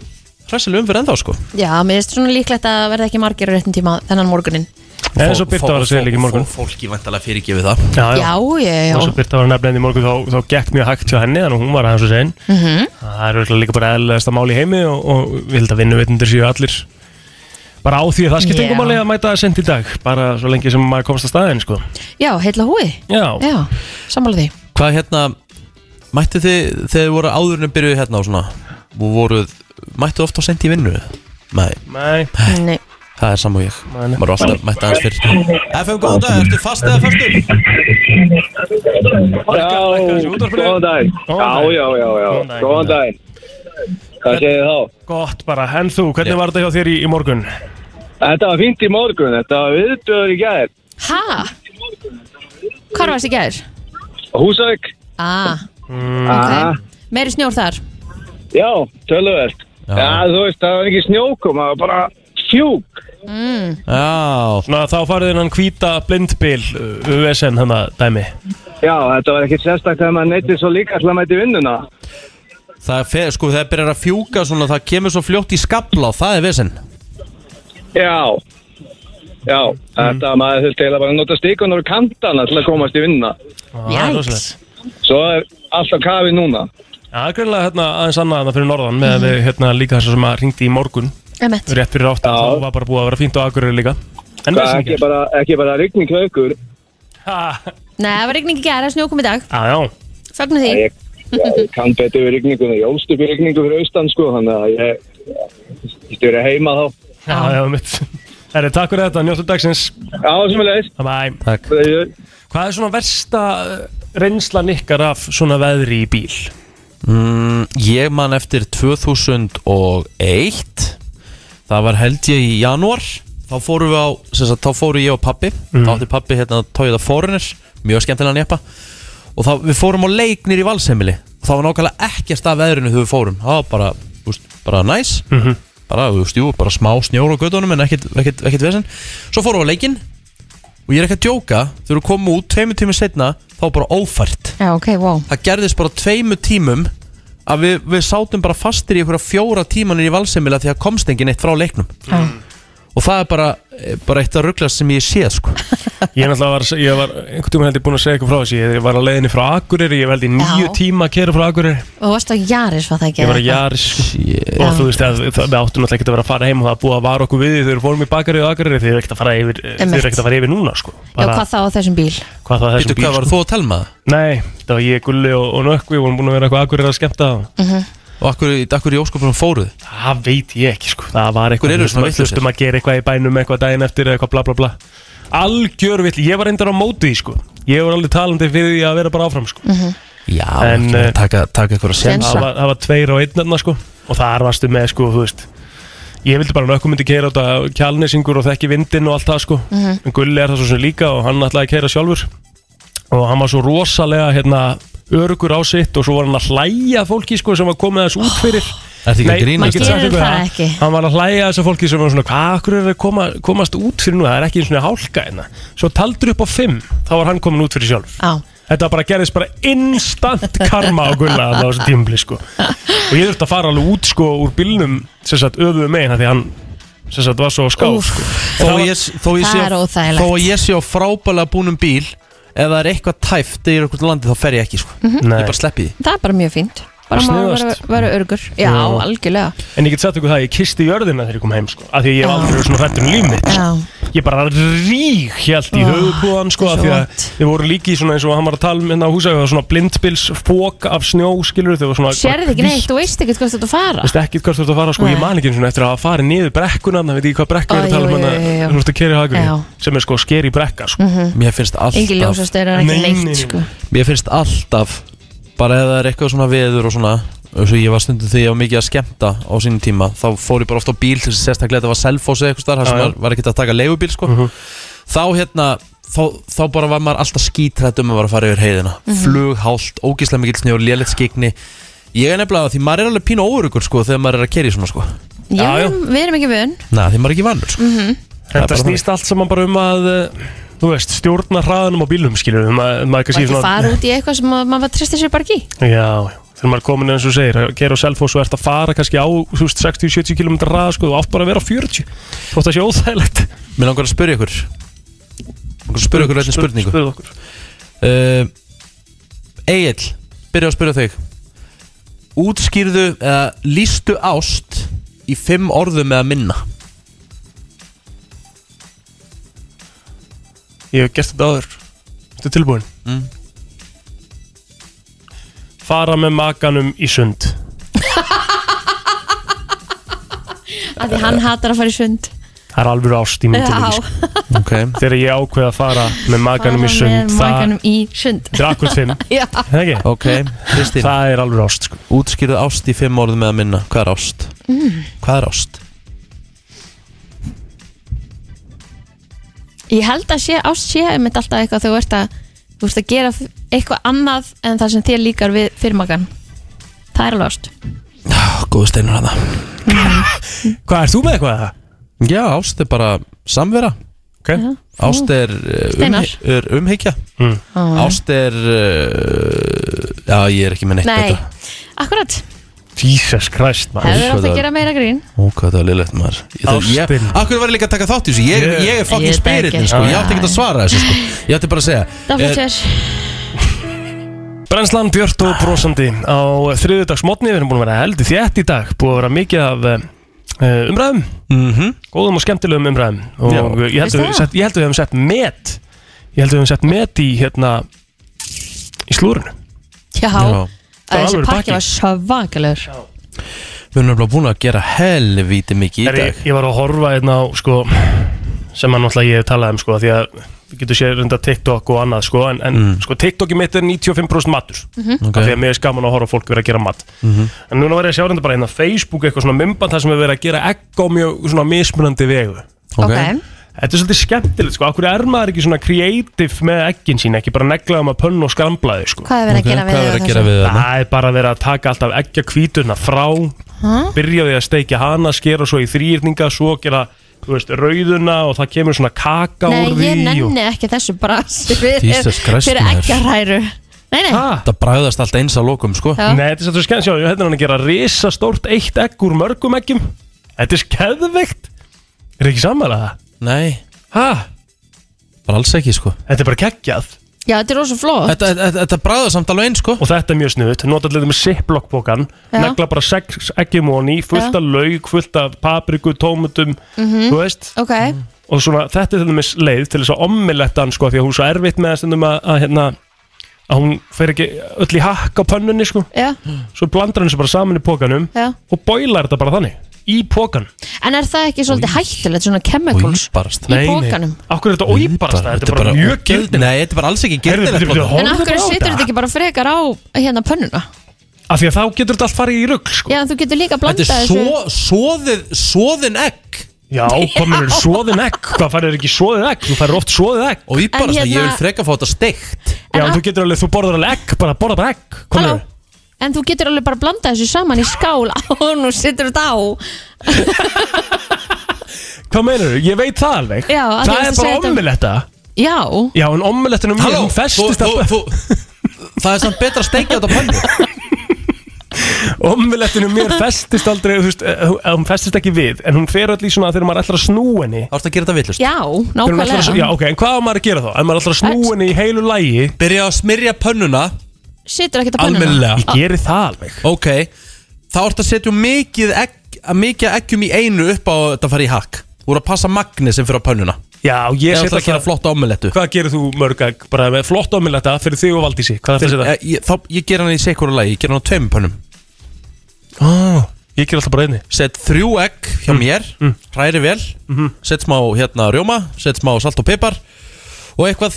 hressileg umferð ennþá sko. Já, mér finnst svona líklegt að verða ekki margir á réttum tíma þennan morgunin Nei, eins og Birta var að segja líka í morgun. Fólki vantalega fyrirgefið það. Já, Já, já, já. Og svo Birta var nefnilega í morgun þá, þá gekk mjög hægt hjá henni Þannig að hún var aðeins og segin. Mhm. Það er líka bara eðlilegasta mál í heimi Og, og við held að vinnuvitundir séu allir Bara á því að það skipt Já. engum máli að mæta sent í dag Bara svo lengi sem maður komst að staðin sko. Já, heilla húi. Já, Já, sammála því. Hvað hérna Mættu þið, þegar þið voru áðurinn byrjuð hérna og svona og voruð, mættu ofta á sent í vinnu? Nei. Nei. Nei. Það Það er saman og ég. Maður er alltaf mætt aðeins fyrir FM, góðan dag, ertu fast eða fastur? Já, góðan dag. Já, já, já, já, góðan dag. Hvað segir þið þá? Gott bara, en þú, hvernig var þetta hjá þér í, í morgun? Þetta var fínt í morgun, þetta var viðdöður í gær. Ha? Hvar varst í gær? Húsavík. Ah, Ah, meiri snjór þar Já, töluvert. Já. þú veist, það var ekki snjókum, það var bara fjúk. mm. Já Svona þá farið innan hvíta blindbil USN hann að dæmi Já, þetta var ekkert sérstakt þegar maður neytið svo líka að mæti vinnuna. Það er, fe- sko, þegar byrjar að fjúka svona, það kemur svo fljótt í skabla og það er vesen. Já, já, þetta maður þurfti eiginlega bara að nota stíkunar og kantana til að komast í vinnuna. Jæks Svo er alltaf kafið núna. Það er greinlega hérna aðeins annað en það fyrir norðan með við hérna líka þess að ringdi í morgun. Emmett rétt fyrir átta, þá var bara búið að vera fínt á Akureyri líka. En Það er ekki bara, ekki bara rigning ykkur. Nei, það var rigning í gær, það snjókum í dag. Já, já. Fagnu því. Ég, ég kann betur við rigninguna. Ég ólst upp í rigningu fyrir austan, sko, þannig að ég, styrir heima þá. Já, já, mitt Herri, takk fyrir þetta, njóttu dagsins. Já, sem er leiðis Bye. Takk. Hvað er svona versta uh, reynslan ykkar af svona veðri í bíl? mm, Ég man eftir 2001 Það var held ég í janúar. Þá fórum við á, sem sagt, þá fóru ég og pappi Þá átti pappi hérna Toyota Forerunner Mjög skemmtilega néppa Og þá, við fórum á leiknir í Valsheimili. Og það var nákvæmlega ekkert af veðrinu þegar við fórum. Það var bara, úst, bara næs Mhm. Bara, þú veist, jú, bara smá snjór á gödunum En ekkert, ekkert, ekkert vesen. Svo fórum við á leikinn. Og ég er ekki að djóka. Þegar við komum út, tveimur tímur setna Þá bara ófært. Já, ok, wow það gerðist bara tveimu tímum að við, við sátum bara fastir í einhverja fjóra tímanir í valsemila því að komst engin eitt frá leiknum. Já. Og það er bara, bara eitt að ruggla sem ég sé sko. Ég náttúrulega var, ég var einhvern tíma held ég búin að segja eitthvað frá þessu Ég var á leiðinni frá Akureyri, ég veldi nýju tíma að kera frá Akureyri Og þú varst á Jaris, var það ekki? Ég var að eða Jaris sko. Og þú veist að það- við áttum náttúrulega ekki að vera að fara heim og það búið að vara okkur við því þegar við fórum í bakari og Akureyri Þið er ekkert að fara yfir, að fara yfir núna sko. eitthvað? Já, hvað þá á þessum bíl? hvað það Býtu, hvað var þú að það? Það og, að að akkur, akkur í óskopunum fóruð? Það veit ég ekki sko. Það var eitthvað Þú vitlausir? veistum að gera eitthvað í bænum eitthvað daginn eftir eða eitthvað bla bla bla. Algjör vill, ég var reyndar á móti því sko. Ég var alveg talandi fyrir því að vera bara áfram sko. Já, En, ekki eh, að taka, taka eitthvað að það sensa var, það var tveir og einn þarna sko. Og þar varstu með sko, þú veist Ég vildi bara nökkum myndi keira þetta kjálnesingur og þekki vindin og allt það sko. Mhm. En Gulli er það svo sem líka og hann ætlaði að keira sjálfur. Og hann var svo rosalega hérna örugur á sitt og svo var hann að hlæja fólki sko sem var komið þess út fyrir Ertu ekki að Nei, grínast? maður Gerir það ekki. Hann var að hlæja þessu fólki sem var svona Hvað akkur er að koma, komast út fyrir nú Það er ekki eins og hálka hérna Svo taldur upp á fimm Þá var hann komin út fyrir sjálf Já, Þetta bara gerðist bara instant karma á Gulla á þessu tímabli sko. Og ég þurfti að fara alveg út sko úr bílnum sem sagt öfuðu megin því hann sem sagt var svo ská Úff. sko. þó, að ég, þó, ég sé, Það er óþægilegt. þó að ég sé á frábælega búnum bíl ef það er eitthvað tæft í einhvern landi þá fer ég ekki sko. Nei. ég bara sleppi því það er bara mjög fínt Bara maður sniðugast. vera, örgur Já, Já. algjörlega En ég get sagt ykkur það, ég kisti jörðina þegar ég kom heim sko. af því að ég hef aldrei verið svona hrættur um líf mitt sko. Já, Ég bara rík hjælt í Ó, höfuðbúðan sko, af því að við vorum líki í svona eins og hann var að tala um hérna á húsæðu það var svona blindbilsfók af snjó skilur þau var svona sérði ekki neitt, þú veist ekki hvað þú ert að fara Veist ekkert hvað þú ert að fara sko, ég Nei. man ekki eins og eftir að hafa farið niður brekkuna það veit ég hvað brekku er að tala um hana þú ert að Já. hagri sem er sko skeri brekka sko. mér finnst alltaf er ekki sko. mér finnst alltaf bara ef það er eitthvað svona veður og svona eins og ég var stundum þegar ég var mikið að skemmta á sínum tíma þá fór ég bara ofta á bíl til þess að sérstaklega þetta var selfos eða eitthvað starf þar sem já. var, var ekkert að taka leigubíl sko. þá hérna þá, þá bara var maður alltaf skítrætt um að vera að fara yfir heiðina Mhm. flughált, ógíslega mikill snjór, lélitt skikni ég er nefnilega því maður er alveg pínu óurugur sko, þegar maður er að keri svona sko. Já, Já, já. við erum ekki vön Na, því maður er ekki vannur sko. Mhm. Það er þetta snýst allt saman bara um að eh, þú veist, stjórna hraðanum á bílum skilur um að maður ekki fara út í eitthvað sem að- maður tristir sér bara ekki. Í já, já. þegar maður er komin eins og þú segir að gera á selfos og ert að fara kannski á þú veist, 60-70 km ræða sko, þú átt bara að vera á 40 þótt að sé óþægilegt. Mér langar að spyrja ykkur. Langar að spyrja ykkur einnig spurningu. Spurðu okkur. Uh, Egil, byrja að spyrja þig. Útskýrðu eða lístu ást í fimm orðum eða minna ég hef gert þetta áður Þetta er tilbúin Mm. fara með makanum í sund Af því hann hatar að fara í sund Það er alveg ást í myndum Já. sko. okay. Þegar ég ákveð að fara með maganum í Fara sund með maganum í sund Það er akkur fimm Já. Það er alveg ást sko. Útskýrðu ást í fimm orðum með að minna Hvað er ást? Mm. Hvað er ást? Ég held að sé, ást sé einmitt alltaf eitthvað þegar þú ert að þú ert að gera eitthvað annað en það sem þér líkar við fyrirmagan Það er alveg ást. Góðu steinur hana Hvað, er þú með eitthvað? Það? Já, ást er bara samvera. Okay. Ást er, umhy er umhyggja. Mm. Ást er uh, Já, ég er ekki með neitt Nei, betra. akkurat Jesus Christ maður. Hefur átt að gera meira grín Ó, hvað það er liðlegt maður Ég þarf- ég- Ástin. Akkur var ég líka að taka þátt í þessu Ég, Ég- ég er Ég fucking veit spiritin ekki. sko. Ég átti ekki að svara þessu sko. Ég átti bara að segja Það er- fyrir sér Brennslan Björt og brosandi á þriðudagsmotni Við erum búin að vera heldur þétt í dag Búin að vera mikið af uh, umræðum Mhm. Góðum og skemmtilegum umræðum Og Já. ég held, að Veistu við, það? sett, ég held að við hefum sett met Ég held að við hefum sett met í hérna Í slúrinu Já, Já. Að þessi alveg pakki var svakalegur. Við erum nefnilega búin að gera helvíti mikið í dag. ég, ég var að horfa hérna á sko, sem að náttúrulega ég hef talað um sko, því að við getum séð reynda TikTok og annað sko, en, en Mm. sko, TikToki mitt er 95% matur. Mhm. Ok. af því að mér er skaman að horfa fólk vera að gera mat. Mhm. en núna var ég að sjá reynda bara hérna á Facebook eitthvað svona mymband þar sem er verið að gera egg á mjög svona mismunandi vegu. Ok, Þetta er svolítið skemmtilegt sko, okkur er maður ekki svona creative með eggin sín, ekki bara neglaðum að pönnu og skramlaði sko hvað er verið að gera við Hvað er að þessu? gera við það? Það er bara verið að taka alltaf eggja kvítuna frá Ha? byrja því að steikja hana, skera svo í þrýrninga svo gera, þú veist, rauðuna og það kemur svona kaka Nei, úr því ég og... nenni ekki þessu brasi fyrir, ekkjarhæru Nei, nei, Ha? Það bræðast allt eins að lokum sko Já. Nei, þetta er svolítið skemmt, sjá, ég Nei, Ha? bara alls ekki sko. Þetta er bara geggjað. Já, þetta er rosa flott. Þetta, þetta, þetta bræðast samt alveg eins sko. Og þetta er mjög snuðut, nota allir með ziplock-bókan Já. Negla bara sex eggjum honi, fullt af lauk, fullt af papriku, tómutum Mhm. Þú veist. Ok, og svona, þetta er til dæmis leið til þess að ommeletta hann sko, því að hún er svo erfitt með að stundum að, að, hérna, að hún fer ekki öll í hakk á pönnunni sko. já, svo blandar hann þessu bara saman í pókanum já. og bóilar þetta bara þannig í pókan En er það ekki svolítið hættulegt, svona chemicals Íbarast í pókanum? Akkur er þetta óýbarast, þetta er bara mjög gildin Nei, þetta er bara alls ekki Heyrðu, gildin bíddu, bíddu, En horfðu af bara á setur þetta. þetta ekki bara frekar á hérna pönnuna? af því að þá getur þetta allt farið í rugg sko. Já, en þú getur líka Þetta blanda er þessu svo, svoðið, svoðin egg já, komin er svoðin egg hvað færður ekki svoðið egg, þú færður oft svoðið egg Og íbarast En að ég hérna- vil freka fá þetta steikt já, En þú getur alveg, þú borðar alveg egg bara borða bara egg. Halló? En þú getur alveg bara blanda þessu saman í skál og nú setur þetta á. Hvað meinar þú, ég veit það alveg. Já, að þú það veist er að segja bara þetta- ommeletta Já, já, en omelettinu Halló, hún þú, festist þú, að þú, Það er samt betra að steikja þetta á pönnu. Omelettinu mér festist aldrei þú veist, eh, hún- hún festist ekki við en hún fer í svona þegar maður ætlar að snú henni. Það er að gera þetta villust já, Þegar hún ætlar að- nákvæmlega. Já, ok, en hvað á maður að gera þá? Ef maður ætlar að snú henni í heilu lægi Byrja að smyrja pönnuna Setur ekkert á pönnuna Almennilega. Ég geri það alveg. Ok, þá ertu að setja mikið, egg, mikið eggjum í einu upp á þetta að fara í hakk. Þú eru að passa magni sem fyrir á pönnuna. Já, ég Ég ætla að gera flotta omelettu? Hvað gerir þú mörg egg? Bara með flott omeletta fyrir þig og Valdísi. Hvað er það? Að setja? ég, þá, ég ger hann í sekúru lagi, ég ger hann á tveim pönnum. Ah, ég ger alltaf bara einni. Sett þrjú egg hjá mér, hræri vel. Sett smá hérna rjóma, sett smá salt og pipar Og eitthvað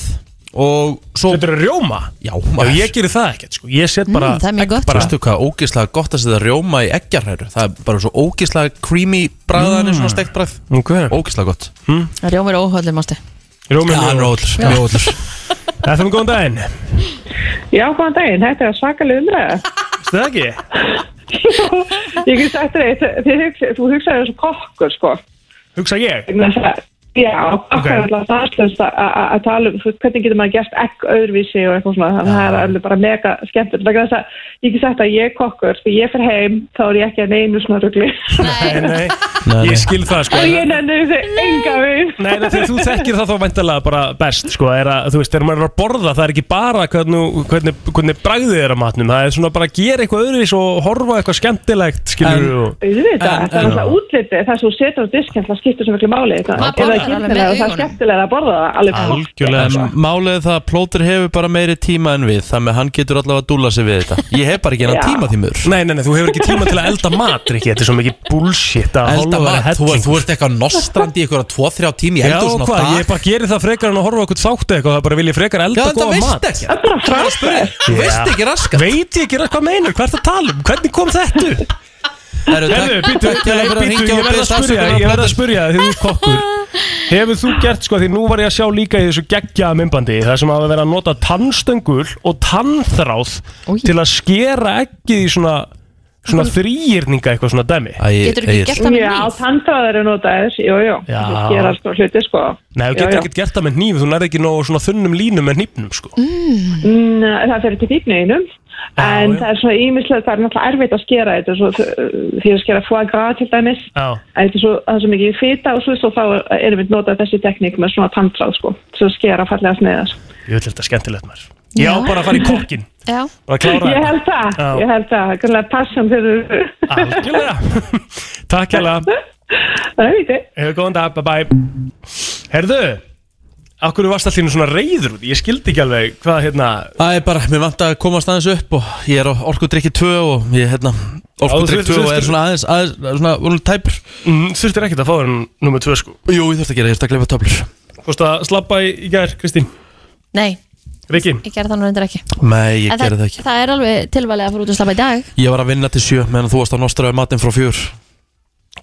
Og svo Þetta er rjóma? Já, maður ég gerir það ekkert sko Ég set bara Mm, það er mjög gott. bara, Veistu hvað, ógislega gott að setja rjóma í eggjarhæru Það er bara svo ógislega creamy bræðan mm. svona steikt bræð Ok Ógislega gott Það rjómir óhaldið, mástu Rjómi Já, hann er óhullur, mjög óhullur Þetta er góðan daginn Já, góðan daginn, þetta er svakalega umræða. Það ekki? Ég get sagt þér eitt, þú hugsaði þessu kokkur, sko. Hugsa ég? Já, kokkur er alltaf að- tala um, hvernig getur maður gert egg öðruvísi og eitthvað svona, þannig að það er alveg bara mega skemmtilegt. Vegna þess að ég get sagt að ég er kokkur, því ég fer heim, þá er ég ekki að neinu svona rugli. Nei, nei, Nei, ég skil það sko. Og ég nenni þessi enga við. Nei, nei, þegar þú þekkir það þá væntalega bara best sko, er að, þú veist, þegar maður er að borða það er ekki bara hvernig, hvernig, hvernig bragðið er að matnum, það er svona bara að gera eitthvað öðruvis og horfa eitthvað skemmtilegt skilur En- og... Auðvitað, En- það er alltaf útlitið, það sem þú setur á diskinn, það skiptir svo er skemmtilega og það er skemmtilega að borða það alveg Algjörlega Málið er það að plótur hefur bara meiri tíma en við Þannig að hann getur allavega að dúlla sig við þetta. Ég hef bara ekki Já. tíma því mör Nei, nei, nei, þú hefur ekki tíma til að elda mat, Rikki Þetta er svo mikið bullshit að Elda hálfa mat, þú, þú ert eitthvað nostrandi í eitthvað 2-3 tími Já, hvað, ég bara gerir það frekar en að horfa okkur þáttu eitthvað, það bara vil ég frekar elda Já, en það góða veist mat. ekki. Það er bara frábært. Þú veist ekki raskat. Veit ég ekki hvað meinar, hvað er það að tala um, hvernig kom þetta upp? Herru, býttu, ég og verð að á Ég verð að þig, því þú ert kokkur Hefur þú gert, sko, því nú var ég að sjá líka í þessu geggjaða mymbandi Það sem hafa verið að nota tannstöngul og tannþráð Til að skera ekkið í svona Svona þrýjirninga eitthvað svona dæmi. Geturðu ekki gert það með Já, tannfráður er notaðir, jú, jú. Já. Það gera sko hluti, sko. Nei, þú getur ekkert gert það með hníf Þú nærði ekki nógu svona þunnum línum með hnífnum, sko. Mm, það fyrir til fíknuðinum en já. það er svona ímislega, það er náttúrulega erfitt að skera þetta svo, því að skera foie gras til dæmis. Já, en þetta er svo, það er svo mikið fita og svo, svo þá erum við notað þessi tekník með svona tannfráð sko, svo skera fallega sneiðar ég vil þetta skemmtilegt mér Já, bara að fara í kokkin Já. Bara að klára Ég held það, Já. ég held það, kannski passion fyrir Algjörlega. Takk hérlega Það veit ég Hefur góðan dag, bye bye. Herðu Akkur varst allir svona reyður út? Ég skildi ekki alveg hvað hérna Það er bara, mér vant að komast aðeins upp og ég er á orkudrykki 2 og ég, hérna, orkudrykki þú 2 og er svona aðeins, aðeins, svona, svona tæpur. Mm, Þurftir ekkert að fá þér nummer 2 sko. Jú, ég þurfti að gera, ég þurfti að glefa töflur. Fórst að slappa í, í gær, Kristín? Nei, Riki ég gerði það nú endur ekki Nei, ég En gerði það ekki Það er alveg tilvalið að fara út að slappa í dag Ég var að vinna til 7 meðan þú varst að nostraði matinn frá 4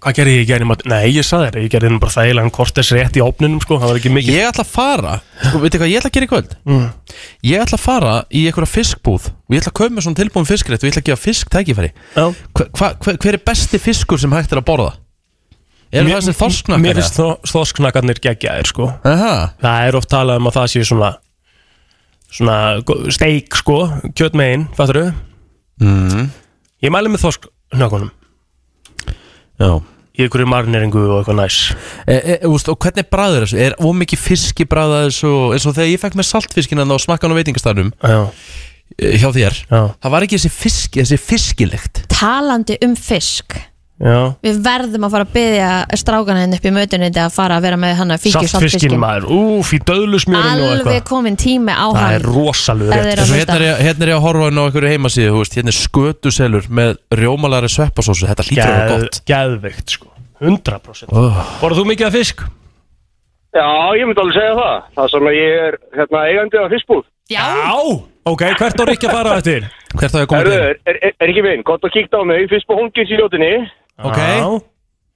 Hvað gerði ég í gær í mat? Nei, ég saði þér, ég gerði henni bara þægilega kortes rétt í opninum sko Það var ekki mikið Ég ætla að fara, sko, veitir hvað ég ætla að gera í kvöld? Mm. Ég ætla að fara í einhverja fiskbúð og ég ætla að kaupa mér svona tilbúin fiskrétt og ég ætla að gefa fisk tækifæri Já. hva, hva, hver, hver er besti fiskur sem hægt er að borða? Er það þessi þorsknakkar? Mér finnst þó- þorsknakkarnir geggjaðir sko Aha. Það er oft talað um að það sé svona Svona steik sko Kjötmegin, fattur þau? mm. Ég mæli með þorsknakkunum Já Í einhverju marneringu og eitthvað næs e, e, úst, Og hvernig bræður þessu? Er ómikið fiski bræða þessu eins og þegar ég fekk með saltfiskina og smakkan á veitingastæðnum Já. hjá þér Já. það var ekki þessi fiski, þessi fiskilegt Talandi um fisk Já Við verðum að fara að byggja strákana henni upp í mötunindi að fara að vera með hann að fíkju Saltfiskin maður, úf, í döðlusmjörinu og Alveg eitthvað komin tími á Það hann er rosalega rétt hlusta. hérna er, ég, hérna er ég að horfa inn á einhverju heimasíðu þú veist, hérna er skötuselur með rjómalari sveppasósu þetta hlýtur að vera gott Geðveikt sko, 100% oh. Borðu þú mikið af fisk? Já, ég myndi alveg segja það. Það sem að ég er hérna, eigandi af fiskbúð. Já. Ok, hvert á Rikki að fara eftir? Hvert á ég að koma til? er, er, er ekki vinn, gott að kíkta á mig, fyrst på hóngins í ljótinni. Ok.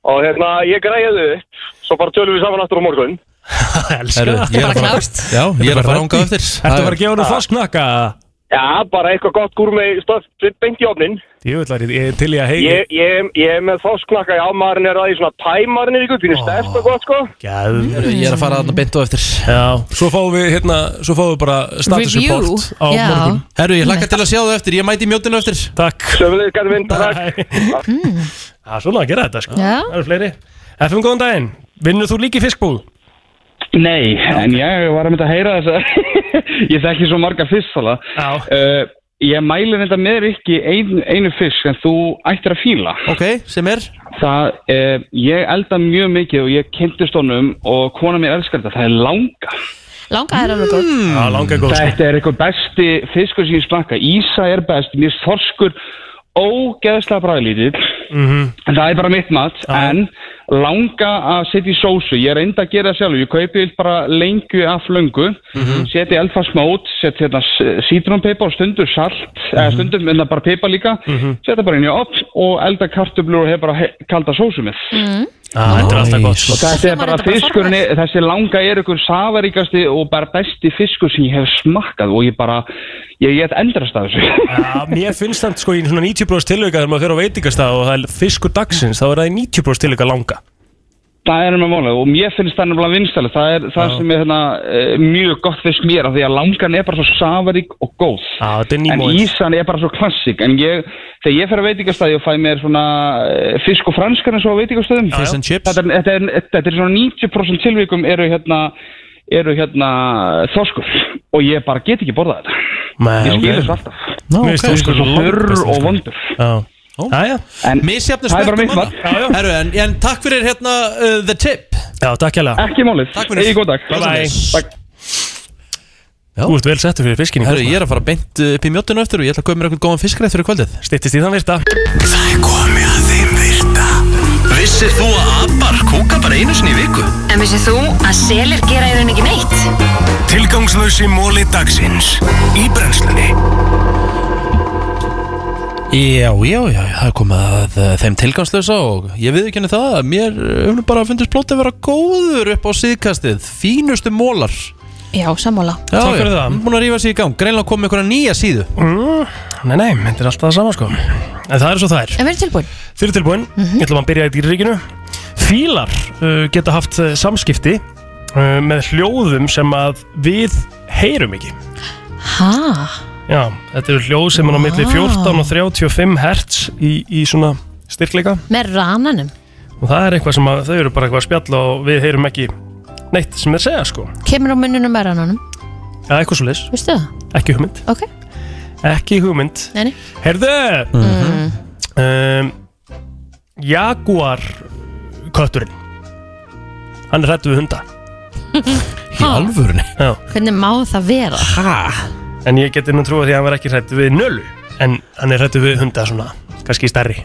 Og hérna, ég græði upp, svo bara tölum við saman aftur á morgun. Elskar Herru, ég er að fara, já, ég er að fara ánga eftir. Ertu að fara að gefa henni þorsknakka? Já, bara eitthvað gott gúrmei stöf, beint í ofnin. Ég vil að ég er til í að heyri. Ég, ég, ég er með þosknakka, já, maðurinn er að í svona tæmarinn ykkur, fyrir stærst og gott, sko. Herru, Ég er að fara að beint á eftir. Já, svo fáum við hérna, svo fáum við bara status Review, report á já. morgun. Herru, ég hlakka til að sjá það eftir, ég mæti í mjótinu eftir. Takk. Sömulegis, gæti vinn, takk. Það er svona að gera þetta sko. Já. Það eru fleiri. FM, Nei, en ég var að mynda að heyra þess að ég þekki svo marga fiskfala uh, Ég mæli þetta með ekki ein, einu fisk en þú ættir að fíla. Ok, sem er? Það, uh, ég elda mjög mikið og ég kynntist honum og kona mér elskar þetta, það er langa. Langa er alveg góð Já, langa er góð sko. Þetta er eitthvað besti fiskur sem ég smakka. Ísa er best, mér er þorskur ógeðslega bræðlítið Mhm. En það er bara mitt mat En langa að setja í sósu Ég er enda að gera það sjálfur Ég kaupi bara lengu af löngu Mhm. Setja í eldfast mót Setja hérna sítrónpeipa og stundur salt Eða stundum en það bara peipa líka Mhm. Setja bara inn í opn og elda kartöflur Og hef bara he- kalda sósu með mm. Ah, Þetta er alltaf gott. Sko Og þetta er bara fiskurinn, þessi langa er ykkur safaríkasti og bara besti fiskur sem ég hef smakkað og ég bara, ég get endrast af þessu. Já, mér finnst það sko í svona 90% tilvika þegar maður fyrir á veitingastað og það er fiskur dagsins þá er það í 90% tilvika langa Það er með málið og mér finnst það nefnilega vinstæli, það er það Já. sem er hérna, eh, mjög gott fisk mér af því að langan er bara svo safarík og góð. Já, þetta er En ísan er bara svo klassik, en ég, þegar ég fer á veitingastæði og fæ mér svona eh, fisk og franskar eins og á veitingastöðum. Fish and chips. Þetta er, þetta er, þetta er svona 90% tilvikum eru hérna, eru hérna þorskur og ég bara get ekki borðað þetta. Nei, Ég skil ok. þessu alltaf. Það er þorskur svo svo þurr og vondur. Já, Mat. manna. Herru, en, en takk fyrir hérna uh, The Tip. Já, takk hérlega. Ekki málið. Takk fyrir. Egið góð dag. Bye bye. Takk. Þú ert vel settur fyrir fiskinni Herru, ég er að fara beint uh, upp í mjóttinu eftir og ég ætla að kaupa mér eitthvað góðan fiskreið fyrir kvöldið. Stittist í þann virta. Það er komið að þeim virta. Vissir þú að abar kúka bara einu sinni í viku? En vissið þú að selir gera í raun ekki neitt? Tilgangslösi móli dagsins. Í brennslunni Já, já, já, það er komið að uh, þeim tilgangslösa og ég viðurkenni það að mér uh, hefur bara fundist plótið að vera góður upp á síðkastið. Fínustu mólar Já, sammála. Já, Takk fyrir það. Búin að rífa sig í gang, greinlega komið einhverja nýja síðu. Mm, Nei, nei, þetta er alltaf það sama sko. En það er svo það er. En verður tilbúin. Fyrir tilbúin, ég ætlum að byrja í dýraríkinu. Fílar uh, geta haft uh, samskipti uh, með hljóðum sem að við heyrum ekki. Hæ? Já, þetta eru hljóð sem er á milli 14 og 35 hertz í, í svona styrkleika. Með rananum. Og það er eitthvað sem að þau eru bara eitthvað að spjalla og við heyrum ekki neitt sem þeir segja sko. Kemur á munnunum með rananum? Já, eitthvað svo leis, Vistu það? ekki hugmynd. Ok. Ekki hugmynd. Nei, nei. Herðu Mm. um, Jaguar kötturinn Hann er hrættu við hunda. Í alvörunni? Já. Hvernig má það vera? Hæ? En ég geti nú trúið því að hann verð ekki hrættu við nölu. En hann er hrættu við hunda svona Kannski stærri.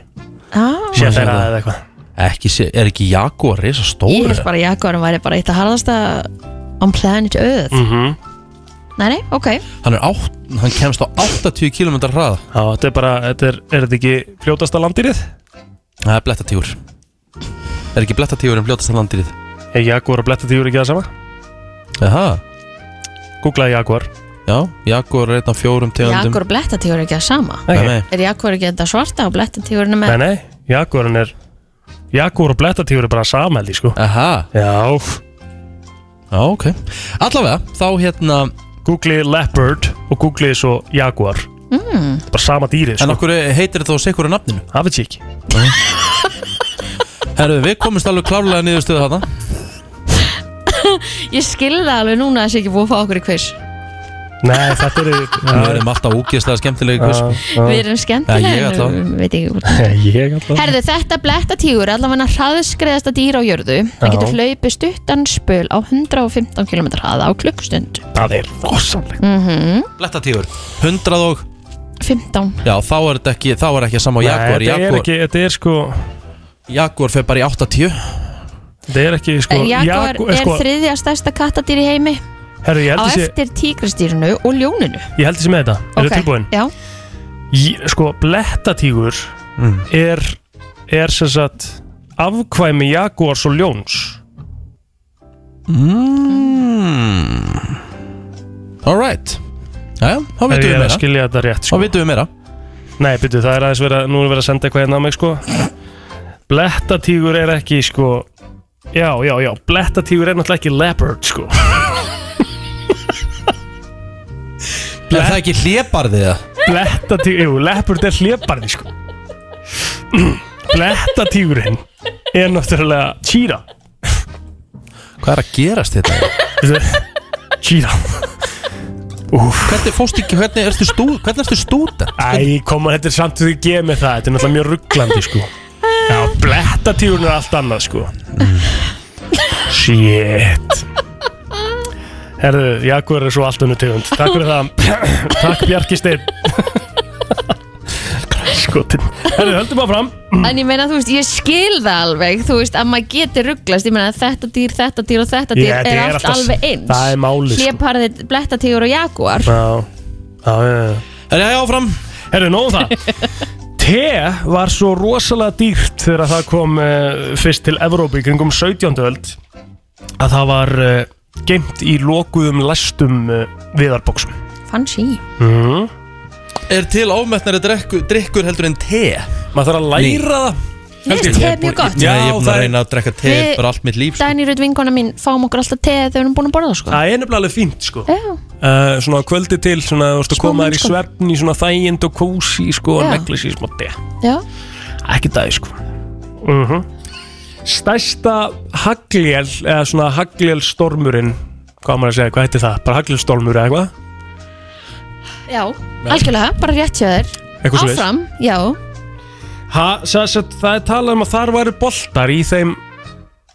Ah. Sérfæra eða eitthvað. Ekki, sé- er ekki Jaguar reysa Ég stóri? hef bara að Jaguarum væri bara eitt að harðasta on planet Earth. Mm Nei, nei, ok. Hann, er átt, hann kemst á 80 km hraða. Já, þetta er bara, þetta er, er þetta ekki fljótasta landýrið? Það er blettatígur. Er ekki blettatígur en fljótasta landýrið? Er Jaguar og blettatígur ekki það sama? Jaha. Googlaði Jaguar Já, Jaguar er einn af fjórum tegundum. Jaguar og blettatígur er ekki það sama? Nei, nei. Er Jaguar ekki þetta svarta og blettatígurinn er Nei, með? Nei, Jaguarin er Jaguar og blettatígur er bara sameldi, sko. Aha. Já Já, ok. Allavega, þá hérna Googlið Leopard og googlið svo Jaguar. Mm. Bara sama dýrið, sko. En okkur heitir þetta þá sikur á nafninu? Veit ég ekki. Herru, við komumst alveg klárlega niður stöðu þarna. Ég skilði það alveg núna að það sé ekki búið að fá okkur í quiz Nei, þetta er Við erum alltaf úgeðslega skemmtilegi quiz Við erum skemmtilega Já, ég veit ekki hvort Ég allavega Herðu, þetta blettatígur er allavega hraðskreðasta dýr á jörðu. Það getur hlaupið stuttan spöl á 115 km hraða á klukkstund Það er rosalegt. Mm Blettatígur 100 og 15 Já, þá er þetta ekki, þá er ekki að sama á Jaguar. Nei, þetta er ekki, þetta er sko Jaguar fer bara í 80 Þetta er ekki, sko En Jaguar Jagu- er sko, þriðja stærsta kattadýr í heimi Herru, ég á held þessi eftir tígristýrinu og ljóninu. Ég held þessi með þetta. Er þetta tilbúin? Já, Ég- Sko, blettatígur er er sem sagt afkvæmi Jaguars og Ljóns. Mm. Alright Jæja, þá Ef vitum ég við er að meira. skilja þetta rétt Þá sko. vitum við meira. Nei, byrju, það er aðeins verið að, nú er verið að senda eitthvað hérna á mig sko. Blettatígur er ekki sko Já, já, já, blettatígur er náttúrulega ekki leopard sko Er það ekki hlébarðið það? Blettatígur, jú, leopard er hlébarði sko. Blettatígurinn er náttúrulega Cheetah Hvað er að gerast þetta? Cheetah Hvernig fórst ekki, hvernig ertu stú, hvernig ertu stúdent? Æ, koma, þetta er samt því að gefa mig það Þetta er náttúrulega mjög rugglandi sko. Já, blettatígurinn er allt annað sko. Shit Herðu, Jaguar er svo allt önnu tegund. Takk fyrir það. Takk Bjarki Steinn. Skotin Herðu, höldum áfram. En ég meina, þú veist, ég skil það alveg Þú veist, að maður geti rugglast. Ég meina, þetta dýr, þetta dýr og þetta dýr Já, þetta er er allt alltaf- alveg eins. það er málið, sko. Hléparðið, blettatígur og jaguar Já, já, já, já. Er ég áfram? Herðu, nóðum það. Te var svo rosalega dýrt þegar það kom uh, fyrst til Evrópi í kringum 17. öld að það var uh, geimt í lokuðum læstum uh, viðarboksum Fancy mm. Er til ofmettnari drikkur, drikkur heldur en te? Maður þarf að læra það Mér finnst te mjög gott Já, ég er búin að reyna að drekka te Við- bara allt mitt líf sko. Dæni Rut vinkona mín fáum okkur alltaf te þegar við erum búin að borða það sko Það er nefnilega alveg fínt sko Já. uh, Svona á kvöldi til, svona, þú veist að Smá koma þér í mennskap. svefn í svona þægind og kósi sko, og Já. neglis í smá te Já, Ekki dagi sko uh Stærsta haglél eða svona haglélstormurinn Hvað maður að segja, hvað heitir það? Bara haglélstormur eða eitthvað? já, algjörlega, bara rétt hjá þér Eitthvað svoleiðis. Áfram, já Ha, svo, svo, það er talað um að þar væri boltar í þeim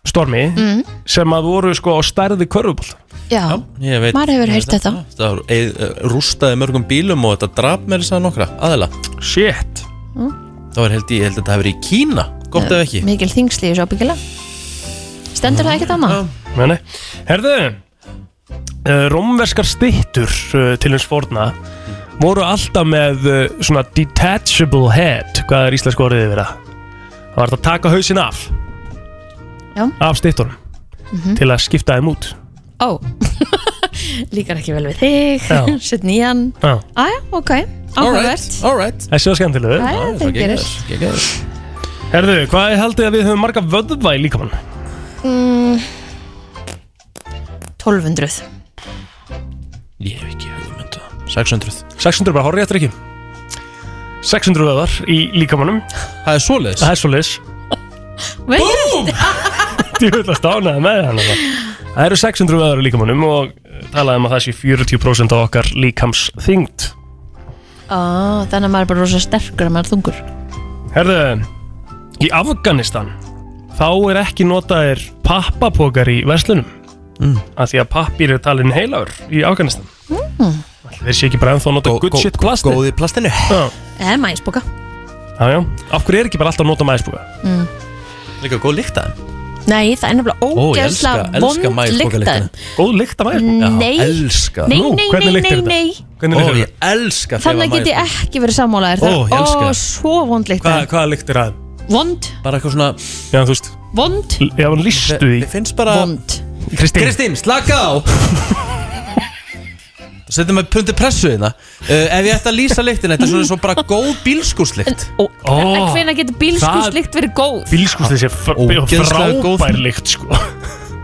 stormi Mm. sem að voru sko á stærði körfuból Já, Ég veit maður hefur heyrt þetta Það eh, rústaði mörgum bílum og þetta draf með þess að nokkra aðila Shit Mm. Það var held ég held að þetta hefur í Kína Gott ef ekki. Mikil þingsli í þessu ábyggilega. Stendur það ekkert annað? Nei, nei. Herðu, uh, rómverskar styttur uh, til hins forna voru alltaf með uh, svona detachable head, hvað er íslensku orðið yfir það? Það var hægt að taka hausinn af. Já. af styttunum. Mhm. til að skipta þeim út. Ó, líkar ekki vel við þig. Já. Sett nýjan. Já. Aja, ok, áhugavert. Alright Þessi var skemmtilegu Já, já, það gerir. Herðu, hvað er haldið að við höfum marga vöðva í líkamann? mm, 1200 Ég hef ekki hugmynda 600 600 bara horrið eftir ekki 600 vöðvar í líkamannum Það er svoleiðis. Það er svoleiðis. Búm! Ég vil að stánaði með hann þarna. Það eru 600 vöðvar í líkamannum og eh, talaði um að það sé 40% af okkar líkams þyngd Ó, þannig að maður er bara rosa sterkur að maður er þungur. Herðu, í Afganistan þá er ekki notaðir pappapokar í verslunum. Mm. af því að pappir er talin heilagur í Afganistan. Mm. Þeir sé ekki bara ennþá að nota good gó- shit plasti góð í plastinu. Já, Eða mæsboka já, já. Af hverju er ekki bara alltaf að nota maðisbúka? mm. Líka góð líkt að Nei, það er nefnilega Ó, ég elska, ógeðslega elska vond lykta. Góð lykt af maísbóka? Nei. elska. Nei, nei, nei, nei, Ó, ég elska Þannig get ég ekki verið sammálaðir Ó, ég elska. Ó, það. svo vond Hvað, hvaða lykt er það? Vond, Bara eitthvað svona Já, þú veist. Vond, Já, hann listu því. Mér finnst bara vond. Kristín. Kristín, slaka á. Settum við pundi pressu hérna. Uh, Ef ég ætti að lýsa lyktin Þetta er svona svo bara góð bílskúrslykt En hvenær getur bílskúslykt verið góð? Bílskúslykt er fr Ógeðslega góð. frábær lykt sko.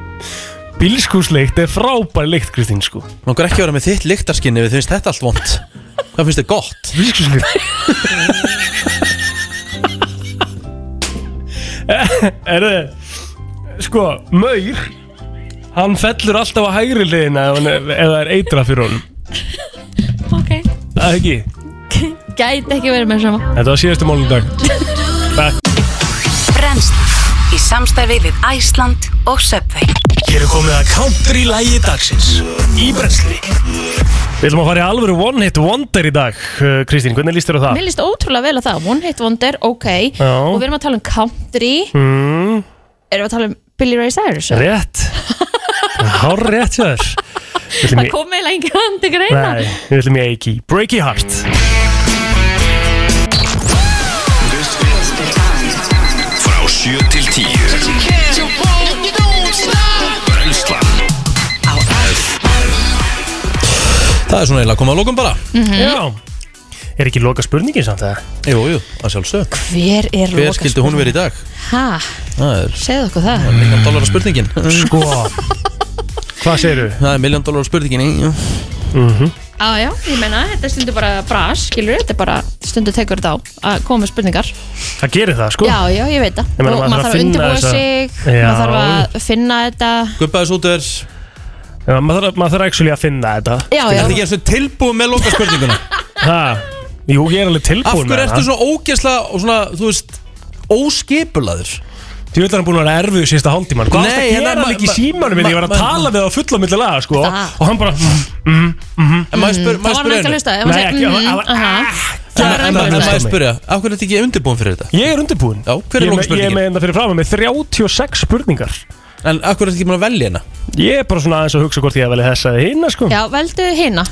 Bílskúslykt er frábær lykt Kristín sko. Nóngar ekki að vera með þitt lyktarskinni Við finnst þetta allt vond Hvað finnst þið gott? Bílskúslykt Er það Sko, Maur Hann fellur alltaf á hægri liðina ef, hann er, ef það er eitra fyrir honum. Ok. Það er ekki? Gæti ekki verið með sama Þetta var síðastu málum dag. í samstarfi við Æsland og Subway. Hér er komið að country lægi dagsins Í brensli Við ætlum að fara í alvöru one hit wonder í dag. Uh, Kristín, hvernig líst þér á það? Mér líst ótrúlega vel að það. One Hit Wonder, ok. Já. Og við erum að tala um country. Mm, Erum við að tala um Billy Ray Cyrus? Rétt. Hár rétt Við ætlum Það í- kom eiginlega engin handi greina. Nei, við ætlum í Eiki Breaky Heart Það er svona eiginlega að koma að lókum bara. Mhm. Já. Er ekki loka spurningin samt það? Jú, jú, að sjálfsög Hver er Hver loka skildi hún verið í dag? Ha, Það er segðu okkur það. Miljón dólar spurningin. Sko. Hvað segirðu? Það er miljón dólar spurningin í mm Á já, ég meina, þetta er stundu bara bras, skilur Þetta er bara, stundu tekur þetta á að koma með spurningar. Það gerir það sko. Já, já, ég veit það. Ég meina, Og maður maður þarf þarf að að finna undirbúa þessa- sig Já. Maður þarf að finna þetta. Guppaðis út er Já, maður þarf, maður þarf actually að finna þetta. Já, já. Þetta ekki eins og tilbúið með loka spurninguna Ha, jú, ég er alveg tilbúin Af hverju með ertu það. svo ógeðslega og svona, þú veist, óskipulaður? Þú vil hann búin að vera erfið síðasta hálftíman Hvað Nei, varst að hérna, gera hann ma- ekki í ma- símanum minn Ég var að ma- tala við það á fulla milli laga sko. Það. Og hann bara mm, mm, mm, En maður spyr, Það maður var hann spyr ekki að hlusta. Ef Nei, hann segir, ekki, mhm, hann var- aha. En Það er en- hann en bara að maður hlusta spyrja, af hverju er þetta ekki undirbúin fyrir þetta? Ég er undirbúin Já, hver er Ég með- Ég er spurningin? með þetta fyrir fram með 36 spurningar En hverju er þetta ekki búin að velja hérna? Ég er bara svona aðeins að hugsa hvort ég að velja þessa eða hinna sko. Já, veldu hina,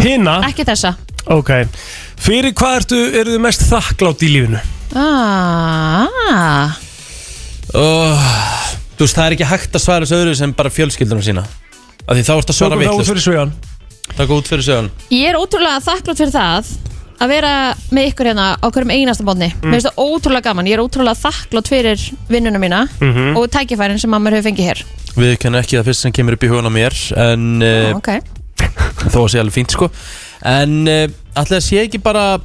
Hinna, ekki þessa. Ok. Fyrir hvað ertu, eru þið mest þakklátt í lífinu? ah, Oh, þú veist, það er ekki hægt að svara þessu öðru sem bara fjölskyldunum sína. Af því þá ertu að svara Tökum það út vittlust fyrir svegan Takk út fyrir sögun Ég er ótrúlega þakklátt fyrir það að vera með ykkur hérna á hverjum einasta bónni Mm. Mér finnst það ótrúlega gaman, ég er ótrúlega þakklátt fyrir vinnuna mína Mhm. og tækifærin sem maður hefur fengið hér. Við kennum ekki það fyrst sem kemur upp í hugan á mér En uh, ah, Ok, þó að sé alveg fínt sko. En uh, allir að sé ekki bara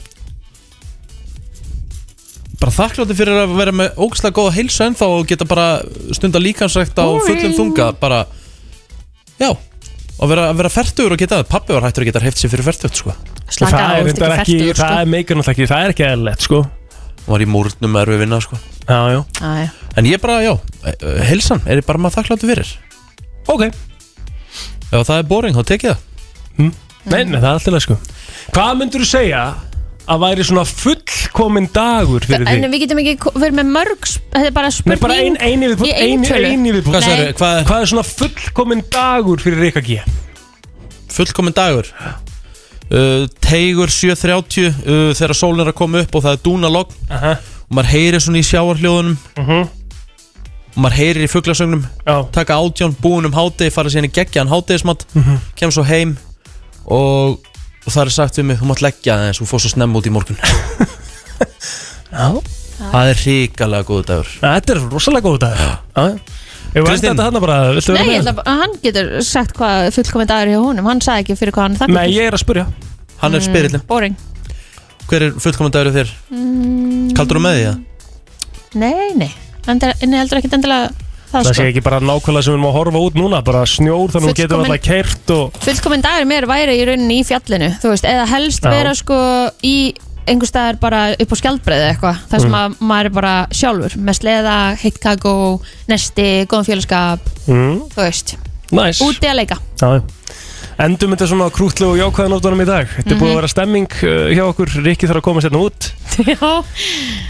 Bara þakkláttu fyrir að vera með ógæslega góða heilsu ennþá Og geta bara stunda líkansrækt á fullum þunga Bara, já Og vera, vera færtugur og geta það. Pappi var hættur að geta hreift sér fyrir færtugt sko. Slaka á, Það er, þú ert ekki ekki, fertugur það sko. er meikar náttúrulega ekki Það er ekki eðlilegt sko. Var í múrnum við vinna sko. Já, já. Já, já. En ég bara, já, eh, heilsan er ég bara maður þakkláttu fyrir. Ok. Ef það er boring, þá tekið það. Hm? Nei, nei, það er alltaf sko. Hvað myndur þú segja að væri svona fullkomin dagur fyrir En þig? við getum ekki verið með mörg sp- Þetta er bara Nei, spurning bara ein, eini viðbútt, í eini, eintölu. eini viðbútt Hvað sagðirðu? Hvað er- Hvað er svona fullkomin dagur fyrir Rikka G? Fullkomin dagur uh, Teigur 7.30 uh, Þegar sólinn er að koma upp og það er dúnalogn Aha. Og maður heyrir svona í sjáarhljóðunum Mhm. Og maður heyrir í fuglasögnum Já. Taka átján, búin um hádegi Fara síðan í geggjaðan hádegismat Mhm. Kem svo heim Og, og það er sagt við mig Þú mátt leggja það eins og fór svo snemma út í morgun. Já. Það er ríkalega góð dagur. Þetta er rosalega góð dagur. Já. Ég var Kristín. þetta hann bara, viltu vera Nei, ég með? ætla, að- hann getur sagt hvað fullkominn dagur hjá honum. Hann sagði ekki fyrir hvað hann þakkar Nei, ég er að spurja Hann er Mm, spyrillin Boring. Hver er fullkomin dagur þér? mm, Kaldur þú með því það? Nei, nei. Endur, Nei, heldur ekki endilega það, Það sé sko ekki bara nákvæmlega sem við erum að horfa út núna Bara snjór þannig að við getum alltaf keirt og Fullkominn dagur mér væri í rauninni í fjallinu Þú veist, eða helst Já. vera sko í einhver staðar bara upp á skjaldbreiði eitthvað Það sem Mm. að maður er bara sjálfur Með sleða, heitt kakó, nesti, góðan félagskap mm. Þú veist, Næs úti að leika Já, já. Endum þetta svona krútlegu og jákvæða nótunum í dag. Þetta er búið að Mhm. vera stemming uh, hjá okkur. Rikki þarf að koma sérna út. Já,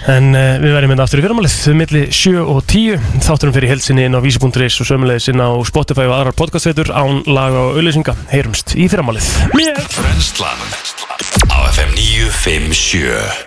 En uh, við verðum hérna aftur í fyrramálið Milli 7 og 10 Þátturum fyrir helsinni inn á vísi.is Og sömulegis inn á Spotify og aðrar podcastveitur Án laga og auðlýsinga Heyrumst í fyrramálið. Brennslan á FM 957